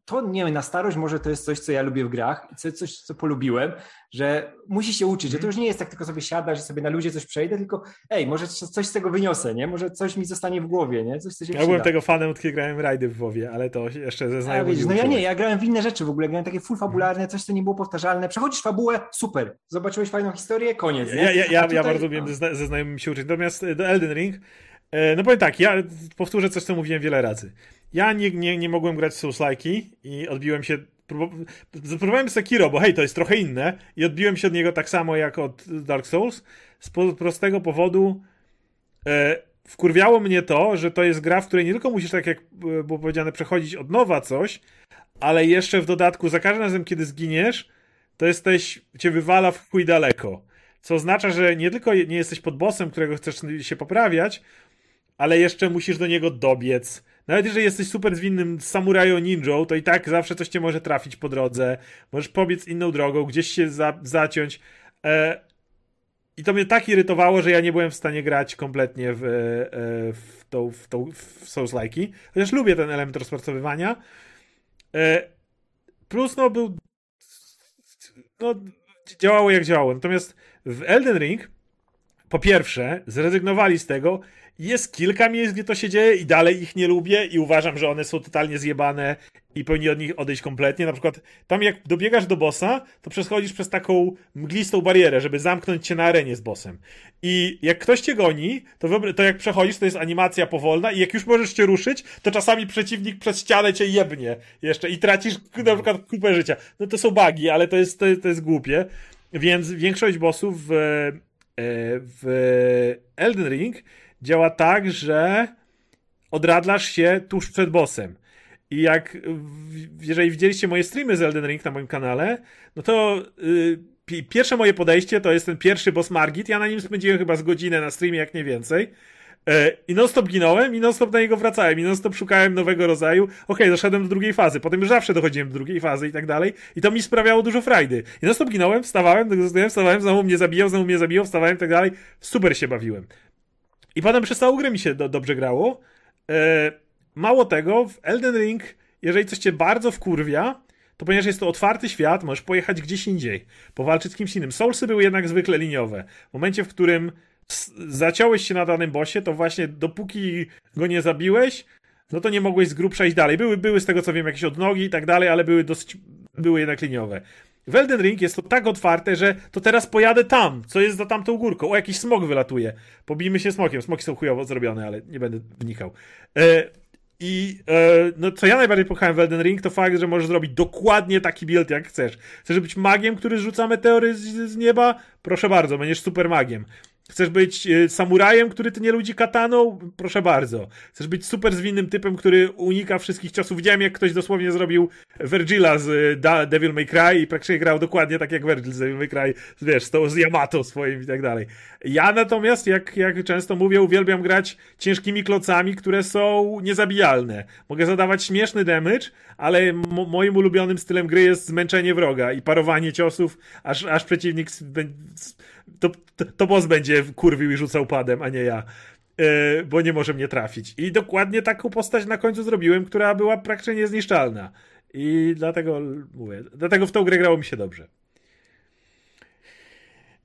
to nie wiem, na starość może to jest coś, co ja lubię w grach, coś co polubiłem, że musi się uczyć, że to już nie jest tak tylko sobie siadasz i sobie na ludzie coś przejdę, tylko ej, może coś z tego wyniosę, nie? Może coś mi zostanie w głowie, nie? Coś, co się ja byłem tego fanem, od kiedy grałem rajdy w WoWie, ale to jeszcze ze znajomych No ja nie, ja grałem w inne rzeczy w ogóle, grałem takie full fabularne, coś, co nie było powtarzalne. Przechodzisz fabułę, super, zobaczyłeś fajną historię, koniec, nie? Ja, ja, ja, tutaj... ja bardzo wiem ze, ze znajomymi się uczyć. Natomiast do Elden Ring, e, no powiem tak, ja powtórzę coś, co mówiłem wiele razy. Ja nie, nie, nie mogłem grać w Souls-like'i i odbiłem się Próbowałem Sekiro, bo hej, to jest trochę inne i odbiłem się od niego tak samo jak od Dark Souls z prostego powodu e, wkurwiało mnie to, że to jest gra, w której nie tylko musisz, tak jak e, było powiedziane, przechodzić od nowa coś, ale jeszcze w dodatku za każdym razem, kiedy zginiesz, to jesteś, cię wywala w chuj daleko. Co oznacza, że nie tylko nie jesteś pod bossem, którego chcesz się poprawiać, ale jeszcze musisz do niego dobiec nawet jeżeli jesteś super zwinnym samurajo ninją, to i tak zawsze coś cię może trafić po drodze. Możesz pobiec inną drogą, gdzieś się za, zaciąć. E, I to mnie tak irytowało, że ja nie byłem w stanie grać kompletnie w, e, w, tą, w, tą, w Souls-like'i. Chociaż lubię ten element rozpracowywania. E, plus no był no, działało jak działało. Natomiast w Elden Ring po pierwsze zrezygnowali z tego jest kilka miejsc, gdzie to się dzieje i dalej ich nie lubię i uważam, że one są totalnie zjebane i powinni od nich odejść kompletnie. Na przykład tam jak dobiegasz do bossa, to przechodzisz przez taką mglistą barierę, żeby zamknąć cię na arenie z bossem. I jak ktoś cię goni, to, to jak przechodzisz, to jest animacja powolna i jak już możesz cię ruszyć, to czasami przeciwnik przez ścianę cię jebnie jeszcze i tracisz na przykład kupę życia. No to są bugi, ale to jest, to, to jest głupie. Więc większość bossów w, e, w Elden Ring działa tak, że odradlasz się tuż przed bossem. I jak, jeżeli widzieliście moje streamy z Elden Ring na moim kanale, no to yy, pierwsze moje podejście to jest ten pierwszy boss Margit. Ja na nim spędziłem chyba z godzinę na streamie, jak nie więcej. E, I non-stop ginąłem i non-stop na niego wracałem i non-stop szukałem nowego rodzaju. Okej, okay, doszedłem do drugiej fazy, potem już zawsze dochodziłem do drugiej fazy i tak dalej. I to mi sprawiało dużo frajdy. I non-stop ginąłem, wstawałem, wstawałem, znowu mnie zabijał, znowu mnie zabijał, wstawałem i tak dalej. Super się bawiłem. I potem przez całą grę mi się do, dobrze grało. E, mało tego, w Elden Ring, jeżeli coś cię bardzo wkurwia, to ponieważ jest to otwarty świat, możesz pojechać gdzieś indziej, powalczyć z kimś innym. Soulsy były jednak zwykle liniowe. W momencie, w którym zaciąłeś się na danym bosie, to właśnie dopóki go nie zabiłeś, no to nie mogłeś z grubsza iść dalej. Były, były z tego co wiem jakieś odnogi i tak dalej, ale były dosyć, były jednak liniowe. W Elden Ring jest to tak otwarte, że to teraz pojadę tam, co jest za tamtą górką. O, jakiś smok wylatuje. Pobijmy się smokiem. Smoki są chujowo zrobione, ale nie będę wnikał. E, I e, no, co ja najbardziej pochałem w Elden Ring, to fakt, że możesz zrobić dokładnie taki build, jak chcesz. Chcesz być magiem, który rzuca meteory z, z nieba? Proszę bardzo, będziesz super magiem. Chcesz być e, samurajem, który ty nie ludzi kataną? Proszę bardzo. Chcesz być super zwinnym typem, który unika wszystkich ciosów? Widziałem, jak ktoś dosłownie zrobił Virgila z e, Devil May Cry i praktycznie grał dokładnie tak jak Virgil z Devil May Cry, wiesz, z, z Yamato swoim i tak dalej. Ja natomiast, jak, jak często mówię, uwielbiam grać ciężkimi klocami, które są niezabijalne. Mogę zadawać śmieszny damage, ale moim ulubionym stylem gry jest zmęczenie wroga i parowanie ciosów, aż, aż przeciwnik to, to, to boss będzie kurwił i rzucał padem, a nie ja. Yy, bo nie może mnie trafić. I dokładnie taką postać na końcu zrobiłem, która była praktycznie niezniszczalna. I dlatego mówię, dlatego w tą grę grało mi się dobrze.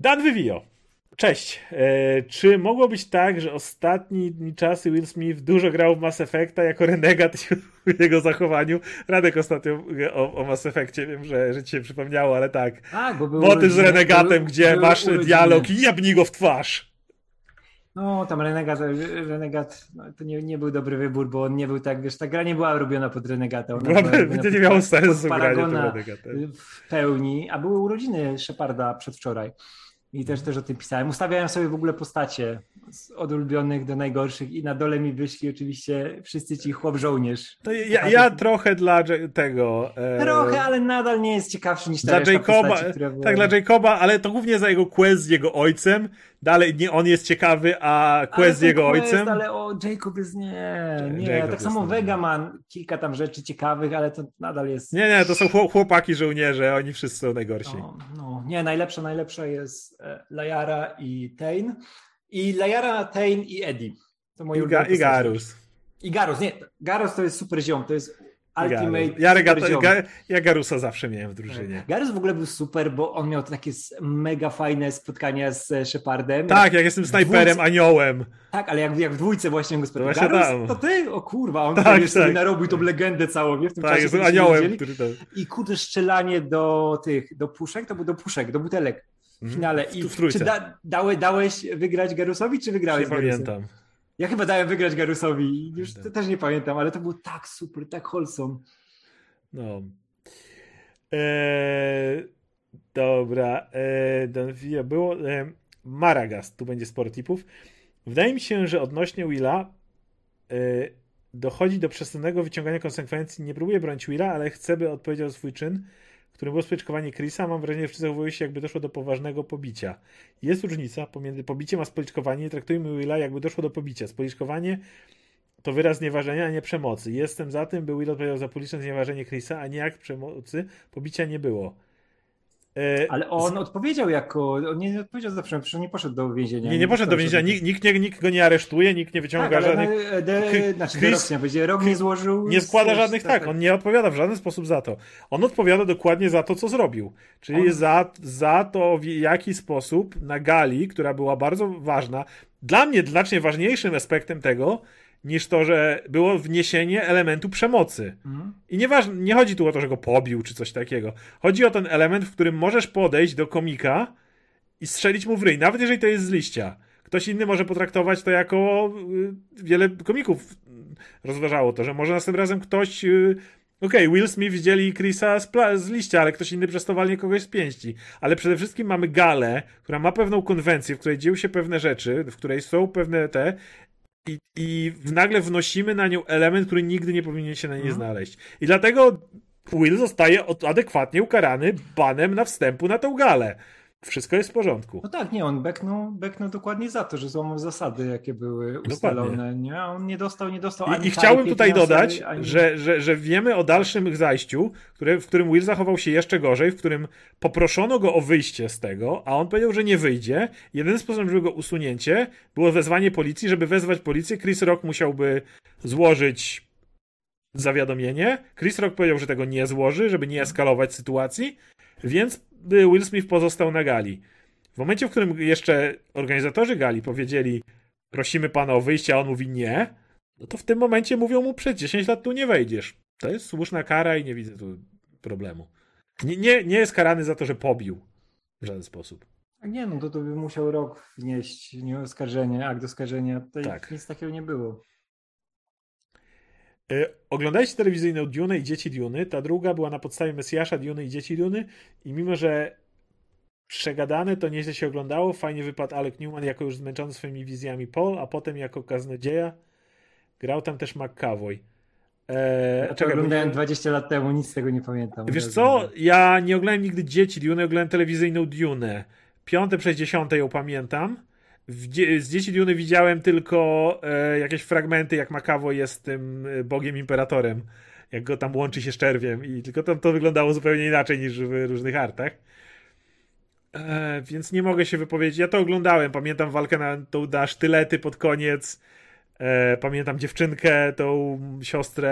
Dan Vivio. Cześć. E, czy mogło być tak, że ostatni czasy Will Smith dużo grał w Mass Effecta jako renegat w jego zachowaniu? Radek ostatnio o, o Mass Effectie, wiem, że, że ci się przypomniało, ale tak. Tak, bo był Motyw z renegatem, był, gdzie był masz urodziny. dialog i jabnij go w twarz. No, tam Renegat, Renegat no, to nie, nie był dobry wybór, bo on nie był tak, wiesz, ta gra nie była robiona pod Renegata. Ona była nie miało sensu granie pod w pełni, a były urodziny Sheparda przedwczoraj. I też, też o tym pisałem. Ustawiałem sobie w ogóle postacie od ulubionych do najgorszych i na dole mi wyszli oczywiście wszyscy ci chłop żołnierz. To ja, ja trochę dla tego... E... Trochę, ale nadal nie jest ciekawszy niż ta dla Jacoba, postaci, Tak, dla Jacoba, ale to głównie za jego quest z jego ojcem. Dalej nie on jest ciekawy, a quest z jego quest, ojcem. Ale o, Jacob jest nie, nie. Jacob tak samo Vega ma kilka tam rzeczy ciekawych, ale to nadal jest... Nie, nie, to są chłopaki żołnierze, oni wszyscy są najgorsi. No, no. nie, najlepsza, najlepsza jest e, Layara i Tain. I Layara, Tain i Eddie. To moi I, ga, I Garus. I Garus, nie, Garus to jest super ziom, to jest Ultimate. Ja, ja Garusa zawsze miałem w drużynie. Garus w ogóle był super, bo on miał takie mega fajne spotkania z Shepardem. Tak, jak jestem snajperem, dwójce... aniołem. Tak, ale jak, jak w dwójce właśnie go spotkał. Garus, tam. to ty? O kurwa, on tak, tak. sobie narobił tą legendę całą, nie? W tym tak, czasie, aniołem. Który to... I kurde, strzelanie do tych, do puszek, to był do puszek, do butelek w mhm. finale. I w, w czy da, dałeś, dałeś wygrać Garusowi, czy wygrałeś Nie pamiętam. Ja chyba dałem wygrać Garusowi. Już też nie pamiętam, ale to było tak super, tak wholesome. No. Eee, dobra. Eee, było. Eee, Maragas, tu będzie sporo tipów. Wydaje mi się, że odnośnie Willa e, dochodzi do przesadnego wyciągania konsekwencji. Nie próbuję bronić Willa, ale chcę, by odpowiedział swój czyn którym było spoliczkowanie Chrisa, mam wrażenie, że wszyscy zachowują się jakby doszło do poważnego pobicia. Jest różnica pomiędzy pobiciem a spoliczkowaniem. Nie traktujmy Willa jakby doszło do pobicia. Spoliczkowanie to wyraz znieważenia, a nie przemocy. Jestem za tym, by Will odpowiedział za publiczne znieważenie Chrisa, a nie jak przemocy. Pobicia nie było. E, Ale on z... odpowiedział jako. On nie odpowiedział za on nie poszedł do więzienia. Nie, nie poszedł do więzienia. Nikt, nikt, nie, nikt go nie aresztuje, nikt nie wyciąga tak, żadnych. Na, de, znaczy, Chris, będzie rok nie złożył. Nie składa żadnych, tak, tak, on nie odpowiada w żaden sposób za to. On odpowiada dokładnie za to, co zrobił. Czyli on... za, za to, w jaki sposób na gali, która była bardzo ważna. Dla mnie znacznie ważniejszym aspektem tego niż to, że było wniesienie elementu przemocy. Mhm. I nieważne, nie chodzi tu o to, że go pobił czy coś takiego. Chodzi o ten element, w którym możesz podejść do komika i strzelić mu w ryj, nawet jeżeli to jest z liścia. Ktoś inny może potraktować to jako y, wiele komików rozważało to, że może następnym razem ktoś y, Okej, okay, Will Smith wzięli Chrisa z, z, liścia, ale ktoś inny przez to walnie kogoś z pięści. Ale przede wszystkim mamy galę, która ma pewną konwencję, w której dzieją się pewne rzeczy, w której są pewne te i, I nagle wnosimy na nią element, który nigdy nie powinien się na niej mhm. znaleźć. I dlatego Will zostaje adekwatnie ukarany banem na wstępu na tą galę wszystko jest w porządku. No tak, nie, on beknął, beknął dokładnie za to, że złamał zasady, jakie były ustalone. Dokładnie. Nie? On nie dostał, nie dostał I, i chciałbym tutaj dodać, ani... że, że, że wiemy o dalszym zajściu, które, w którym Will zachował się jeszcze gorzej, w którym poproszono go o wyjście z tego, a on powiedział, że nie wyjdzie. Jedyny sposób, żeby go usunięcie, było wezwanie policji. Żeby wezwać policję, Chris Rock musiałby złożyć zawiadomienie. Chris Rock powiedział, że tego nie złoży, żeby nie eskalować sytuacji, więc Will Smith pozostał na gali. W momencie, w którym jeszcze organizatorzy gali powiedzieli prosimy pana o wyjście, a on mówi nie, no to w tym momencie mówią mu przez 10 lat tu nie wejdziesz. To jest słuszna kara i nie widzę tu problemu. Nie, nie, nie jest karany za to, że pobił w żaden sposób. Nie, no to, to by musiał rok wnieść nie oskarżenie, akt oskarżenia. Tutaj tak. nic takiego nie było. E, oglądaliście telewizyjną Dune i Dzieci Duny. Ta druga była na podstawie Mesjasza Duny i Dzieci Duny i mimo, że przegadane, to nieźle się oglądało. Fajnie wypadł Alec Newman jako już zmęczony swoimi wizjami Paul, a potem jako kaznodzieja. Grał tam też McCavoy. Eee, ja czekaj, oglądałem nie... 20 lat temu, nic z tego nie pamiętam. Wiesz co, ja nie oglądałem nigdy Dzieci Dune, oglądałem telewizyjną Dune. Piąte przez dziesiąte ją pamiętam z Dzieci Duny widziałem tylko e, jakieś fragmenty, jak Makawo jest tym e, bogiem imperatorem, jak go tam łączy się z czerwiem i tylko to, to wyglądało zupełnie inaczej niż w różnych artach. E, więc nie mogę się wypowiedzieć. Ja to oglądałem, pamiętam walkę na, tą, na sztylety pod koniec, e, pamiętam dziewczynkę, tą siostrę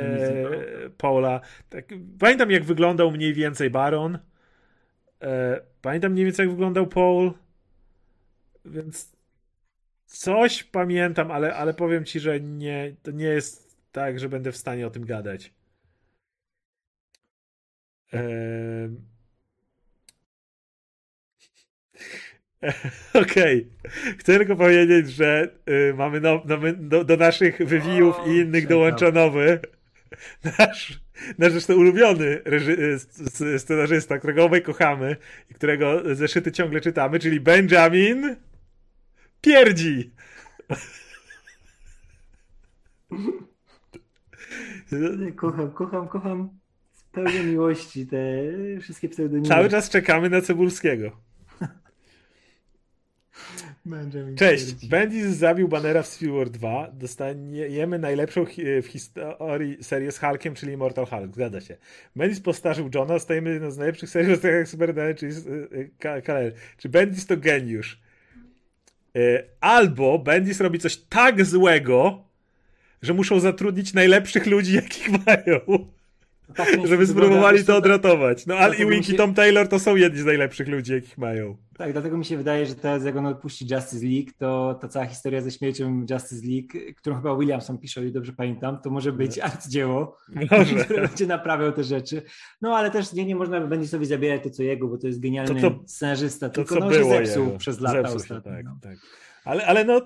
e, Paula. Tak, pamiętam jak wyglądał mniej więcej Baron. E, pamiętam mniej więcej jak wyglądał Paul. Więc coś pamiętam, ale, ale powiem ci, że nie, to nie jest tak, że będę w stanie o tym gadać. Ehm... Okej. Okay. Chcę tylko powiedzieć, że y, mamy no, no, do, do, naszych wywijów o, i innych dołącza nowy nasz nasz zresztą ulubiony reży- scenarzysta, którego obaj kochamy i którego zeszyty ciągle czytamy, czyli Benjamin Pierdzi. Kocham, kocham, kocham z pełnej miłości te wszystkie pseudonimy. Cały czas czekamy na Cebulskiego. Benjamin Cześć. Bendis zabił Bannera w Civil War 2. Dostaniemy najlepszą hi w historii serię z Hulkiem, czyli Immortal Hulk. Zgadza się. Bendis postarzył Johna. Stajemy jedną z najlepszych serii jak Superdany, czyli Kaler. Czy Bendis to geniusz? E, albo Bendis robi coś tak złego, że muszą zatrudnić najlepszych ludzi, jakich mają. Tak żeby spróbowali to odratować. No Al Ewing się... i Tom Taylor to są jedni z najlepszych ludzi, jakich mają. Tak, dlatego mi się wydaje, że teraz jak on odpuści Justice League, to ta cała historia ze śmiercią Justice League, którą chyba Williamson pisze, ile dobrze pamiętam, to może być arcydzieło, które będzie naprawiał te rzeczy. No ale też nie, nie można będzie sobie zabierać to, co jego, bo to jest genialny to, scenarzysta, tylko to, no, się zepsuł jego. przez lata zepsuł ostatnio. Się, tak, no. tak. Ale, ale no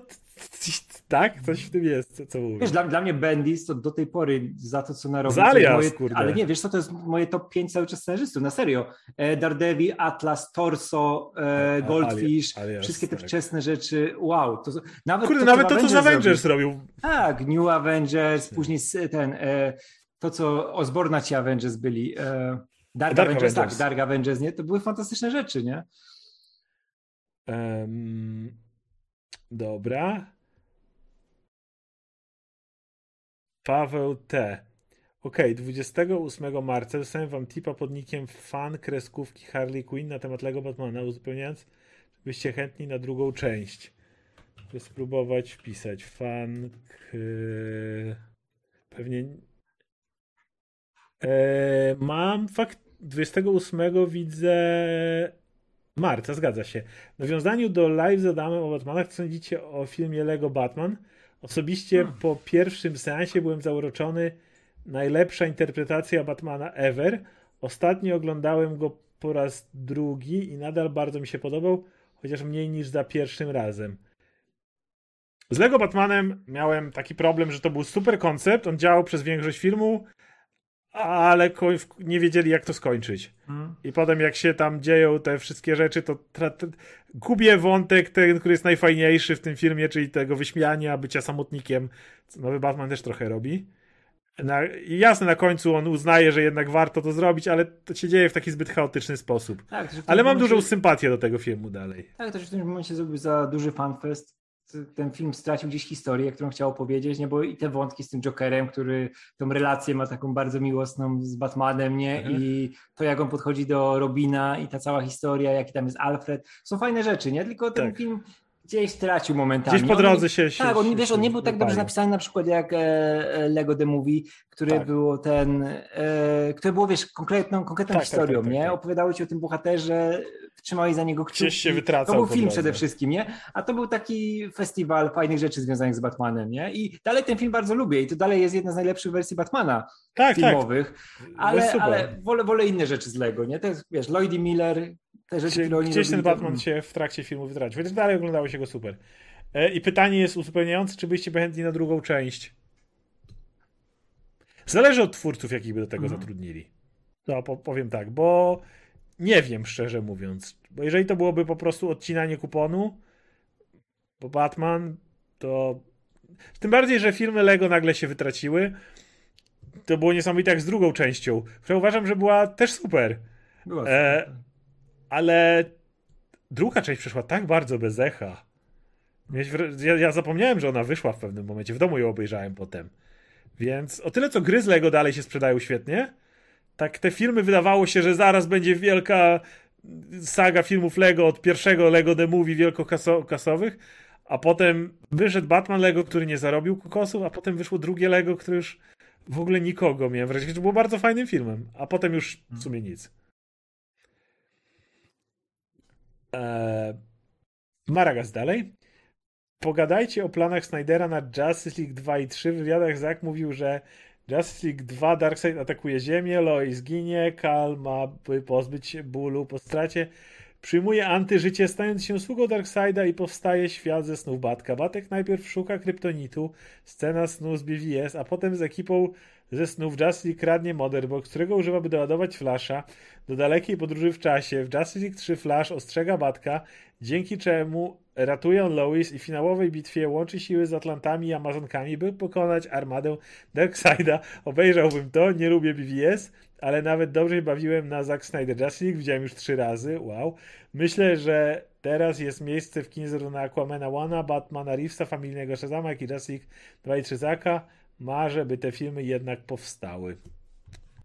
tak, coś w tym jest, co, co. Wiesz, dla, dla mnie Bendis to do tej pory za to, co narobił. Z Alias, moje, kurde. Ale nie, wiesz co, to jest moje top 5 cały czas scenarzystów, na serio. E, Daredevil, Atlas, Torso, e, Goldfish, alias, wszystkie te tak. wczesne rzeczy, wow. To, nawet kurde, to, nawet to, co z Avengers robił. Tak, New Avengers, tak. później ten, e, to, co Osborna ci Avengers byli. E, Dark, Dark Avengers, Avengers, tak, Dark Avengers, nie? To były fantastyczne rzeczy, nie? Um, dobra. Paweł T. Ok, 28 marca dostałem wam tipa pod nickiem fan kreskówki Harley Quinn na temat Lego Batmana, uzupełniając, byście chętni na drugą część. Spróbować wpisać fan pewnie e, mam fakt 28 widzę marca, zgadza się. W nawiązaniu do live z Adamem o Batmanach, co sądzicie o filmie Lego Batman? Osobiście hmm. po pierwszym seansie byłem zauroczony. Najlepsza interpretacja Batmana ever. Ostatnio oglądałem go po raz drugi i nadal bardzo mi się podobał, chociaż mniej niż za pierwszym razem. Z Lego Batmanem miałem taki problem, że to był super koncept, on działał przez większość filmu, ale nie wiedzieli, jak to skończyć. Hmm. I potem, jak się tam dzieją te wszystkie rzeczy, to gubię wątek, ten, który jest najfajniejszy w tym filmie, czyli tego wyśmiania, bycia samotnikiem. Nowy Batman też trochę robi. Na, I jasne, na końcu on uznaje, że jednak warto to zrobić, ale to się dzieje w taki zbyt chaotyczny sposób. Tak, ale mam momencie... dużą sympatię do tego filmu dalej. Tak, się w tym momencie zrobił za duży fanfest ten film stracił gdzieś historię, którą chciał opowiedzieć, nie? bo i te wątki z tym Jokerem, który tą relację ma taką bardzo miłosną z Batmanem, nie? Mhm. I to, jak on podchodzi do Robina i ta cała historia, jaki tam jest Alfred, są fajne rzeczy, nie? Tylko ten tak. film gdzieś stracił momentami. Gdzieś po drodze się, się Tak, on, wiesz, on nie był tak dobrze napisany na przykład jak e, e, Lego The Movie, które tak. było ten, e, które było, wiesz, konkretną, konkretną tak, tak historią, tak, tak, nie? Opowiadało ci o tym bohaterze, trzymałeś za niego kciuki. się wytracał. To był film przede wszystkim, nie? A to był taki festiwal fajnych rzeczy związanych z Batmanem, nie? I dalej ten film bardzo lubię i to dalej jest jedna z najlepszych wersji Batmana tak, filmowych, ale, ale wolę, wolę inne rzeczy z Lego, nie? To jest, wiesz, Lloyd Miller, te rzeczy, które Gdzieś ten Batman to... się w trakcie filmu wytracił, więc dalej oglądało się go super. E, I pytanie jest uzupełniające, czy byście chętni na drugą część? Zależy od twórców, jakich by do tego mhm. zatrudnili. No, powiem tak, bo nie wiem, szczerze mówiąc. Bo jeżeli to byłoby po prostu odcinanie kuponu, bo Batman, to. Tym bardziej, że filmy Lego nagle się wytraciły. To było niesamowite jak z drugą częścią, która uważam, że była też super. Była e, ale druga część przeszła tak bardzo bez echa. Ja, ja zapomniałem, że ona wyszła w pewnym momencie. W domu ją obejrzałem potem. Więc o tyle co gry z Lego dalej się sprzedają świetnie, tak te filmy wydawało się, że zaraz będzie wielka saga filmów Lego od pierwszego Lego The Movie wielkokasowych, a potem wyszedł Batman Lego, który nie zarobił kokosów, a potem wyszło drugie Lego, które już w ogóle nikogo miałem wrażenie, że było bardzo fajnym filmem, a potem już w sumie nic. Eee, Maragas dalej. Pogadajcie o planach Snydera na Justice League 2 i 3. W wywiadach Zack mówił, że Justice League 2 Darkseid atakuje Ziemię, Lois ginie, Kal ma pozbyć się bólu po stracie. Przyjmuje antyżycie, stając się sługą Darkseida i powstaje świat ze snów Batka. Batek najpierw szuka kryptonitu, scena snu z BVS, a potem z ekipą ze snów Justice League kradnie Motherbox, którego używa, by doładować Flasha do dalekiej podróży w czasie. W Justice League 3 Flash ostrzega Batka, dzięki czemu ratuje on Lois i w finałowej bitwie łączy siły z Atlantami i Amazonkami, by pokonać armadę Darkseida. Obejrzałbym to, nie lubię BVS, ale nawet dobrze bawiłem na Zack Snyder Justice League, widziałem już trzy razy, wow. Myślę, że teraz jest miejsce w kinie zarówno na Aquamana Batmana Reevesa, Familijnego Shazama, jak i Justice League 2 i 3 Zaka. Marzę, by te filmy jednak powstały.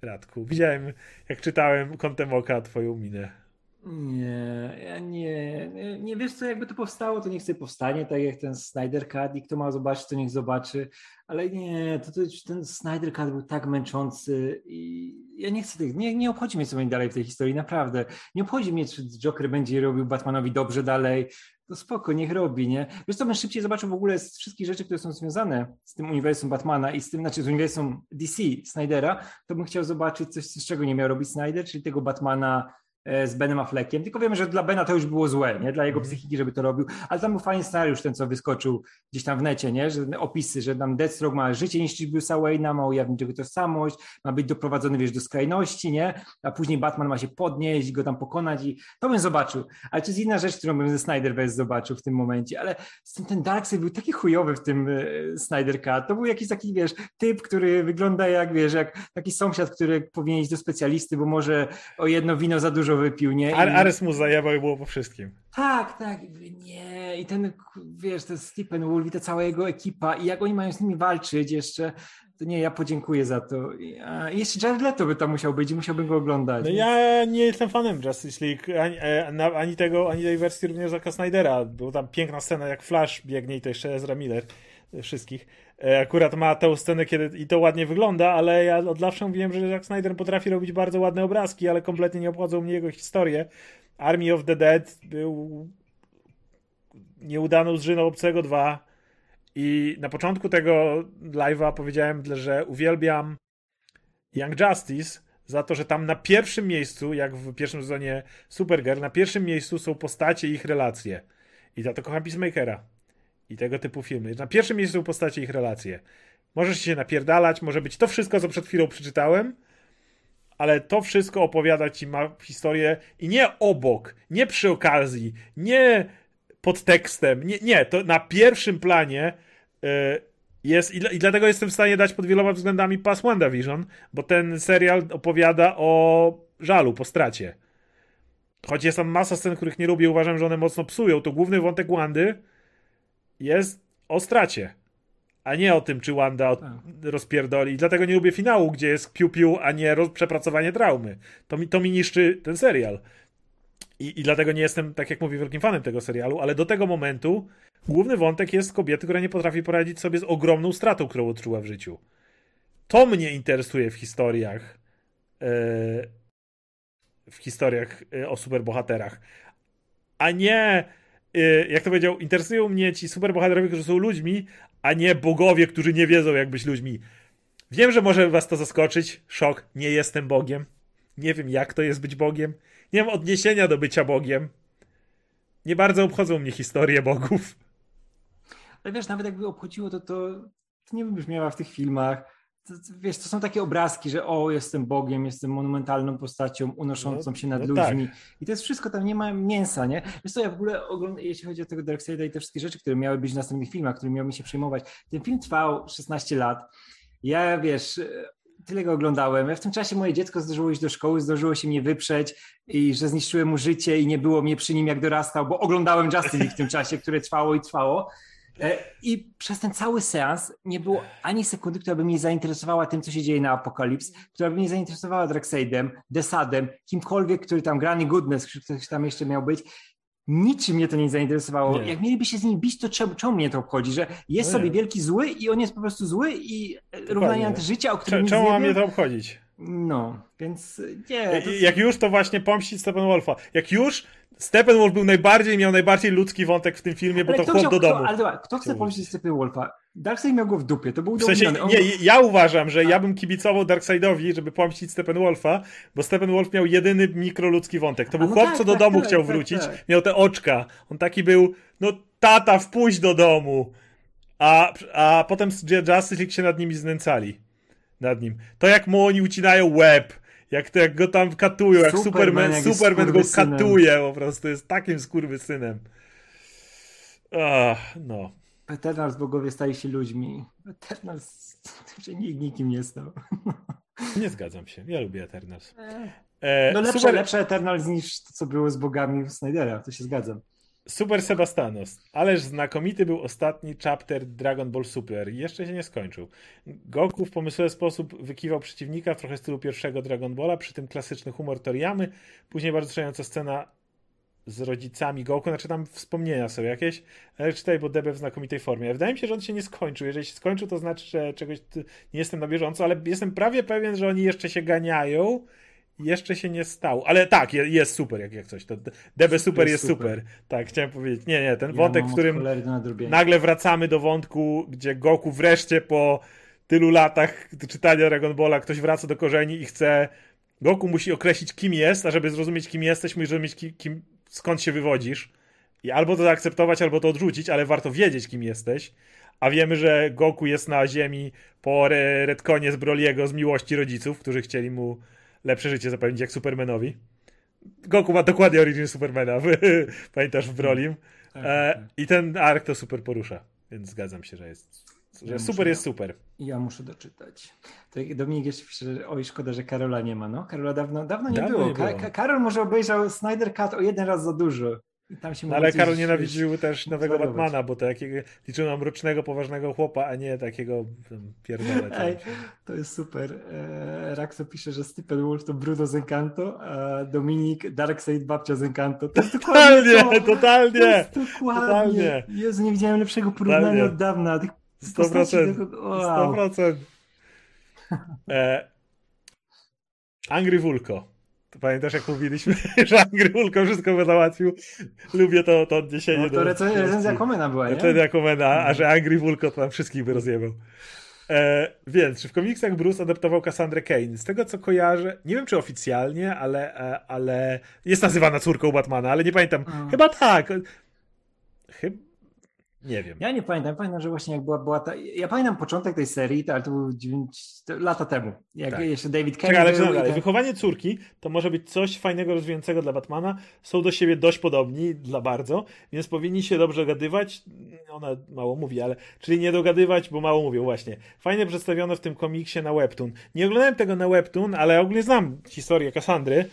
Radku, widziałem, jak czytałem kątem oka twoją minę. Nie, ja nie, nie, nie wiesz co, jakby to powstało, to niech sobie powstanie, tak jak ten Snyder Cut i kto ma zobaczyć, to niech zobaczy, ale nie, to, to ten Snyder Cut był tak męczący i ja nie chcę tych, nie, nie obchodzi mnie co będzie dalej w tej historii, naprawdę, nie obchodzi mnie, czy Joker będzie robił Batmanowi dobrze dalej, to spoko, niech robi, nie? Wiesz co, bym szybciej zobaczył w ogóle z wszystkich rzeczy, które są związane z tym uniwersum Batmana i z tym, znaczy z uniwersum DC, Snydera, to bym chciał zobaczyć coś, z czego nie miał robić Snyder, czyli tego Batmana z Benem Affleckiem, tylko wiemy, że dla Bena to już było złe, nie? dla jego mhm. psychiki, żeby to robił, ale tam był fajny scenariusz, ten co wyskoczył gdzieś tam w necie, nie? że opisy, że tam Deathstroke ma życie Bruce'a Wayne'a, ma ujawnić jego tożsamość, ma być doprowadzony, wiesz, do skrajności, nie? a później Batman ma się podnieść, go tam pokonać i to bym zobaczył, ale to jest inna rzecz, którą bym ze Snyderverse zobaczył w tym momencie, ale ten Darkseid był taki chujowy w tym e, Snyder Cut, to był jakiś taki, wiesz, typ, który wygląda jak, wiesz, jak taki sąsiad, który powinien iść do specjalisty, bo może o jedno wino za dużo wypił, nie? I... Ares mu zajebał i było po wszystkim. Tak, tak, nie. I ten, wiesz, ten Stephen Wolf i ta cała jego ekipa i jak oni mają z nimi walczyć jeszcze, to nie, ja podziękuję za to. I jeszcze Jared Leto by tam musiał być i musiałbym go oglądać. No ja nie jestem fanem Justice League, ani, e, ani, tego, ani tej wersji również Zacka Snydera. Była tam piękna scena, jak Flash biegnie i to jeszcze Ezra Miller wszystkich. E, akurat ma tę scenę, kiedy i to ładnie wygląda, ale ja od zawsze mówiłem, że Zack Snyder potrafi robić bardzo ładne obrazki, ale kompletnie nie obchodzą mnie jego historie. Army of the Dead był nieudaną zżyną Obcego 2 i na początku tego live'a powiedziałem, że uwielbiam Young Justice za to, że tam na pierwszym miejscu, jak w pierwszym sezonie Supergirl, na pierwszym miejscu są postacie i ich relacje. I za to kocham Peacemakera i tego typu filmy. Na pierwszym miejscu postacie ich relacje. Możesz się napierdalać, może być to wszystko, co przed chwilą przeczytałem, ale to wszystko opowiada ci ma historię i nie obok, nie przy okazji, nie pod tekstem, nie, nie to na pierwszym planie yy, jest i, i, dlatego jestem w stanie dać pod wieloma względami pas WandaVision, bo ten serial opowiada o żalu po stracie. Choć jest tam masa scen, których nie lubię, uważam, że one mocno psują, to główny wątek Wandy jest o stracie, a nie o tym, czy Wanda tak. rozpierdoli. I dlatego nie lubię finału, gdzie jest piu-piu, a nie przepracowanie traumy. To mi, to mi niszczy ten serial. I, I dlatego nie jestem, tak jak mówię, wielkim fanem tego serialu, ale do tego momentu główny wątek jest kobiety, która nie potrafi poradzić sobie z ogromną stratą, którą odczuła w życiu. To mnie interesuje w historiach. Yy, w historiach yy, o superbohaterach. A nie jak to powiedział, interesują mnie ci superbohaterowie, którzy są ludźmi, a nie bogowie, którzy nie wiedzą, jak być ludźmi. Wiem, że może was to zaskoczyć. Szok. Nie jestem Bogiem. Nie wiem, jak to jest być Bogiem. Nie mam odniesienia do bycia Bogiem. Nie bardzo obchodzą mnie historie bogów. Ale wiesz, nawet jakby obchodziło to, to, to nie wybrzmiewa w tych filmach wiesz, to są takie obrazki, że o, jestem Bogiem, jestem monumentalną postacią unoszącą no, się nad no ludźmi. Tak. I to jest wszystko, tam nie ma mięsa, nie? Wiesz co, ja w ogóle oglądam, jeśli chodzi o tego Darkseida i te wszystkie rzeczy, które miały być w następnych filmach, które miały mi się przejmować. Ten film trwał 16 lat. Ja, wiesz, tyle go oglądałem. Ja w tym czasie moje dziecko zdążyło iść do szkoły, zdążyło się mnie wyprzeć i że zniszczyłem mu życie i nie było mnie przy nim jak dorastał, bo oglądałem Justin League w tym czasie, które trwało i trwało. E, I przez ten cały seans nie było ani sekundy, która by mnie zainteresowała tym, co się dzieje na Apokalips, która by mnie zainteresowała Darkseidem, Desadem, kimkolwiek, który tam Granny Goodness, ktoś tam jeszcze miał być. Niczym mnie to nie zainteresowało. Nie. Jak mieliby się z nim bić, to czemu, czemu mnie to obchodzi? Że jest no sobie wielki zły i on jest po prostu zły i równając życia, o którym Czemu ma mnie to obchodzić? No, więc nie. To... Jak już, to właśnie pomścić Steppenwolfa. Jak już, Steppenwolf był najbardziej, miał najbardziej ludzki wątek w tym filmie, bo ale to chłop chciał, do domu. Kto, ale dobra, kto chce pomścić Steppenwolfa? Darkseid miał go w dupie, to był w sensie, on... Nie, ja uważam, że A. ja bym kibicował Darkseidowi, żeby pomścić Steppenwolfa, bo Steppenwolf miał jedyny mikroludzki wątek. To był no chłop, tak, co do tak, domu tak, chciał tak, wrócić, tak. miał te oczka. On taki był, no tata, wpuść do domu. A, a potem Justice League się nad nimi znęcali. Nad nim. To jak mu oni ucinają łeb, jak, to, jak go tam katują, jak Superman, Superman, Superman go katuje po prostu, jest takim skurwysynem. Ach, no. Eternals bogowie stali się ludźmi. Eternals się nikt nikim nie stał. Nie zgadzam się. Ja lubię Eternals. E, no lepsze, super... lepsze Eternals niż to, co było z bogami w Snydera, to się zgadzam. Super Sebastanos. Ależ znakomity był ostatni chapter Dragon Ball Super jeszcze się nie skończył. Goku w pomysłowy sposób wykiwał przeciwnika w trochę stylu pierwszego Dragon Balla, przy tym klasyczny humor Toriyamy, później bardzo wstrząsająca scena z rodzicami Goku, znaczy tam wspomnienia są jakieś, ale czytaj, bo DB w znakomitej formie. Wydaje mi się, że on się nie skończył. Jeżeli się skończył, to znaczy, że czegoś nie jestem na bieżąco, ale jestem prawie pewien, że oni jeszcze się ganiają jeszcze się nie stało. Ale tak, jest super jak, jak coś. To DB super jest super. super. Tak, chciałem powiedzieć. Nie, nie, ten ja wątek, w którym nagle wracamy do wątku, gdzie Goku wreszcie po tylu latach czytania Dragon Balla ktoś wraca do korzeni i chce Goku musi określić kim jest, a żeby zrozumieć kim jesteś, musisz zrozumieć kim, kim, skąd się wywodzisz. I albo to zaakceptować, albo to odrzucić, ale warto wiedzieć kim jesteś. A wiemy, że Goku jest na ziemi po retkonie z Broliego z miłości rodziców, którzy chcieli mu lepsze życie zapewnić jak Supermanowi. Goku ma dokładnie origin Supermana, pamiętasz w Brolim. Tak, e, tak, tak. I ten ark to super porusza, więc zgadzam się, że jest że ja super muszę, jest super. Ja muszę doczytać. To Dominik jeszcze pisze, oj, szkoda, że Karola nie ma. No, Karola dawno, dawno nie dawno było. Nie było. Ka Karol może obejrzał Snyder Cut o jeden raz za dużo. No, ale Karol nienawidził też nowego Batmana, bo to jakiego, liczył nam mrocznego, poważnego chłopa, a nie takiego pierdolę. Ej, to jest super. E, Raxo pisze, że Stephen Wolf to Bruno z Encanto, a Dominik Darkseid babcia z Encanto. To jest totalnie, to. totalnie. To jest dokładnie. Totalnie. Jezu, nie widziałem lepszego porównania totalnie. od dawna. Tych 100%. Wow. 100%. E, Angry Vulko. Pamiętasz, jak mówiliśmy, że Angry Hulko wszystko by załatwił? Lubię to, to odniesienie. No to recenzja Komena była, nie? Recenzja Komena, a że Angry Hulko to tam wszystkich by rozjebał. E, więc, czy w komiksach Bruce adaptował Cassandra Kane? Z tego, co kojarzę, nie wiem, czy oficjalnie, ale, e, ale jest nazywana córką Batmana, ale nie pamiętam. Mm. Chyba tak. Chyba nie wiem. Ja nie pamiętam. Pamiętam, że właśnie jak była, była ta... Ja pamiętam początek tej serii, ale to był 9... lata temu. Jak tak. jeszcze David Kane Czekaj, ale dalej. Wychowanie córki to może być coś fajnego, rozwijającego dla Batmana. Są do siebie dość podobni, dla bardzo, więc powinni się dobrze dogadywać. Ona mało mówi, ale... Czyli nie dogadywać, bo mało mówią, właśnie. Fajnie przedstawiono w tym komiksie na Webtoon. Nie oglądałem tego na Webtoon, ale ogólnie znam historię Kassandry.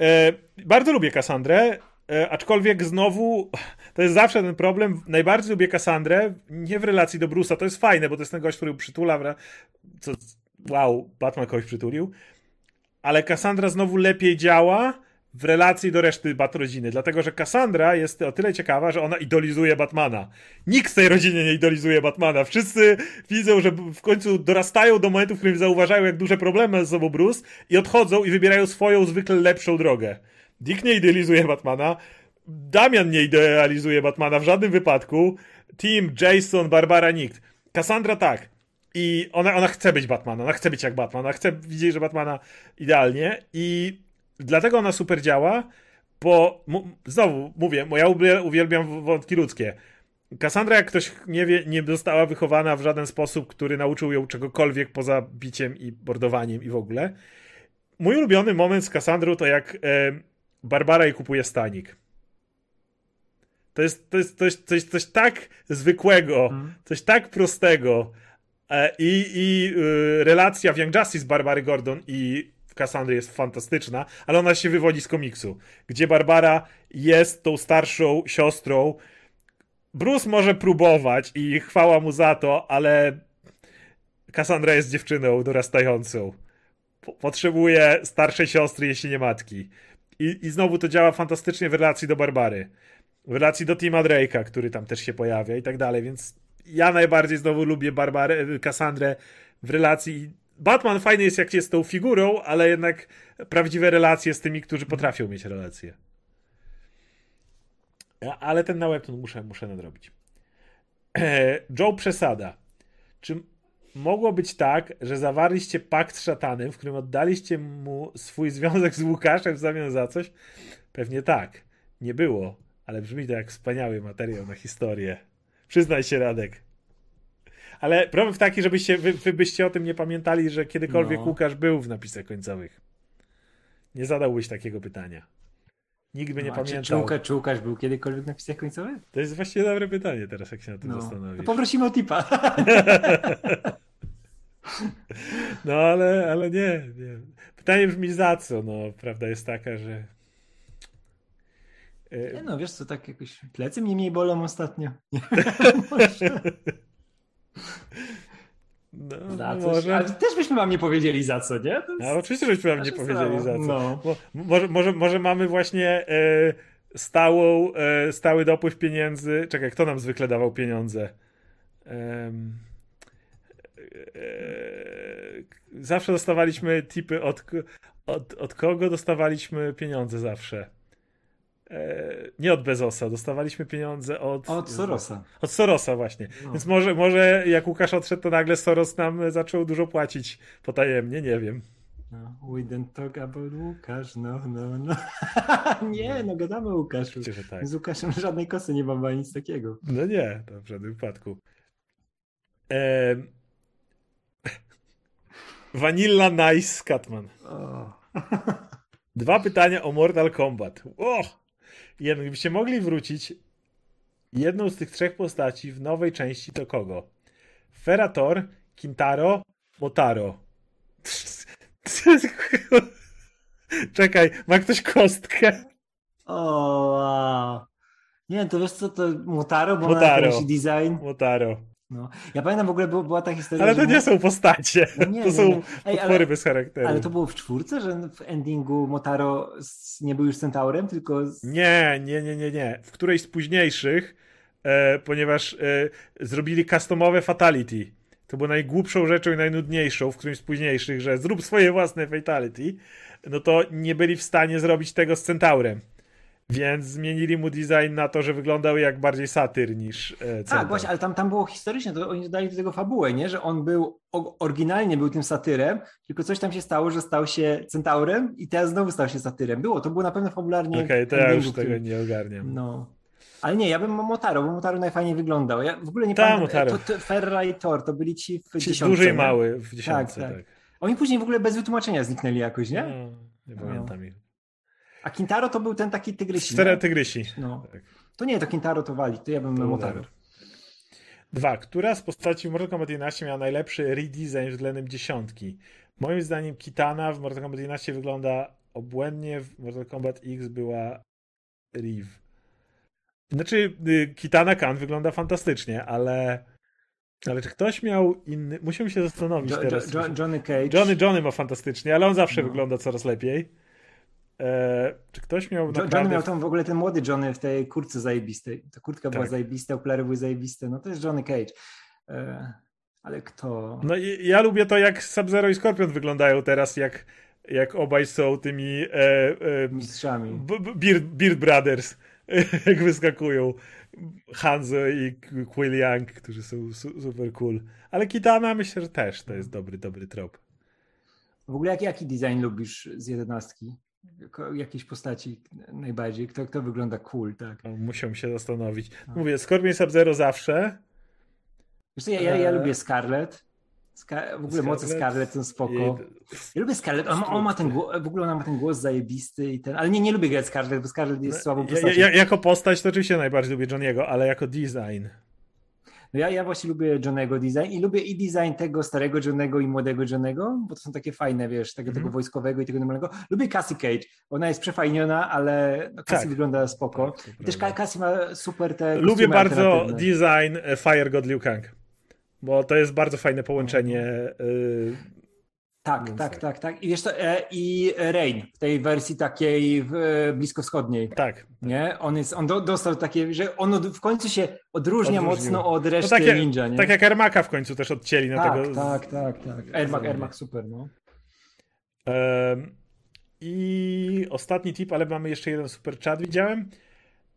E, bardzo lubię Kassandrę. E, aczkolwiek znowu to jest zawsze ten problem. Najbardziej lubię Kassandrę, nie w relacji do Bruce'a. To jest fajne, bo to jest ten gość, który przytula. Co, wow, Batman kogoś przytulił. Ale Kassandra znowu lepiej działa w relacji do reszty Bat rodziny, dlatego że Cassandra jest o tyle ciekawa, że ona idolizuje Batmana. Nikt w tej rodzinie nie idolizuje Batmana. Wszyscy widzą, że w końcu dorastają do momentu, w którym zauważają, jak duże problemy z sobą Bruce i odchodzą i wybierają swoją zwykle lepszą drogę. Dick nie idealizuje Batmana, Damian nie idealizuje Batmana w żadnym wypadku, Tim, Jason, Barbara, nikt. Cassandra tak. I ona, ona chce być Batmanem, ona chce być jak Batman, ona chce widzieć, że Batmana idealnie i dlatego ona super działa, bo znowu mówię, bo ja uwielbiam wątki ludzkie. Cassandra, jak ktoś nie wie, nie została wychowana w żaden sposób, który nauczył ją czegokolwiek poza biciem i bordowaniem i w ogóle. Mój ulubiony moment z Cassandrą to jak Barbara jej kupuje stanik. To jest, to jest coś, coś, coś tak zwykłego, mm. coś tak prostego. E, I, i y, relacja w Young Justice Barbary Gordon i Cassandry jest fantastyczna, ale ona się wywodzi z komiksu, gdzie Barbara jest tą starszą siostrą. Bruce może próbować i chwała mu za to, ale Cassandra jest dziewczyną dorastającą. Potrzebuje starszej siostry, jeśli nie matki. I, I znowu to działa fantastycznie w relacji do Barbary. W relacji do Tima Drake'a, który tam też się pojawia i tak dalej, więc ja najbardziej znowu lubię Barbarę, Cassandrę w relacji. Batman fajny jest, jak jest tą figurą, ale jednak prawdziwe relacje z tymi, którzy potrafią mieć relacje. Ale ten na webtoon muszę, muszę nadrobić. Joe Przesada. Czy mogło być tak, że zawarliście pakt z szatanem, w którym oddaliście mu swój związek z Łukaszem w zamian za coś? Pewnie tak. Nie było, ale brzmi to jak wspaniały materiał na historię. Przyznaj się, Radek. ale problem taki, żebyście wy, wy byście o tym nie pamiętali, że kiedykolwiek no. Łukasz był w napisach końcowych. Nie zadałbyś takiego pytania. Nikt by no, nie pamiętał. Czy, Łukasz, czy Łukasz był kiedykolwiek w napisach końcowych? To jest właściwie dobre pytanie teraz, jak się na tym no. zastanowisz. poprosimy o tipa. no ale, ale nie, nie. Pytanie brzmi za co? No, prawda jest taka, że E, nie no, wiesz co, tak jakoś plecy mnie mniej bolą ostatnio. No, za coś, może... Ale też byśmy wam nie powiedzieli za co, nie? Jest... No, oczywiście, żebyśmy wam nie powiedzieli za co. No. Bo, może, może, może mamy właśnie e, stałą, e, stały dopływ pieniędzy. Czekaj, kto nam zwykle dawał pieniądze? E, zawsze dostawaliśmy tipy od, od, od kogo dostawaliśmy pieniądze zawsze? E, nie od Bezosa, dostawaliśmy pieniądze od... Od Sorosa. Od Sorosa właśnie. No. Więc może, może jak Łukasz odszedł, to nagle Soros nam zaczął dużo płacić potajemnie, nie wiem. No, we didn't talk about Łukasz, no, no, no. nie, no gadamy o Łukaszu. Tak. Z Łukaszem żadnej kosy nie mamy, nic takiego. No nie, to w żadnym wypadku. Ehm... Vanilla Nice Scatman. Oh. Dwa pytania o Mortal Kombat. Jeden, gdybyście mogli wrócić jedną z tych trzech postaci w nowej części, to kogo? Ferator, Kintaro, Motaro. Czekaj, ma ktoś kostkę? O, wow. Nie, to wiesz co, to Motaro, bo Motaro. ma design. Motaro. No. Ja pamiętam w ogóle była, była ta historia. Ale to nie są postacie. No nie, to nie, są nie. Ej, potwory ale, bez charakteru. Ale to było w czwórce, że w endingu Motaro nie był już centaurem, tylko. Z... Nie, nie, nie, nie, nie. W którejś z późniejszych, e, ponieważ e, zrobili customowe fatality. To było najgłupszą rzeczą i najnudniejszą w którymś z późniejszych, że zrób swoje własne fatality. No to nie byli w stanie zrobić tego z centaurem. Więc zmienili mu design na to, że wyglądał jak bardziej satyr niż e, Tak, właśnie, ale tam, tam było historycznie, to oni dodali do tego fabułę, nie? że on był, oryginalnie był tym satyrem, tylko coś tam się stało, że stał się centaurem i teraz znowu stał się satyrem. Było, to było na pewno fabularnie. Okej, okay, to ja już tego nie ogarniam. No. Ale nie, ja bym Motaro, bo Motaro najfajniej wyglądał. Ja w ogóle nie Ta, pamiętam. To, to Ferra i Thor to byli ci w ci dziesiątce. Duży i mały w dziesiątce, tak, tak. tak. Oni później w ogóle bez wytłumaczenia zniknęli jakoś, nie? No, nie pamiętam ich. A Kintaro to był ten taki tygrysi. Cztery tygrysi. No. Tak. To nie, to Kintaro to wali, to ja bym Motaro. Dwa. Która z postaci w Mortal Kombat 11 miała najlepszy redesign względem dziesiątki? Moim zdaniem Kitana w Mortal Kombat 11 wygląda obłędnie, w Mortal Kombat X była Riv. Znaczy, y, Kitana Khan wygląda fantastycznie, ale ale czy ktoś miał inny... Musimy się zastanowić jo, teraz. Jo, Johnny Cage. Johnny, Johnny ma fantastycznie, ale on zawsze no. wygląda coraz lepiej. E, czy ktoś miał naprawdę... Johnny miał tam w ogóle ten młody Johnny w tej kurtce zajebistej. Ta kurtka tak. była zajebista, okulary były zajebiste. No to jest Johnny Cage. E, ale kto... No i ja lubię to, jak Sub-Zero i Scorpion wyglądają teraz, jak, jak obaj są tymi... E, e Mistrzami. Beard, Beard Brothers, jak wyskakują. Hanzo i Quill Young, którzy są su super cool. Ale Kitana myślę, że też to jest dobry, dobry trop. W ogóle jaki, jaki design lubisz z jedenastki? Jakiejś postaci najbardziej? Kto, kto wygląda cool, tak? No, musiał się zastanowić. No. Mówię, Scorpion Sub-Zero zawsze. Wiesz co, ja, ja, ja e... lubię Scarlet. Ska w ogóle mocy Scarlet są spoko. Ja lubię Scarlet, on, on, ma ten głos, w ogóle ona ma ten głos zajebisty i ten, ale nie, nie lubię grać Scarlet, bo Scarlet jest no, słabą postacią. Ja, ja, jako postać to oczywiście najbardziej lubię Johniego, ale jako design no ja, ja właśnie lubię Johnego design i lubię i design tego starego Johnego i młodego Johnego, bo to są takie fajne, wiesz, tego, mm. tego wojskowego i tego normalnego. Lubię Cassie Cage. Ona jest przefajniona, ale no, Cassie tak. wygląda spoko. Tak, I też Cassie ma super te Lubię bardzo design e, Fire God Liu Kang, bo to jest bardzo fajne połączenie y, tak, Więc tak, tak, tak, tak. I wiesz e, i Rain w tej wersji takiej w, e, bliskowschodniej. Tak. Nie? On, jest, on do, dostał takie, że on od, w końcu się odróżnia Odróżnił. mocno od no reszty no takie, ninja. Nie? Tak jak Ermaka w końcu też odcięli na tak, tego. Tak, tak, tak. Ermak, Ermak super, no. Um, I ostatni tip, ale mamy jeszcze jeden super chat, widziałem.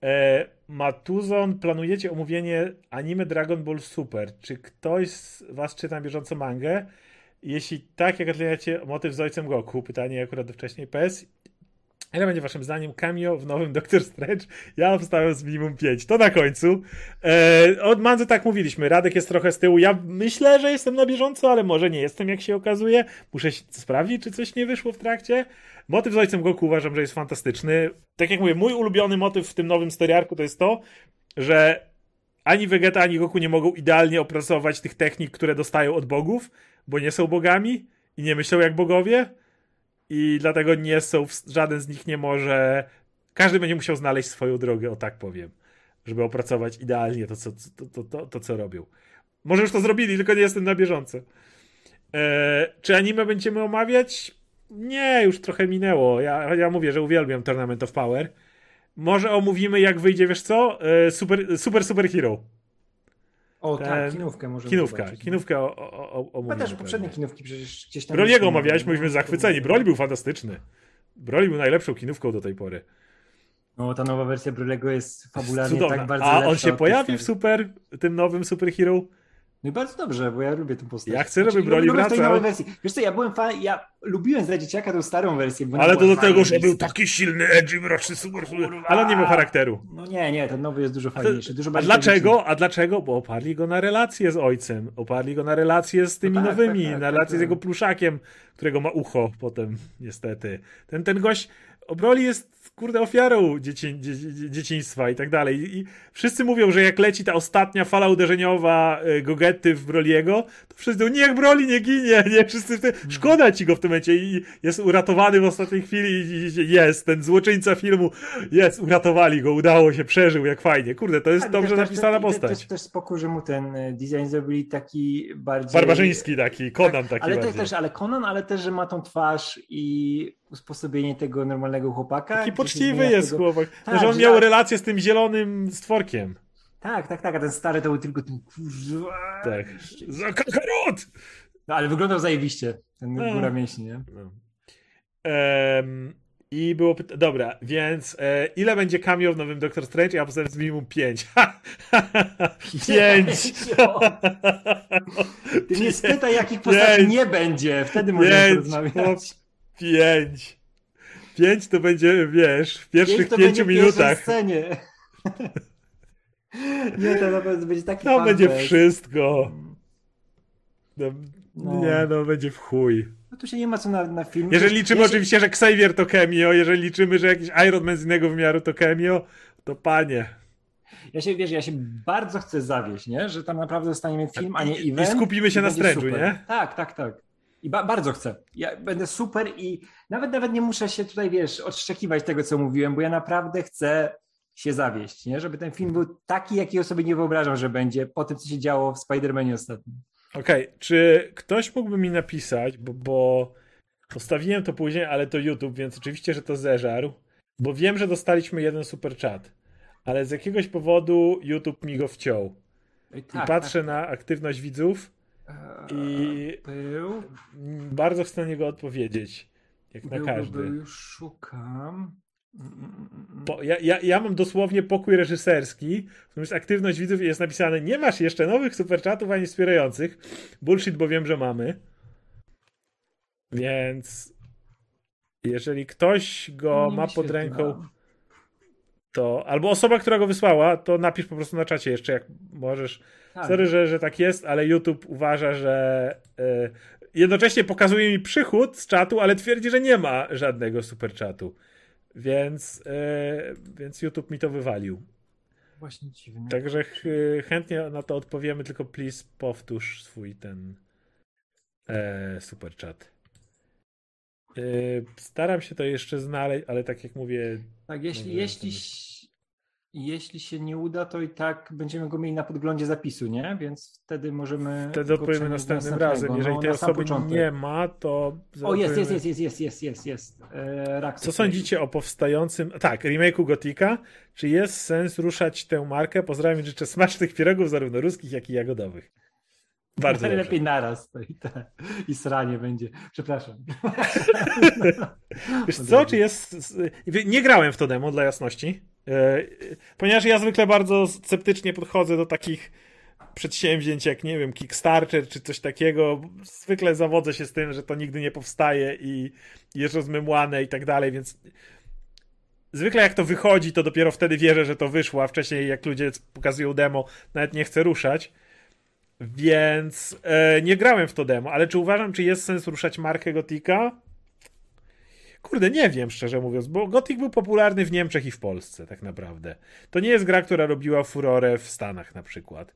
E, Matuzon, planujecie omówienie anime Dragon Ball Super. Czy ktoś z was czyta bieżąco mangę? Jeśli tak, jak oceniacie motyw z ojcem Goku? Pytanie akurat do wcześniej PS. Ile będzie waszym zdaniem cameo w nowym Doctor Strange? Ja obstawiam z minimum 5. To na końcu. Eee, od Manzy tak mówiliśmy. Radek jest trochę z tyłu. Ja myślę, że jestem na bieżąco, ale może nie jestem, jak się okazuje. Muszę sprawdzić, czy coś nie wyszło w trakcie. Motyw z ojcem Goku uważam, że jest fantastyczny. Tak jak mówię, mój ulubiony motyw w tym nowym steriarku to jest to, że ani Vegeta, ani Goku nie mogą idealnie opracować tych technik, które dostają od bogów, bo nie są bogami i nie myślą jak bogowie i dlatego nie są, żaden z nich nie może, każdy będzie musiał znaleźć swoją drogę, o tak powiem, żeby opracować idealnie to, co, to, to, to, to co robią. Może już to zrobili, tylko nie jestem na bieżąco. Eee, czy anime będziemy omawiać? Nie, już trochę minęło. Ja, ja mówię, że uwielbiam Tournament of Power. Może omówimy, jak wyjdzie, wiesz co? Eee, super, super, super Hero. O tak, kinówkę może Kinówka, zobaczyć. No. kinówkę o, o, o, też poprzednie kinówki przecież gdzieś tam... Broliego omawialiśmy, byliśmy zachwyceni. Broly był fantastyczny. Broly był najlepszą kinówką do tej pory. No, ta nowa wersja Brolego jest fabularnie Cudowna. tak bardzo A on się pojawi w super, tym nowym Super Hero? No i bardzo dobrze, bo ja lubię tę postać. Ja chcę, żeby znaczy, Broly wracał. wersji. Wiesz co, ja byłem fan, ja lubiłem za dzieciaka tą starą wersję. Ale to do tego, że był taki silny, edgy, mroczny, super, super. Ale on nie miał charakteru. No nie, nie, ten nowy jest dużo fajniejszy. Dużo a dlaczego? A dlaczego? Bo oparli go na relacje z ojcem. Oparli go na relacje z tymi no tak, nowymi, tak, tak, na relacje z tak. jego pluszakiem, którego ma ucho potem, niestety. Ten, ten gość Broly jest, kurde, ofiarą dzieci, dzie, dzieciństwa i tak dalej. I wszyscy mówią, że jak leci ta ostatnia fala uderzeniowa e, Gogety w Broliego, to wszyscy mówią, niech Broly nie ginie, nie, wszyscy w szkoda ci go w tym momencie i jest uratowany w ostatniej chwili i jest, ten złoczyńca filmu, jest, uratowali go, udało się, przeżył, jak fajnie. Kurde, to jest tak, dobrze też, napisana też, postać. Też, też spokój, że mu ten e, design zrobili taki bardziej... Barbarzyński taki, Conan taki ale bardziej. też, ale Conan, ale też, że ma tą twarz i usposobienie tego normalnego chłopaka. Taki poczciwy jest tego... chłopak. Tak, że on miał tak. relację z tym zielonym stworkiem. Tak, tak, tak, a ten stary to był tylko ten Tak. Za kakarot! No, ale wyglądał zajebiście, ten no. góra mięśni, nie? No. Um, I było pytanie, dobra, więc e, ile będzie cameo w nowym Doctor Strange? Ja postawię z minimum 5. 5! Ty mnie spytaj, jakich postaci nie będzie, wtedy możemy porozmawiać. Pięć. Pięć to będzie, wiesz, w pierwszych pięć pięciu minutach. Scenie. Nie, to na pewno będzie taki To będzie wszystko. No, no. Nie, no będzie w chuj. No tu się nie ma co na, na film. Jeżeli liczymy oczywiście, że Xavier to cameo, jeżeli liczymy, że jakiś Iron Man z innego wymiaru to cameo, to panie. Ja się, wiesz, ja się bardzo chcę zawieść, nie? Że tam naprawdę zostaniemy film, a nie event. I skupimy się na Strange'u, nie? Tak, tak, tak. I ba bardzo chcę. Ja będę super i nawet nawet nie muszę się tutaj, wiesz, odszczekiwać tego, co mówiłem, bo ja naprawdę chcę się zawieść, nie? Żeby ten film był taki, jakiego sobie nie wyobrażam, że będzie po tym, co się działo w Spider-Manie ostatnim. Okej, okay. czy ktoś mógłby mi napisać, bo, bo postawiłem to później, ale to YouTube, więc oczywiście, że to zeżarł, bo wiem, że dostaliśmy jeden super chat, ale z jakiegoś powodu YouTube mi go wciął. I, tak, I patrzę tak. na aktywność widzów i był. bardzo chcę na niego odpowiedzieć. Jak był, na każdy. Był, już szukam. Po, ja, ja, ja mam dosłownie pokój reżyserski, w którym jest aktywność widzów i jest napisane nie masz jeszcze nowych superchatów ani wspierających. Bullshit, bo wiem, że mamy. Więc jeżeli ktoś go nie ma pod ręką, to albo osoba, która go wysłała, to napisz po prostu na czacie jeszcze, jak możesz tak. Sorry, że, że tak jest, ale YouTube uważa, że y, jednocześnie pokazuje mi przychód z czatu, ale twierdzi, że nie ma żadnego super czatu. Więc, y, więc YouTube mi to wywalił. Właśnie dziwne. Także ch chętnie na to odpowiemy, tylko please powtórz swój ten e, super chat. staram się to jeszcze znaleźć, ale tak jak mówię. Tak, jeśli, jeśli, jeśli się nie uda, to i tak będziemy go mieli na podglądzie zapisu, nie? Więc wtedy możemy. Wtedy odpowiemy następnym razem. Jeżeli no, tej osoby nie ma, to. O, jest, jest, jest, jest, jest, jest, jest, jest. E, Co sądzicie o powstającym. Tak, remake'u Gotika? Czy jest sens ruszać tę markę? Pozdrawiam życzę smacznych pierogów, zarówno ruskich, jak i jagodowych. Bardzo Lepiej naraz to i, te, i sranie będzie. Przepraszam. Wiesz co, czy jest... Nie grałem w to demo, dla jasności. E, ponieważ ja zwykle bardzo sceptycznie podchodzę do takich przedsięwzięć jak, nie wiem, Kickstarter czy coś takiego. Zwykle zawodzę się z tym, że to nigdy nie powstaje i jest rozmymłane i tak dalej, więc zwykle jak to wychodzi, to dopiero wtedy wierzę, że to wyszło, a wcześniej jak ludzie pokazują demo, nawet nie chcę ruszać. Więc e, nie grałem w to demo, ale czy uważam, czy jest sens ruszać markę Gotika? Kurde, nie wiem, szczerze mówiąc, bo Gothic był popularny w Niemczech i w Polsce, tak naprawdę. To nie jest gra, która robiła furorę w Stanach na przykład.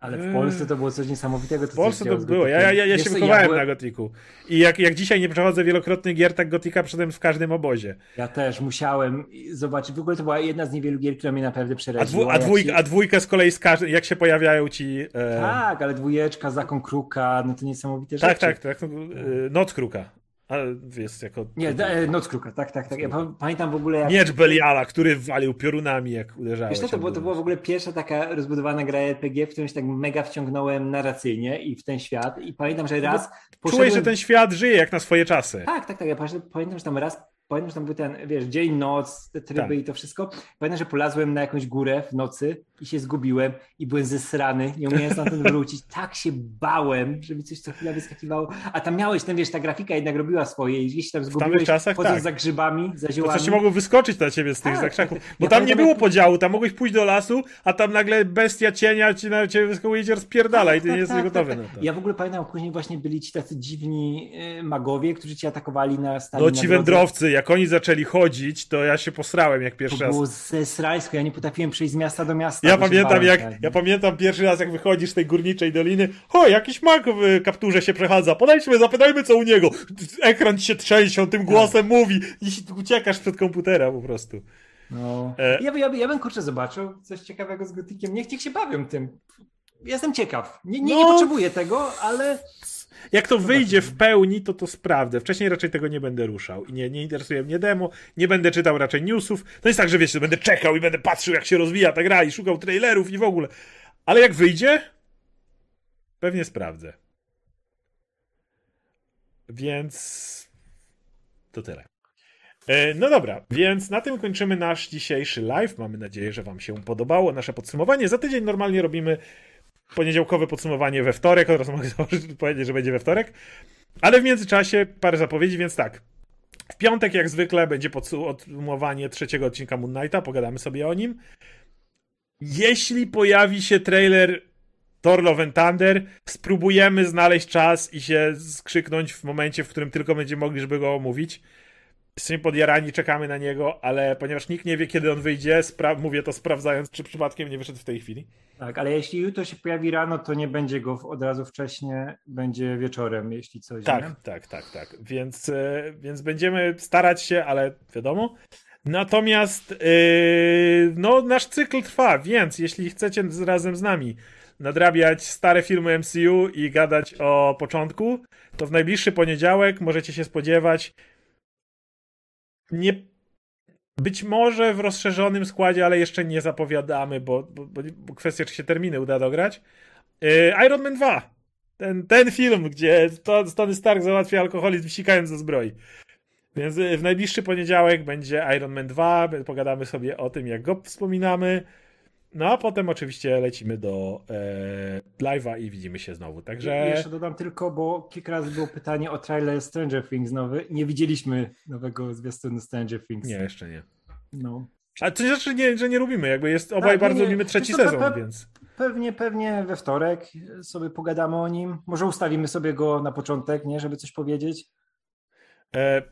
Ale w Polsce to było coś niesamowitego. w Polsce to było. Ja, ja, ja, ja się wychowałem ja byłem... na Gotiku. I jak, jak dzisiaj nie przechodzę wielokrotnie gier, tak Gotika przedem w każdym obozie. Ja też musiałem zobaczyć. W ogóle to była jedna z niewielu gier, która mnie naprawdę przeraziła. A, dwu, a, się... a dwójkę z kolei z każdym, jak się pojawiają ci... E... Tak, ale dwójeczka, zakon kruka, no to niesamowite tak, rzeczy. Tak, tak, tak. Noc kruka. Ale jest jako... Nie, e, Noc Kruka, tak, tak, tak. Ja pamiętam w ogóle jak... Miecz Beliala, który walił piorunami jak uderzałeś. Wiesz to, było, to była w ogóle pierwsza taka rozbudowana gra RPG, w którą się tak mega wciągnąłem narracyjnie i w ten świat i pamiętam, że raz... Poszedłem... Czułeś, że ten świat żyje jak na swoje czasy. Tak, tak, tak. Ja pamiętam, że tam raz pamiętam, że tam był ten, wiesz, dzień, noc, te tryby tak. i to wszystko. Pamiętam, że polazłem na jakąś górę w nocy i się zgubiłem i byłem zesrany, nie umiałem stamtąd wrócić. Tak się bałem, że mi coś co chwila wyskakiwało. A tam miałeś ten, wiesz, ta grafika jednak robiła swoje i gdzieś tam zgubiłeś, czasach, chodząc tak. za grzybami, za ziołami. To coś mogło wyskoczyć na ciebie z tych tak, zakrzaków. Tak, tak. Bo ja tam nie było podziału, tam mogłeś pójść do lasu, a tam nagle bestia cienia ci na ciebie wyskakuje i cię rozpierdala i ty tak, nie jesteś tak, gotowy na to. Ja w ogóle pamiętam, później właśnie byli ci tacy dziwni y, magowie, którzy ci atakowali na stanie No ci wędrowcy, jak oni zaczęli chodzić, to ja się posrałem jak pierwszy to raz. To było zesrajsko, ja nie potrafiłem przejść z miasta do miasta. Ja pamiętam, jak, ja pamiętam pierwszy raz, jak wychodzisz z tej górniczej doliny, o, jakiś mag w kapturze się przechadza, podejdźmy, zapytajmy co u niego. Ekran ci się trzęsie, on tym głosem tak. mówi i uciekasz przed komputera po prostu. No. E... Ja, ja, ja bym kurczę zobaczył coś ciekawego z Gotikiem. Niech, niech się bawią tym. Jestem ciekaw. Nie, nie, no... nie potrzebuję tego, ale jak to wyjdzie w pełni, to to sprawdzę. Wcześniej raczej tego nie będę ruszał. I nie, nie interesuje mnie demo, nie będę czytał raczej newsów. To jest tak, że wiecie, będę czekał i będę patrzył, jak się rozwija ta gra i szukał trailerów i w ogóle. Ale jak wyjdzie, pewnie sprawdzę. Więc to tyle. E, no dobra, więc na tym kończymy nasz dzisiejszy live. Mamy nadzieję, że Wam się podobało nasze podsumowanie. Za tydzień normalnie robimy poniedziałkowe podsumowanie we wtorek, od razu mogę powiedzieć, że będzie we wtorek. Ale w międzyczasie parę zapowiedzi, więc tak. W piątek, jak zwykle, będzie podsumowanie trzeciego odcinka Moon Knighta, pogadamy sobie o nim. Jeśli pojawi się trailer Thor Love and Thunder, spróbujemy znaleźć czas i się skrzyknąć w momencie, w którym tylko będziemy mogli, żeby go omówić. Jesteśmy podjarani, czekamy na niego, ale ponieważ nikt nie wie, kiedy on wyjdzie, mówię to sprawdzając, czy przypadkiem nie wyszedł w tej chwili. Tak, ale jeśli jutro się pojawi rano, to nie będzie go od razu wcześniej, będzie wieczorem, jeśli coś. Tak, nie? tak, tak, tak. Więc, e, więc będziemy starać się, ale wiadomo. Natomiast yy, no, nasz cykl trwa, więc jeśli chcecie razem z nami nadrabiać stare filmy MCU i gadać o początku, to w najbliższy poniedziałek możecie się spodziewać nie być może w rozszerzonym składzie, ale jeszcze nie zapowiadamy, bo, bo, bo kwestia, czy się terminy uda dograć. Yy, Iron Man 2. Ten, ten film, gdzie Tony Stark załatwia alkoholizm sikając ze zbroi. Więc y, w najbliższy poniedziałek będzie Iron Man 2. Pogadamy sobie o tym, jak go wspominamy. No a potem oczywiście lecimy do e, live'a i widzimy się znowu. Także. Ja jeszcze dodam tylko, bo kilka razy było pytanie o trailer Stranger Things nowy. Nie widzieliśmy nowego zwiastunu Stranger Things. Nie, jeszcze nie. No. A to znaczy, nie, że nie lubimy, jakby jest, obaj tak, bardzo nie, lubimy trzeci sezon, pe, więc. Pewnie, pewnie we wtorek sobie pogadamy o nim. Może ustawimy sobie go na początek, nie, żeby coś powiedzieć. E,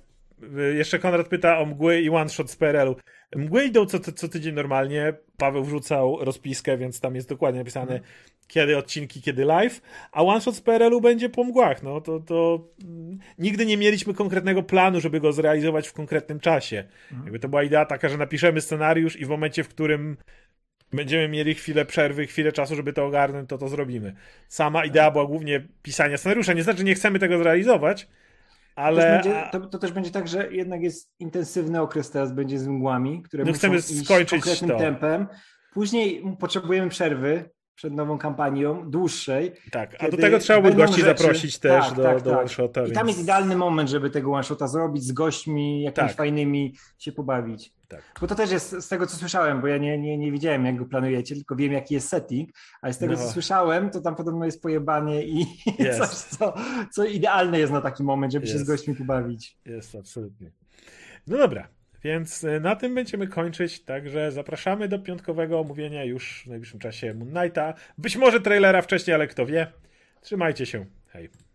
jeszcze Konrad pyta o mgły i one shot z PRL-u. Mgły idą co, co tydzień normalnie. Paweł wrzucał rozpiskę, więc tam jest dokładnie napisane mm. kiedy odcinki, kiedy live. A one shot z PRL-u będzie po mgłach. No to, to mm, nigdy nie mieliśmy konkretnego planu, żeby go zrealizować w konkretnym czasie. Mm. Jakby to była idea taka, że napiszemy scenariusz i w momencie, w którym będziemy mieli chwilę przerwy, chwilę czasu, żeby to ogarnąć, to to zrobimy. Sama idea była głównie pisania scenariusza. Nie znaczy, że nie chcemy tego zrealizować, ale... To, będzie, to, to, też będzie tak, że jednak jest intensywny okres teraz będzie z mgłami, które no chcemy skończyć konkretnym to. tempem. Później potrzebujemy przerwy, przed nową kampanią, dłuższej. Tak, a do tego trzeba by gości rzeczy... zaprosić też tak, do, tak, do tak. one-shota. I więc... tam jest idealny moment, żeby tego one-shota zrobić, z gośćmi jakimiś tak. fajnymi się pobawić. Tak. Bo to też jest z tego, co słyszałem, bo ja nie, nie, nie widziałem, jak go planujecie, tylko wiem, jaki jest setting, ale z tego, no. co słyszałem, to tam podobno jest pojebanie i coś, co, co idealne jest na taki moment, żeby się z gośćmi pobawić. Jest, absolutnie. No dobra, więc e, na tym będziemy kończyć, także zapraszamy do piątkowego omówienia już w najbliższym czasie Moon Knighta. Być może trailera wcześniej, ale kto wie. Trzymajcie się. Hej.